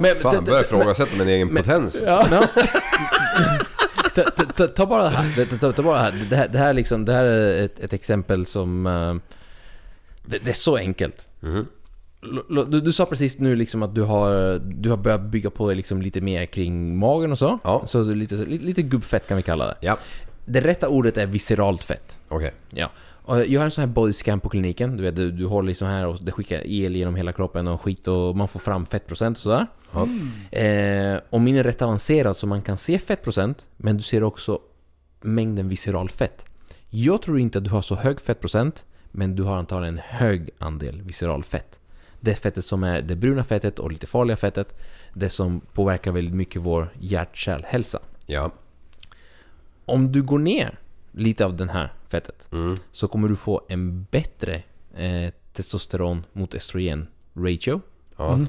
Men, Fan, det- börjar men- ifrågasätta min egen Men- potens. Ja. Ja. ta, ta, ta, ta bara det här. Ta, ta, ta bara det här. Det här, det här, liksom, det här är ett, ett exempel som... eh, det, det är så enkelt. Mhm. Du, du sa precis nu liksom att du har, du har börjat bygga på liksom lite mer kring magen och så. Ja. Så lite, lite, gubbfett kan vi kalla det. Ja, Det rätta ordet är visceralt fett. okej. Ja. Och jag har en sån här bodyscan på kliniken. Du vet, du, du håller liksom här och det skickar el genom hela kroppen och skit och man får fram fettprocent och sådär. Ja. Eh, och min är rätt avancerad så man kan se fettprocent, men du ser också mängden visceral fett. Jag tror inte att du har så hög fettprocent, men du har antagligen en hög andel visceral fett. Det fettet som är det bruna fettet och lite farliga fettet, det som påverkar väldigt mycket vår hjärt-kärlhälsa. Ja. Om du går ner lite av den här fettet Mm. så kommer du få en bättre eh, testosteron mot estrogen ratio. Ja. Mm.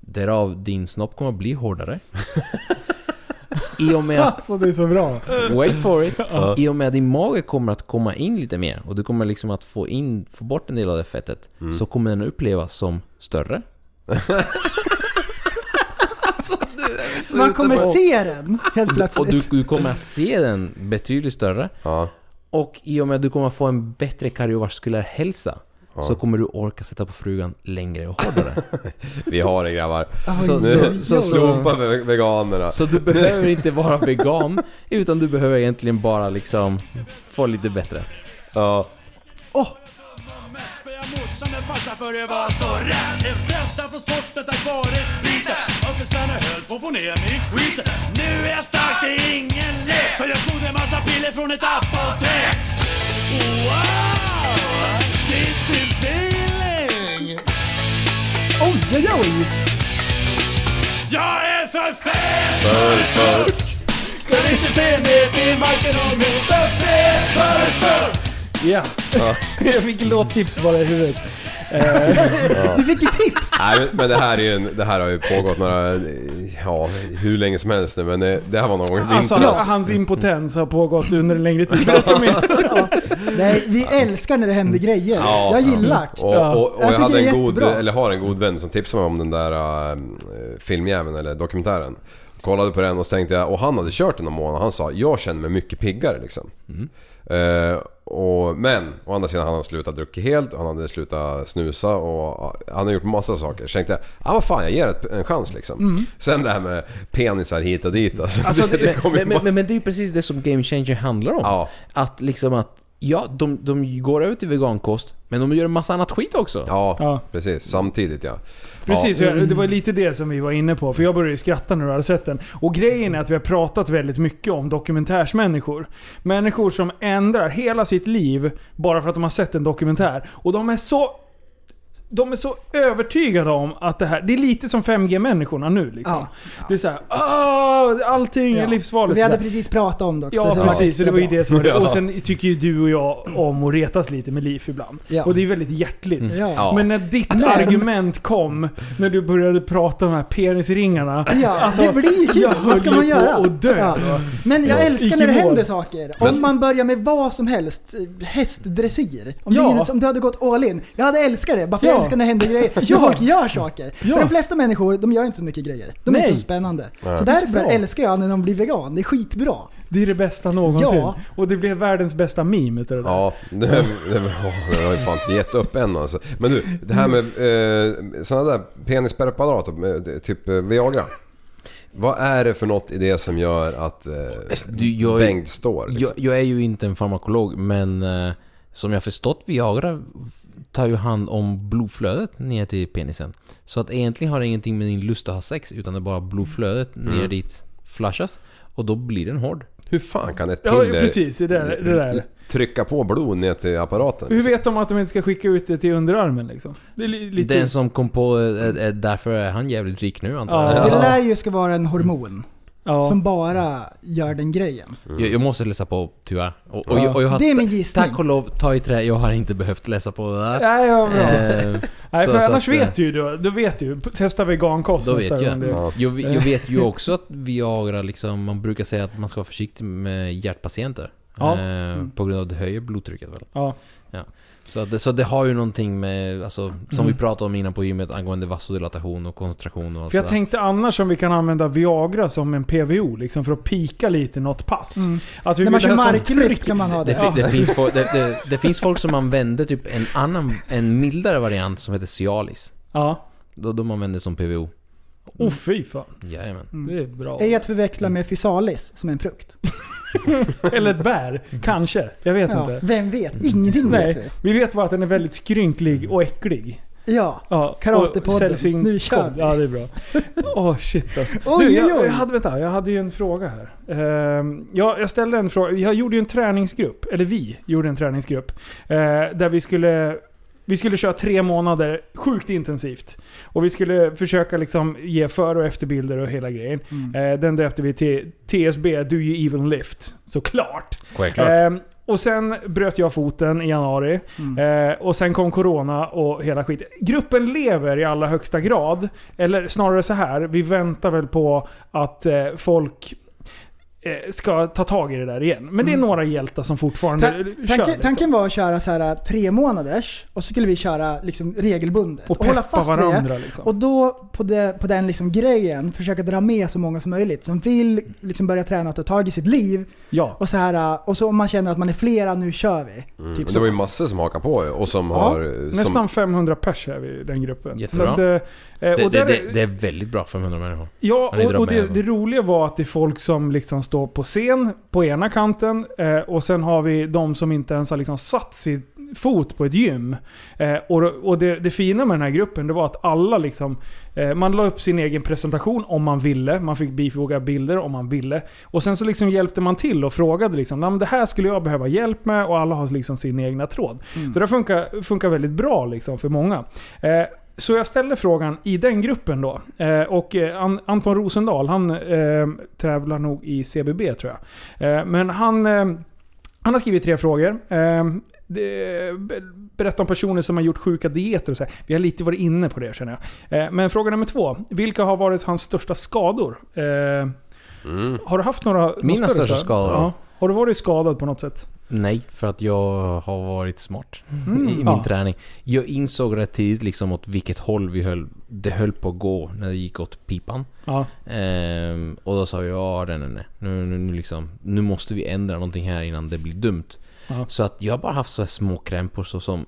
Därav din snopp kommer att bli hårdare. I och med att, Alltså det är så bra. wait for it, i och med att din mage kommer att komma in lite mer och du kommer liksom att få in, få bort en del av det fettet. Så kommer den upplevas som större. Man kommer se den helt Och plötsligt. du, du kommer att se den betydligt större. Ja. Och i och med att du kommer att få en bättre kardiovaskulär hälsa så kommer du orka sätta på frugan längre och hårdare. Vi har det grabbar. Oj, så- så- oj. så- Slopa ve- veganerna. Så du behöver inte vara vegan, utan du behöver egentligen bara liksom få lite bättre. Ja. Spöa morsan med farsa för det var så rätt En vänta på sporten tack vare spriten Ökensvänner höll på att få ner mig i skiten Nu är jag stark, det är ingen lek För jag snodde en massa piller från ett apotek Oj, oj, oj! Jag är för fet för fuck Kan inte se ner till marken om inte fet för fuck Ja. jag fick låttips bara i huvudet. Du fick ju tips! Nej men- det här är ju en, det här har ju pågått några, ja hur länge som helst nu men det, det här var någon gång i Alltså vintras. hans impotens har pågått under en längre tid. Mer. Nej, vi älskar när det händer grejer. Ja. jag gillar det. Och, Ja. och, och Jag jag, hade en god, eller har en god vän som tipsade mig om den där äh, filmjäveln eller dokumentären. Kollade på den och så tänkte jag, och han hade kört den någon månad han sa jag känner mig mycket piggare liksom. Eh, och, men å andra sidan hade han slutat dricka helt han hade slutat snusa och han har gjort massa saker. Så tänkte jag, ah, vad fan jag ger det en chans liksom. Sen det här med penisar hit och dit alltså. Alltså, det, det men, men, men det är ju precis det som Game Changer handlar om. Ja. Att liksom att, ja, de, de går över till vegankost, men de gör en massa annat skit också. Ja, Ja. precis. Samtidigt ja. Precis, Ja. jag- det var lite det som vi var inne på. För jag började ju skratta när du hade sett den. Och grejen är att vi har pratat väldigt mycket om dokumentärsmänniskor. Människor som ändrar hela sitt liv bara för att de har sett en dokumentär. Och de är så... De är så övertygade om att det här... Det är lite som 5G-människorna nu liksom. Ja. Det är såhär "Åh, allting är Ja. livsvarligt. Vi hade sådär. precis pratat om det också. Ja så precis, så det var ju det som var det. Ja. Och sen tycker ju du och jag om att retas lite med Liv ibland. Ja. Och det är väldigt hjärtligt. Ja. Ja. Men när ditt Men- argument kom, när du började prata om de här penisringarna. Ja, Alltså, det blir kul. jag Vad ska man ju göra? att dö. Ja. Men jag Ja. älskar när det händer saker. Men- Om man börjar med vad som helst. eh, Hästdressyr. Om, Ja. det, om du hade gått all in. Jag hade älskat det. Bara för Ja. Jag älskar när det händer grejer. Ja. Folk gör saker. Ja. För de flesta människor, de gör inte så mycket grejer. De är Nej. inte så spännande. Nej. Så så därför bra. älskar jag när de blir vegan. Det är skitbra. Det är det bästa någonsin. Ja. Och det blev världens bästa meme utav det där. Ja, det, det, åh, det har ju fan inte gett upp än alltså. Men du, det här med eh, sådana där penispreparat, med, typ eh, Viagra. Vad är det för något i det som gör att eh, Du, jag, Bengt står? Liksom? jag, jag är ju inte en farmakolog, men eh, som jag förstått Viagra tar ju hand om blodflödet ner till penisen. Så att egentligen har det ingenting med din lust att ha sex, utan det är bara blodflödet ner dit flushas. Och då blir den hård. Hur fan kan ett Ja, piller precis. Det där. Det där. trycka på blod ner till apparaten? Hur vet de att de inte ska skicka ut det till underarmen liksom? Det är li- lite... Den som kom på, är, är därför är han jävligt rik nu antar Ja. jag. Det lär ju ska vara en hormon. Ja. Som bara gör den grejen. jag. Jag måste läsa på tyvärr. Och, och, Ja. jag, och jag har, Det är min gissning. Tack och lov, ta i trä, jag har inte behövt läsa på det där. Nej, ja, bra. Eh, Nej, så- för så annars att, vet du ju då. Då vet du. Testa vegankost Då vet jag. gång. Ja. Jag, jag vet ju också att Viagra liksom, man brukar säga att man ska vara försiktig med hjärtpatienter. Ja. Eh, på grund av att det höjer blodtrycket väl. Ja. Så det, så det har ju någonting med, alltså, som Mm. vi pratade om innan på gymmet angående vasodilatation och koncentration och allt För jag tänkte annars om vi kan använda Viagra som en PVO, liksom för att pika lite något pass. Mm. Att vi När man kör marklyft kan man ha Det, det. fi- det, finns folk, det, det, det finns folk som använder typ en annan, en mildare variant som heter Cialis. Ja. Då de använder som PVO. Oh fy fan. Jajamän. Det är bra. Ej att förväxla med fysalis, som är en frukt. Eller ett bär. Kanske. Jag vet Ja, inte. vem vet? Ingenting vet Nej, vi. vi vet bara att den är väldigt skrynklig och äcklig. Ja. Ja, Karatepodden. Nu kör vi. Ja, det är bra. Åh shit alltså. Oj, du, jag, jag, hade, vänta, jag hade ju en fråga här. Ehm, ja, jag ställde en fråga. Jag gjorde ju en träningsgrupp, eller vi gjorde en träningsgrupp. eh, där vi skulle, vi skulle köra tre månader sjukt intensivt. Och vi skulle försöka liksom ge före och efterbilder och hela grejen. Mm. Eh, den döpte vi till TSB, Do You Even Lift? Såklart. Självklart. Ehm, och sen bröt jag foten i januari. Mm. Eh, och sen kom Corona och hela skit. Gruppen lever i allra högsta grad. Eller snarare så här, vi väntar väl på att eh, folk eh, ska ta tag i det där igen. Men det är Mm. några hjältar som fortfarande Ta- kör. Tanken, liksom. tanken var att köra så här tre månaders och så skulle vi köra liksom regelbundet. och Och, hålla fast vid det. varandra liksom. Och då på, det, på den liksom grejen försöka dra med så många som möjligt som vill liksom börja träna och ta tag i sitt liv. ja. Och så här, och så om man känner att man är flera, nu kör vi. Mm. Typ Det så. var ju massor som hakar på och som Ja, har... Som, Nästan 500 pers är vi i den gruppen. Jättebra. Så att, eh, eh, Det, och det, där det, är- det är väldigt bra för 500 människor. Ja, och, och det, det roliga var att det är folk som liksom står på scen på ena kanten eh, och sen har vi de som inte ens har liksom satt sin fot på ett gym. Eh, och och det, det fina med den här gruppen det var att alla liksom eh, man la upp sin egen presentation om man ville. Man fick bifoga bilder om man ville. Och sen så liksom hjälpte man till och frågade liksom "Nej, men det här skulle jag behöva hjälp med och alla har liksom sin egna tråd. Så det funkar, funkar väldigt bra liksom för många. Så jag ställde frågan i den gruppen då. Eh, och eh, An- Anton Rosendahl, han eh, tävlar nog i CBB tror jag. Eh, men han, han har skrivit tre frågor. Berätta om personer som har gjort sjuka dieter och så här. Vi har lite varit inne på det känner jag. Men fråga nummer två. Vilka har varit hans största skador? Mm. har du haft några, några Mina större största skador? skador? Ja. Har du varit skadad på något sätt? Nej, för att jag har varit smart Mm. i min Ja. träning. Jag insåg rätt tidigt liksom åt vilket håll vi höll, det höll på att gå när det gick åt pipan. Ja. Ehm, och då sa jag ja, nej, nej, nej. Nu, nu, nu, liksom, nu måste vi ändra någonting här innan det blir dumt. Ja. Så att jag har bara haft så små krämpor så som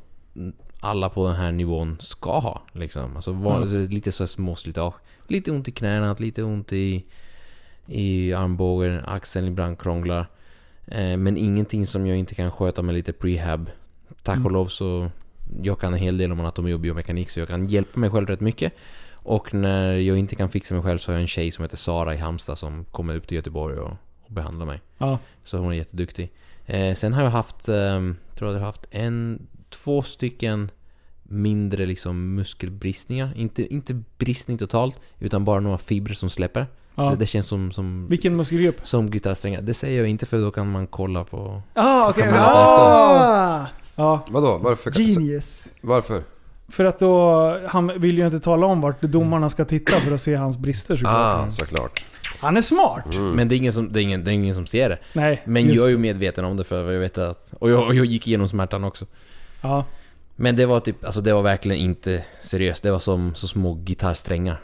alla på den här nivån ska ha. Liksom. Alltså, Ja. så lite så småslitage. Lite ont i knäna, lite ont i, i armbågen, axeln ibland krånglar. Eh, men ingenting som jag inte kan sköta med lite prehab. Tack och Mm. lov så jag kan en hel del om anatomi och biomekanik så jag kan hjälpa mig själv rätt mycket. Och när jag inte kan fixa mig själv så har jag en tjej som heter Sara i Halmstad som kommer upp till Göteborg och, och behandlar mig. Ja. Så hon är jätteduktig. Eh, sen har jag haft, ehm, tror jag jag har haft en, två stycken mindre liksom muskelbristningar. Inte, inte bristning totalt, utan bara några fibrer som släpper. Ja. Det, det känns som, som, Vilken muskelgrupp? som gitarrsträngar. Det säger jag inte för då kan man kolla på... Ah, okej. Man Ah! Ah, Ja, Vadå? Varför? genius. Varför? för att då... Han vill ju inte tala om vart domarna ska titta för att se hans brister såklart. Ah, såklart. Han är smart. Mm. Men det är, ingen som, det, är ingen, det är ingen som ser det. Nej, Men just- jag är ju medveten om det för jag vet att... Och jag, och jag gick igenom smärtan också. Ja. Men det var typ, alltså det var verkligen inte seriöst. Det var som så små gitarrsträngar.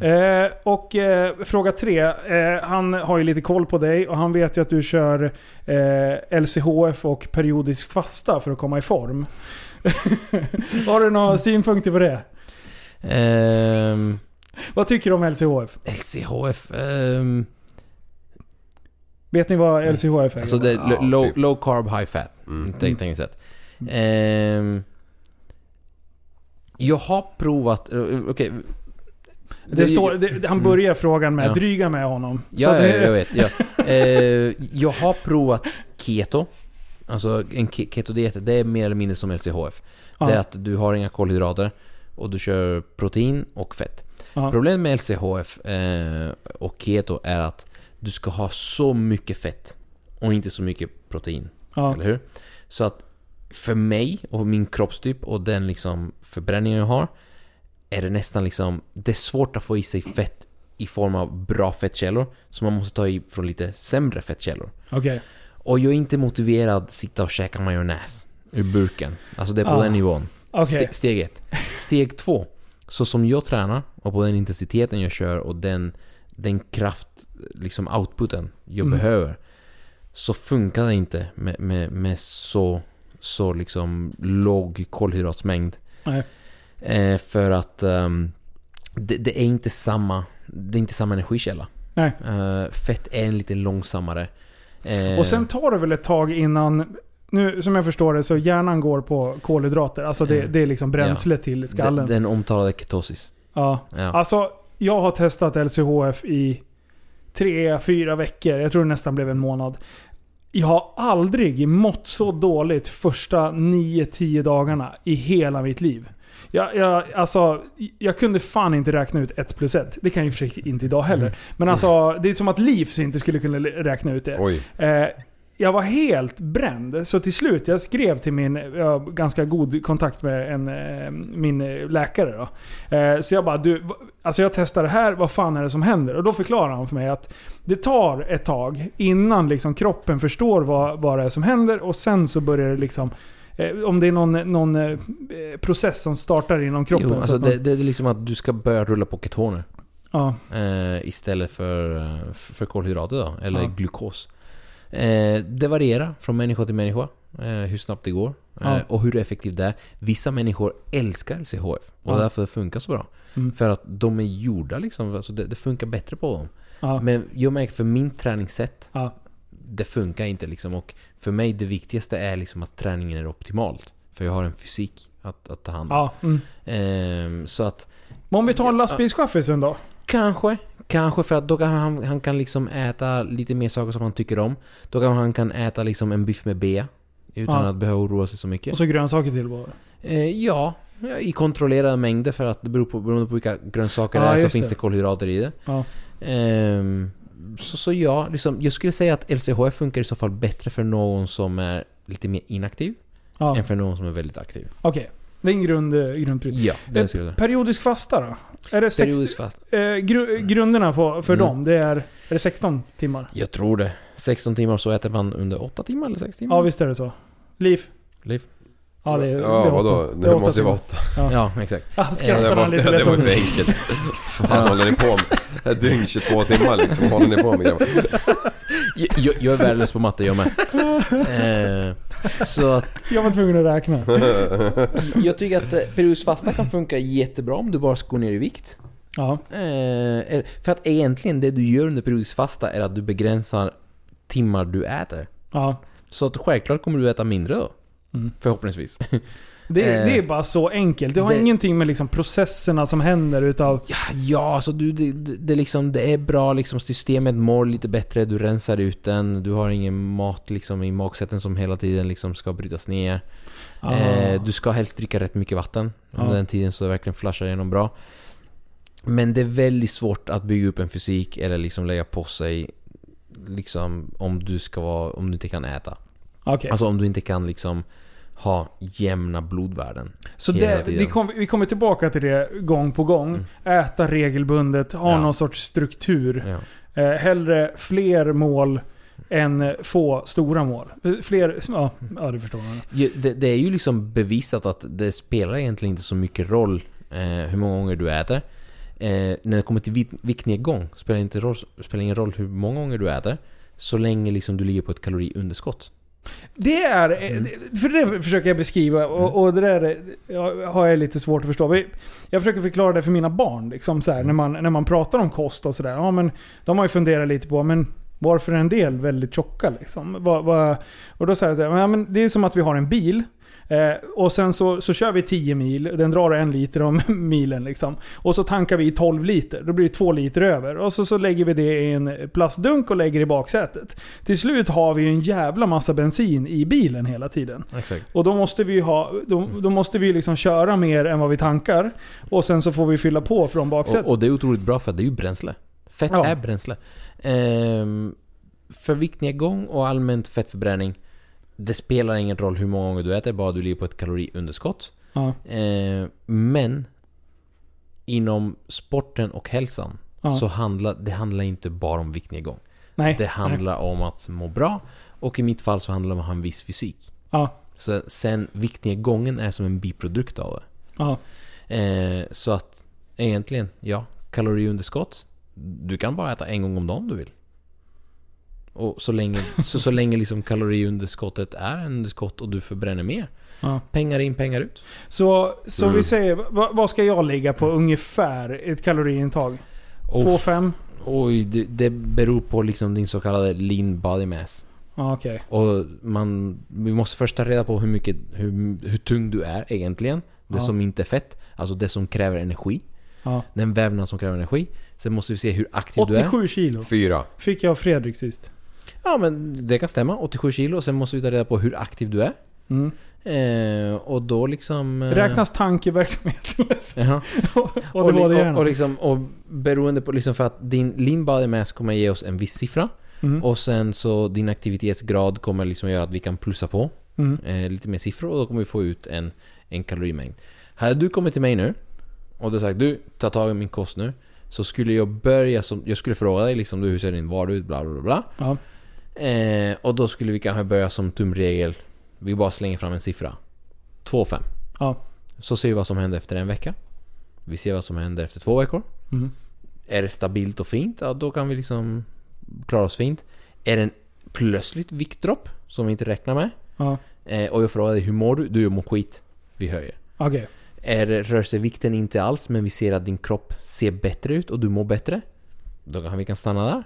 Eh, och eh, fråga tre. Eh, han har ju lite koll på dig och han vet ju att du kör eh, LCHF och periodisk fasta för att komma i form. har du några synpunkter på det? Ehm, Vad tycker du om LCHF? LCHF... ehm, Vet ni vad LCHF är? alltså det är Ja, low, typ. low carb, high fat. Mm. Tänk, tänk sätt. Ehm, jag har provat... eh, Okej. Det står, det, han börjar frågan med Ja. dryga med honom. Ja, ja, jag vet. Ja. Eh, jag har provat keto. Alltså en ke- keto-diet, det är mer eller mindre som LCHF. Ja. Det är att du har inga kolhydrater och du kör protein och fett. Ja. Problemet med LCHF eh, och keto är att du ska ha så mycket fett och inte så mycket protein. Ja. Eller hur? Så att för mig och min kroppstyp och den liksom förbränningen jag har är det nästan liksom... Det är svårt att få i sig fett i form av bra fettkällor. Så man måste ta i från lite sämre fettkällor. Okej. Och jag är inte motiverad att sitta och käka majonnäs ur burken. Alltså det är på Ah. den nivån. Ste- steg ett. Steg två. Så som jag tränar och på den intensiteten jag kör och den, den kraft, liksom outputen jag Mm. behöver. Så funkar det inte med, med, med så, så liksom låg kolhydratsmängd. Nej. Eh, för att ehm, det, det är inte samma, det är inte samma energikälla. Nej. Eh, fett är en lite långsammare. Eh, Och sen tar det väl ett tag innan... Nu som jag förstår det så hjärnan går på kolhydrater. Alltså det, Mm. det är liksom bränsle till skallen. den, den omtalade ketosis. Ja. Ja. Alltså, jag har testat LCHF i tre, fyra veckor. Jag tror det nästan blev en månad. Jag har aldrig mått så dåligt första 9-10 dagarna i hela mitt liv. Jag, jag, alltså, jag kunde fan inte räkna ut 1 plus 1. Det kan jag i och för sig inte idag heller. Mm. Men alltså, det är som att Livs inte skulle kunna räkna ut det. Eh, jag var helt bränd. Så till slut, jag skrev till min, jag har ganska god kontakt med en, eh, min läkare då. Eh, så jag bara, du, alltså jag testar det här, vad fan är det som händer? Och då förklarar han för mig att det tar ett tag innan liksom kroppen förstår vad, vad det är som händer och sen så börjar det liksom om det är någon, någon eh, process som startar inom kroppen. Jo, så alltså att man, det, det är liksom att du ska börja rulla på ketoner. ja, Eh, istället för, eh, för kolhydrater då, eller Ja. glukos. Eh, det varierar från människa till människa. Eh, hur snabbt det går. Eh, Ja. och hur effektivt det är. Vissa människor älskar LCHF. Och därför det funkar så bra. Mm. För att de är gjorda liksom. Alltså det, det funkar bättre på dem. Men jag märker för min träningssätt. Det funkar inte liksom. Och för mig det viktigaste är liksom att träningen är optimalt. För jag har en fysik att, att ta hand om. ja. Mm. Ehm, så att Men om vi tar Ja. lastbilschaffisen då? Kanske. Kanske för att då kan han, han kan liksom äta lite mer saker som han tycker om. Då kan han kan äta liksom en biff med bea. Utan Ja. att behöva oroa sig så mycket. Och så grönsaker till bara. Eh, ja, i kontrollerade mängder för att det beror på, beroende på vilka grönsaker Ja, det är så just finns det. det kolhydrater i det. Ja. Ehm, så, så ja, liksom, jag skulle säga att LCHF funkar i så fall bättre för någon som är lite mer inaktiv Ja. än för någon som är väldigt aktiv. Okej. Det är en grund, eh, grundpryl. Ja, det skulle jag. Periodisk fasta då? Är det 60, Periodiskt fast. eh, gru, grunderna på, för Mm. dem, det är, är det 16 timmar? Jag tror det. 16 timmar så äter man under 8 timmar eller 6 timmar? Ja, visst är det så. Liv? Liv. Ja, det det Ja, vadå? Det, är måste ju vara åtta. Ja, exakt. Ja, Eh, Det var, lite det lätt var åt för det. enkelt. Fan håller ni på med? Ett dygn 22 timmar liksom. Vad håller ni på med grabbar? Jag, jag, jag är värdelös på matte jag med. Eh, Så att Jag var tvungen att räkna. jag tycker att eh, periodisk fasta kan funka jättebra om du bara ska gå ner i vikt. Ja. Eh, för att egentligen det du gör under periodisk fasta är att du begränsar timmar du äter. ja. Så att självklart kommer du äta mindre då. Mm. Förhoppningsvis. Det, Eh, det är bara så enkelt. Det har det- ingenting med liksom processerna som händer utav... Ja, ja alltså du, det, det, liksom, det är bra liksom, systemet mår lite bättre, du rensar ut den, du har ingen mat liksom i magsätten som hela tiden liksom ska brytas ner. Ah. Eh, du ska helst dricka rätt mycket vatten under Ja. den tiden så det verkligen flashar igenom bra. Men det är väldigt svårt att bygga upp en fysik eller liksom lägga på sig liksom om du ska vara, om du inte kan äta. Okej. Alltså om du inte kan liksom ha jämna blodvärden. Så det, vi, kom, vi kommer tillbaka till det gång på gång. Mm. Äta regelbundet, ha Ja. någon sorts struktur. Ja. Eh, hellre fler mål än få stora mål. Eh, Fler... Ja, ja du förstår. man. Det, det är ju liksom bevisat att det spelar egentligen inte så mycket roll eh, hur många gånger du äter. Eh, när det kommer till vik- viktnedgång spelar det inte roll, spelar ingen roll hur många gånger du äter. Så länge liksom du ligger på ett kaloriunderskott. Det är... eh, Mm. För det försöker jag beskriva och, och det där är- ja, har jag lite svårt att förstå. Jag försöker förklara det för mina barn. Liksom, så här, när, man, när man pratar om kost och sådär. Ja, men de har ju funderat lite på men varför är en del väldigt tjocka? Liksom? Och då säger jag så här, ja, men det är som att vi har en bil. Eh, och sen så, så kör vi 10 mil, den drar en liter om milen liksom. Och så tankar vi i 12 liter, då blir det 2 liter över. Och så, så lägger vi det i en plastdunk och lägger i baksätet. Till slut har vi en jävla massa bensin i bilen hela tiden. Exakt. Och då måste vi ha, då, då måste vi liksom köra mer än vad vi tankar. Och sen så får vi fylla på från baksätet. Och, och det är otroligt bra för det är ju bränsle. Fett Ja. är bränsle. Ehm, för viktnedgång och allmänt fettförbränning, det spelar ingen roll hur många gånger du äter, bara du ligger på ett kaloriunderskott. ja, Ehm, men inom sporten och hälsan ja. så handlar det handlar inte bara om viktnedgång. nej, Det nej. handlar om att må bra och i mitt fall så handlar det om att ha en viss fysik. Ja, Så sen viktnedgången är som en biprodukt av det. ja. Eh, så att egentligen, ja, kaloriunderskott. Du kan bara äta en gång om dagen om du vill. Och så länge, så, så länge liksom kaloriunderskottet är en underskott och du förbränner mer. Ja. Pengar in, pengar ut. Så, så Mm. vi säger, vad, vad ska jag ligga på ungefär ett kaloriintag? Och, 2-5? oj, det, det beror på liksom din så kallade lean body mass. Okej. Och man, vi måste först ta reda på hur mycket, hur, hur tung du är egentligen. Det Ja. som inte är fett. Alltså det som kräver energi. Ja. Den vävnad som kräver energi. Sen måste vi se hur aktiv du är. 87 kilo Fyra. fick jag av Fredrik sist. Ja men det kan stämma. 87 kilo. Sen måste vi ta reda på hur aktiv du är. Mm. Eh, och då liksom... Eh, Räknas tankeverksamhet? Och och, det och, gärna. och, liksom, och beroende på liksom för att din lean body mass kommer ge oss en viss siffra. Mm. Och sen så din aktivitetsgrad kommer liksom göra att vi kan plussa på Mm. eh, lite mer siffror och då kommer vi få ut en, en kalorimängd. Hade du kommit till mig nu och du sagt du, ta tag i min kost nu. Så skulle jag börja som, jag skulle fråga dig liksom du, hur ser din vardag ut, bla bla bla. bla. Ja. Eh, och då skulle vi kanske börja som tumregel. Vi bara slänger fram en siffra. 2,5. Ja. Så ser vi vad som händer efter en vecka. Vi ser vad som händer efter två veckor. Mm. Är det stabilt och fint, ja då kan vi liksom klara oss fint. Är det en plötsligt viktdropp som vi inte räknar med. Ja. Eh, och jag frågar dig hur mår du? Du mår skit. Vi höjer. Okej. Är rör sig vikten inte alls men vi ser att din kropp ser bättre ut och du mår bättre. Då kanske vi kan stanna där.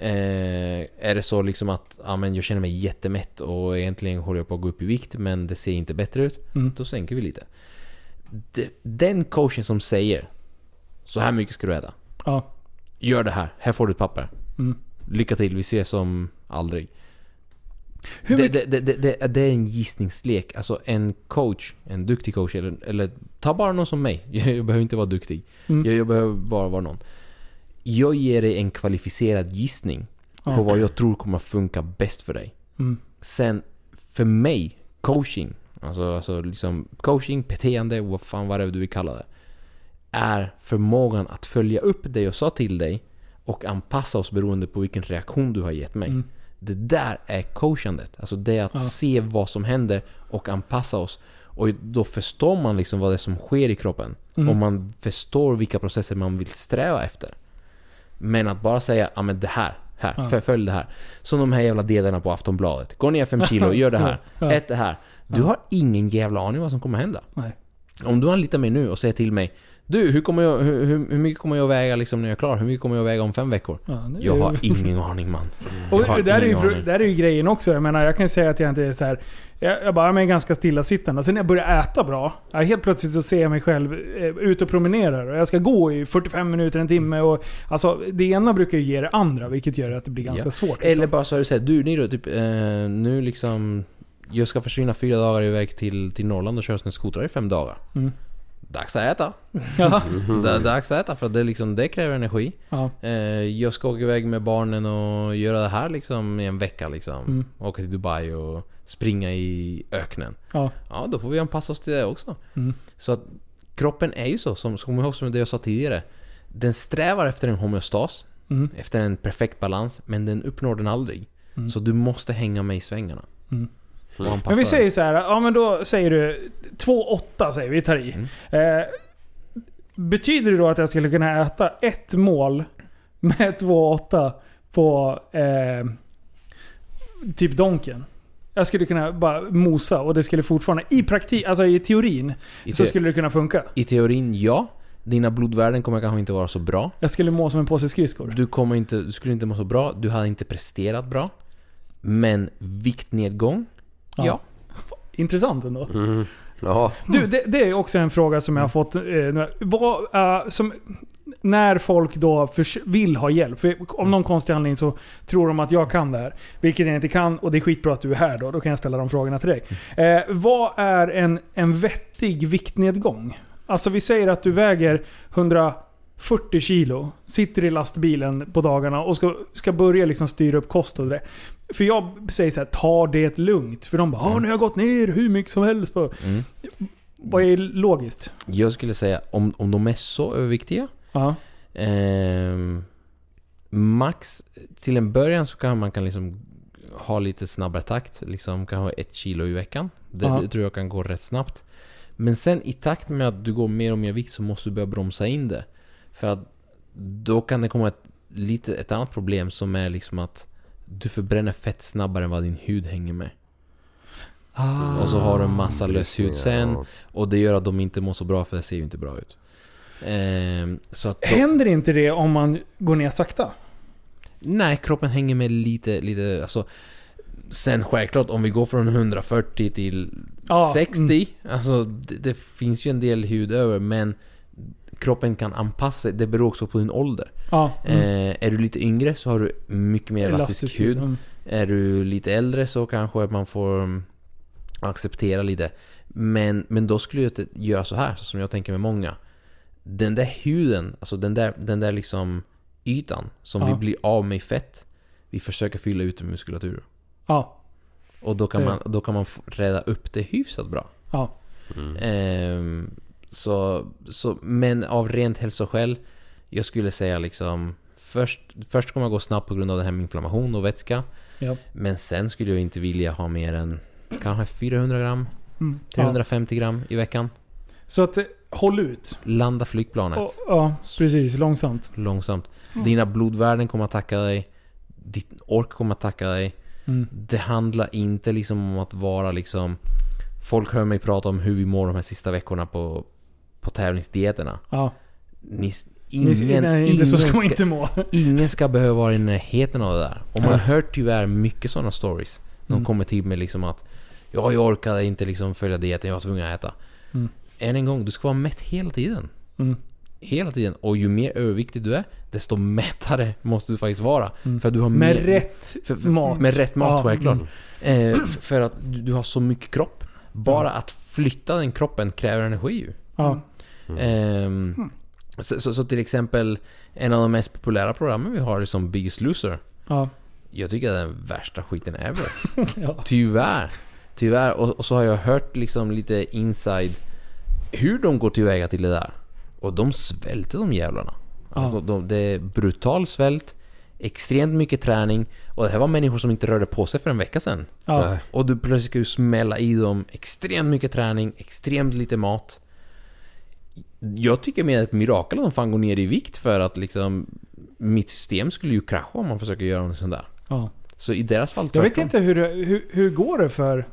Eh, är det så liksom att ja, men jag känner mig jättemätt och egentligen håller jag på att gå upp i vikt men det ser inte bättre ut. Mm. Då sänker vi lite. De, den coachen som säger Så här mycket ska du äta. Ja. Gör det här. Här får du ett papper. Mm. Lycka till. Vi ses som aldrig. Det, det, det, det, det är en gissningslek. Alltså en coach, en duktig coach eller, eller ta bara någon som mig. Jag, jag behöver inte vara duktig. Mm. Jag, jag behöver bara vara någon. Jag ger dig en kvalificerad gissning Ja. på vad jag tror kommer funka bäst för dig. Mm. Sen, för mig, coaching, alltså, alltså liksom coaching, beteende, vad fan vad det är du vill kalla det. Är förmågan att följa upp det jag sa till dig och anpassa oss beroende på vilken reaktion du har gett mig. Mm. Det där är coachandet. Alltså det är att Ja. se vad som händer och anpassa oss. Och då förstår man liksom vad det är som sker i kroppen. Mm. Och man förstår vilka processer man vill sträva efter. Men att bara säga ja men det här, Här, Ja. följ det här. Som de här jävla delarna på Aftonbladet. Gå ner 5 kilo, gör det här. Ja. Ät det här. Du har ingen jävla aning vad som kommer hända. Nej. Om du anlitar mig nu och säger till mig Du, hur, kommer jag, hur, hur, mycket kommer jag väga liksom när jag är klar? Hur mycket kommer jag väga om fem veckor? Ja, är Jag har ingen aning man. Och Jag har där är, ju, aning. där är ju grejen också. Jag menar, jag kan säga att jag inte är så här. Jag, jag bara jag är ganska stillasittande. Sen när jag börjar äta bra, ja, helt plötsligt så ser jag mig själv eh, ute och promenerar. Och jag ska gå i 45 minuter, en timme. Och, alltså, det ena brukar ju ge det andra, vilket gör att det blir ganska Ja. svårt. Liksom. Eller bara så har du sagt, du Niro, typ, eh, nu liksom... Jag ska försvinna fyra dagar iväg till, till Norrland och köra snöskotrar i fem dagar. Mm. Dags att äta. Ja. Dags att äta för det, liksom, det kräver energi. Ja. Eh, jag ska åka iväg med barnen och göra det här liksom i en vecka liksom. Mm. Åka till Dubai och springa i öknen. Ja. Ja, då får vi anpassa oss till det också. Mm. Så att kroppen är ju så, som, ihåg som det jag sa tidigare. Den strävar efter en homeostas, Mm. efter en perfekt balans, men den uppnår den aldrig. Mm. Så du måste hänga med i svängarna. Mm. Men vi säger så här, ja men då säger du 2,8 säger vi, tar i. Mm. Eh, betyder det då att jag skulle kunna äta ett mål med 2,8 på eh, typ Donken? Jag skulle kunna bara mosa och det skulle fortfarande, i praktik, alltså i teorin, I, så te- skulle det kunna funka. I teorin, ja. Dina blodvärden kommer kanske inte vara så bra. Jag skulle må som en påse skridskor. Du, kommer inte, du skulle inte må så bra. Du hade inte presterat bra. Men viktnedgång? Ja. Ja. Intressant ändå. Mm. Du, det, det är också en fråga som jag har fått. Eh, vad, eh, som, när folk då vill ha hjälp. För om någon konstig anledning så tror de att jag kan det här. Vilket jag inte kan och det är skitbra att du är här då. Då kan jag ställa de frågorna till dig. Eh, vad är en, en vettig viktnedgång? Alltså vi säger att du väger 140 kilo, sitter i lastbilen på dagarna och ska, ska börja liksom styra upp kost och det. För jag säger så här, ta det lugnt. För de bara "Åh, nu har jag gått ner hur mycket som helst. Mm. Vad är logiskt? Jag skulle säga om, om de är så överviktiga. Ja. ehm, max, till en början så kan man kan liksom ha lite snabbare takt. Liksom kan ha ett kilo i veckan. Det, Ja. det tror jag kan gå rätt snabbt. Men sen i takt med att du går mer och mer vikt så måste du börja bromsa in det. För att då kan det komma ett, lite, ett annat problem som är liksom att du förbränner fett snabbare än vad din hud hänger med. Och så har du en massa lös hud sen. Och det gör att de inte mår så bra för det ser ju inte bra ut. Ehm, så att då, Händer inte det om man går ner sakta? Nej, kroppen hänger med lite, lite, alltså Sen självklart om vi går från 140 till Ja, 60 mm. Alltså det, det finns ju en del hud över men Kroppen kan anpassa sig, det beror också på din ålder. Ja. Mm. Eh, är du lite yngre så har du mycket mer elastisk hud. Mm. Är du lite äldre så kanske man får mm, acceptera lite. Men, men då skulle jag göra så här, så som jag tänker med många. Den där huden, alltså den där, den där liksom ytan som Ja. vi blir av med i fett. Vi försöker fylla ut med muskulatur. Ja. Och då kan, man, då kan man rädda upp det hyfsat bra. Ja. Ehm, så, så, men av rent hälsoskäl, jag skulle säga liksom Först, först kommer jag gå snabbt på grund av det här med inflammation och vätska. Ja. Men sen skulle jag inte vilja ha mer än kanske 400 gram, Mm. ja. 350 gram i veckan. Så att, håll ut. Landa flygplanet Och, ja, precis. Långsamt. långsamt. Dina blodvärden kommer att tacka dig. Ditt ork kommer att tacka dig. Mm. Det handlar inte liksom om att vara liksom... Folk hör mig prata om hur vi mår de här sista veckorna på, på tävlingsdieterna. Ja. Ni, ingen, nej, inte så ska ingen inte må. Ingen ska behöva vara i närheten av det där. Och man Ja. hör tyvärr mycket sådana stories. De Mm. kommer till mig liksom att Ja, jag orkade inte liksom följa dieten, jag var tvungen att äta. Mm. Än en gång, du ska vara mätt hela tiden. Mm. Hela tiden. Och ju mer överviktig du är, desto mättare måste du faktiskt vara. Mm. För att du har Med mer, rätt för, för, mat. Med rätt mat, Ja, självklart. mm. Eh, för att du, du har så mycket kropp. Bara att flytta den kroppen kräver energi ju. Ja. Ehm, så, så, så till exempel, en av de mest populära programmen vi har är som Biggest Loser. Ja. Jag tycker det är den värsta skiten ever. ja. Tyvärr. Tyvärr. Och, och så har jag hört liksom lite inside hur de går tillväga till det där. Och de svälter de jävlarna. Alltså, Ja. de, de, det är brutal svält, extremt mycket träning. Och det här var människor som inte rörde på sig för en vecka sedan. Ja. Och du plötsligt ska ju smälla i dem extremt mycket träning, extremt lite mat. Jag tycker mer ett mirakel att de fan går ner i vikt för att liksom mitt system skulle ju krascha om man försöker göra något sånt där. Ja. Så i deras fall Jag vet inte hur, hur, hur går det för...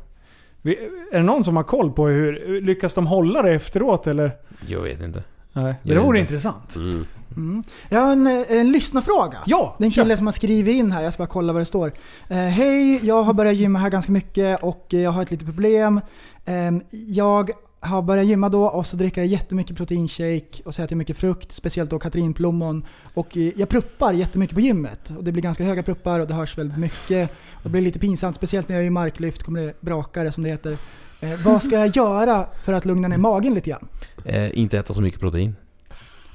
Är det någon som har koll på hur... Lyckas de hålla det efteråt eller? Jag vet inte. Nej. Det vore intressant. Mm. Mm. Jag har en, en lyssnarfråga. Ja! Det är en kille som har skrivit in här, jag ska bara kolla vad det står. Eh, Hej, jag har börjat gymma här ganska mycket och jag har ett litet problem. Eh, jag har börjat gymma då och så dricker jag jättemycket proteinshake och så äter jag mycket frukt, speciellt då katrinplommon. Och eh, jag pruppar jättemycket på gymmet. Och det blir ganska höga pruppar och det hörs väldigt mycket. Och det blir lite pinsamt, speciellt när jag är i marklyft kommer det brakare som det heter. Eh, vad ska jag göra för att lugna ner magen lite grann? Eh, inte äta så mycket protein.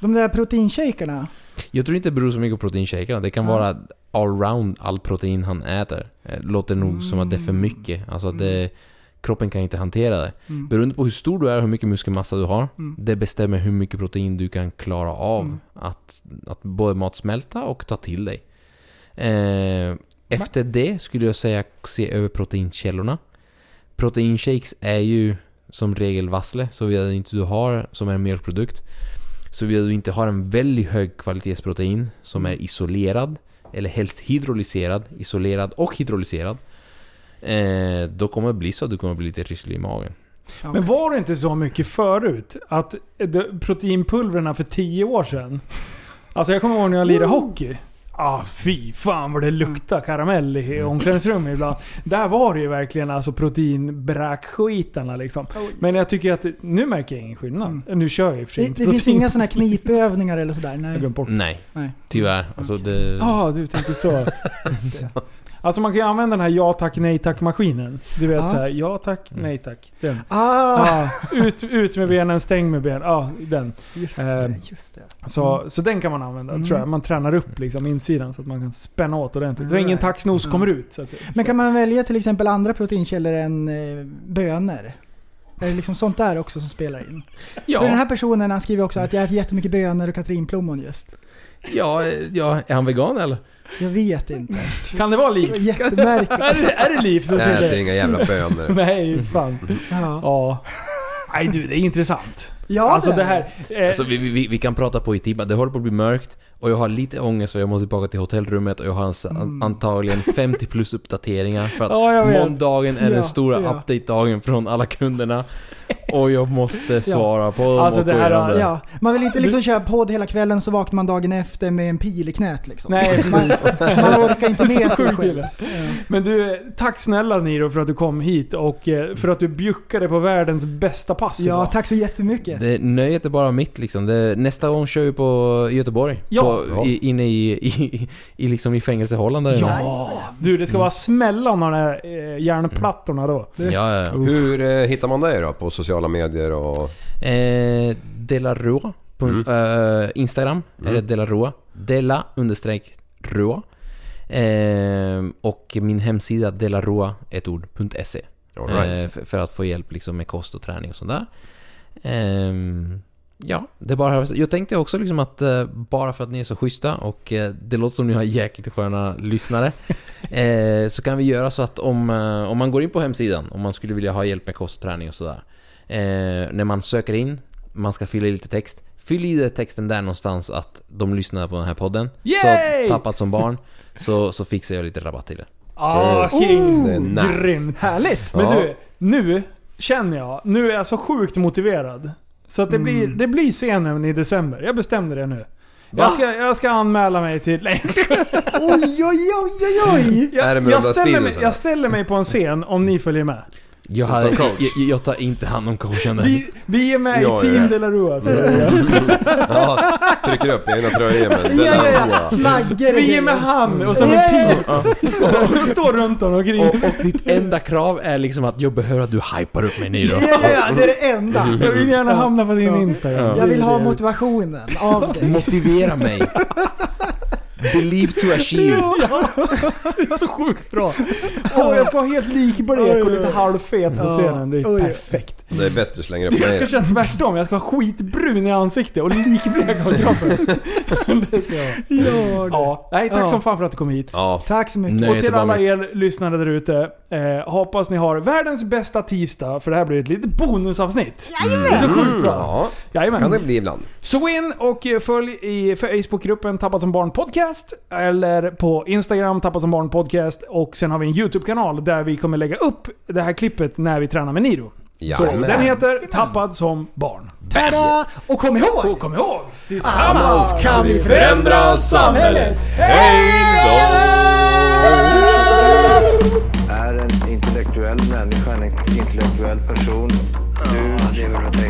De där proteinshakerna, Jag tror inte det beror så mycket på proteinshakerna. Det kan Ja. vara allround all protein han äter. Eh, Låter nog som att det är för mycket. Alltså att det, kroppen kan inte hantera det. Mm. Beroende på hur stor du är och hur mycket muskelmassa du har. Mm. Det bestämmer hur mycket protein du kan klara av Mm. att, att både matsmälta och ta till dig. Eh, efter det skulle jag säga se över proteinkällorna. Proteinshakes är ju som regel vassle, såvida inte du har, som är en mjölkprodukt. Såvida du inte har en väldigt hög kvalitetsprotein som är isolerad, eller helst hydrolyserad, isolerad och hydrolyserad. Eh, då kommer det bli så att du kommer bli lite rysslig i magen. Men var det inte så mycket förut? Att det- proteinpulverna för tio år sedan. Alltså jag kommer ihåg när jag lirade hockey. Ah, fy fan vad det luktar karamell i omklädningsrummet ibland. Där var det ju verkligen alltså proteinbräkskitarna liksom. Men jag tycker att nu märker jag ingen skillnad. Nu kör jag i och för sig Det, inte det finns inga sådana här knipövningar eller sådär? Nej. Nej, Nej. tyvärr. Alltså det... Ja, ah, du tänker så. Alltså man kan ju använda den här ja tack, nej tack maskinen. Du vet Ja. så här, ja tack, nej tack. Den. Ah! Ah, ut, ut med benen, stäng med benen. Ja, den. Just Eh, det, just det. Så, så den kan man använda Mm. tror jag. Man tränar upp liksom insidan så att man kan spänna åt ordentligt. Så Right. ingen taxnos Mm. kommer ut. Så att, Men kan man välja till exempel andra proteinkällor än eh, bönor? Är det liksom sånt där också som spelar in? Ja, För den här personen han skriver också att jag äter jättemycket bönor och katrinplommon just. ja, eh, ja, är han vegan eller? Jag vet inte. kan det vara liv? jättemärkligt. är, det, är det liv till äter det? inga jävla bönor. Nej, fan. Ja, Ja. Nej du, det är intressant. Ja alltså det här... Eh, Alltså, vi, vi, vi kan prata på i timmar. Det håller på att bli mörkt. Och jag har lite ångest för jag måste tillbaka till hotellrummet och jag har en, Mm. antagligen 50 plus uppdateringar. För att Ja, måndagen är Ja, den stora ja. update-dagen från alla kunderna. Och jag måste svara på dem Alltså, och det här det. Ja, man vill inte liksom köra podd hela kvällen så vaknar man dagen efter med en pil i knät liksom. Nej, man, precis. man orkar inte med sig själv. Men du, tack snälla Niro för att du kom hit och eh, för att du bjuckade på världens bästa pass Ja, idag. tack så jättemycket. Det, nöjet är bara mitt liksom. Det, nästa gång kör vi på Göteborg. Ja. På, i, inne i, i, i, liksom i fängelsehållan där inne. Ja! Du, det ska vara smälla om de där eh, järnplattorna då. Ja, ja, ja. Hur eh, hittar man dig då? På sociala medier och... Eh, Delarua på Mm. eh, Instagram är det Delarua. Dela understreck Rua. Eh, och min hemsida delarua ett ord.se. All right. Eh, för, för att få hjälp liksom med kost och träning och sådär. Ehm, ja, det är bara Jag tänkte också liksom att eh, bara för att ni är så schyssta och eh, det låter som ni har jäkligt sköna lyssnare. eh, så kan vi göra så att om, eh, om man går in på hemsidan, om man skulle vilja ha hjälp med kost och träning och sådär. Eh, när man söker in, man ska fylla i lite text. Fyll i det texten där någonstans att de lyssnar på den här podden. Yay! Så tappat som barn. Så, så fixar jag lite rabatt till det. Ah, Oh, king! är nice. Grymt! Härligt! Men Ja. du, nu känner jag, nu är jag så sjukt motiverad. Så att det, blir, det blir scenen i december. Jag bestämde det nu. Jag ska, jag ska anmäla mig till... Nej, jag skojar. Oj, oj, oj, oj, oj! Jag, jag, ställer mig, jag ställer mig på en scen om ni följer med. Jag, Som coach. jag, jag tar inte hand om coachen. Vi, vi är med Jag i är Team det. De La Rua. Så Ja, trycker upp egna tröjor med Ja, ja, ja. Flaggor och vi är med han och så med Ja, ja, pil. Och står runt om omkring. Och, och ditt enda krav är liksom att jag behöver att du hypar upp mig nu då. Ja, ja, ja, det är det enda. Jag vill gärna hamna på din Ja. Instagram. Jag vill ha motivationen av dig. Motivera mig. Believe to achieve. Ja, det är så sjukt bra. Åh, jag ska vara helt likblek och lite halvfet på scenen. Det är perfekt. Det är bättre att slänga det på Jag ska mig. köra tvärtom. Jag ska ha skitbrun i ansiktet och likblek av kroppen. Det ska jag ha. Ja, Ja, nej, tack Ja. som fan för att du kom hit. Ja, Tack så mycket. Nej. Och till alla er lyssnare där ute. Eh, hoppas ni har världens bästa tisdag, för det här blir ett litet bonusavsnitt. Det är så sjukt bra. ja. Jajamän. kan det bli ibland. Så gå in och följ i Facebookgruppen Tappat som barn podcast. Eller på Instagram Tappat som barn podcast. Och sen har vi en YouTube-kanal där vi kommer lägga upp det här klippet när vi tränar med Niro. Så den heter Tappad som barn. Tada! Och kom ihåg! Och kom ihåg! Tillsammans kan vi förändra samhället! Är en intellektuell människa, en intellektuell person. Du lever åt dig.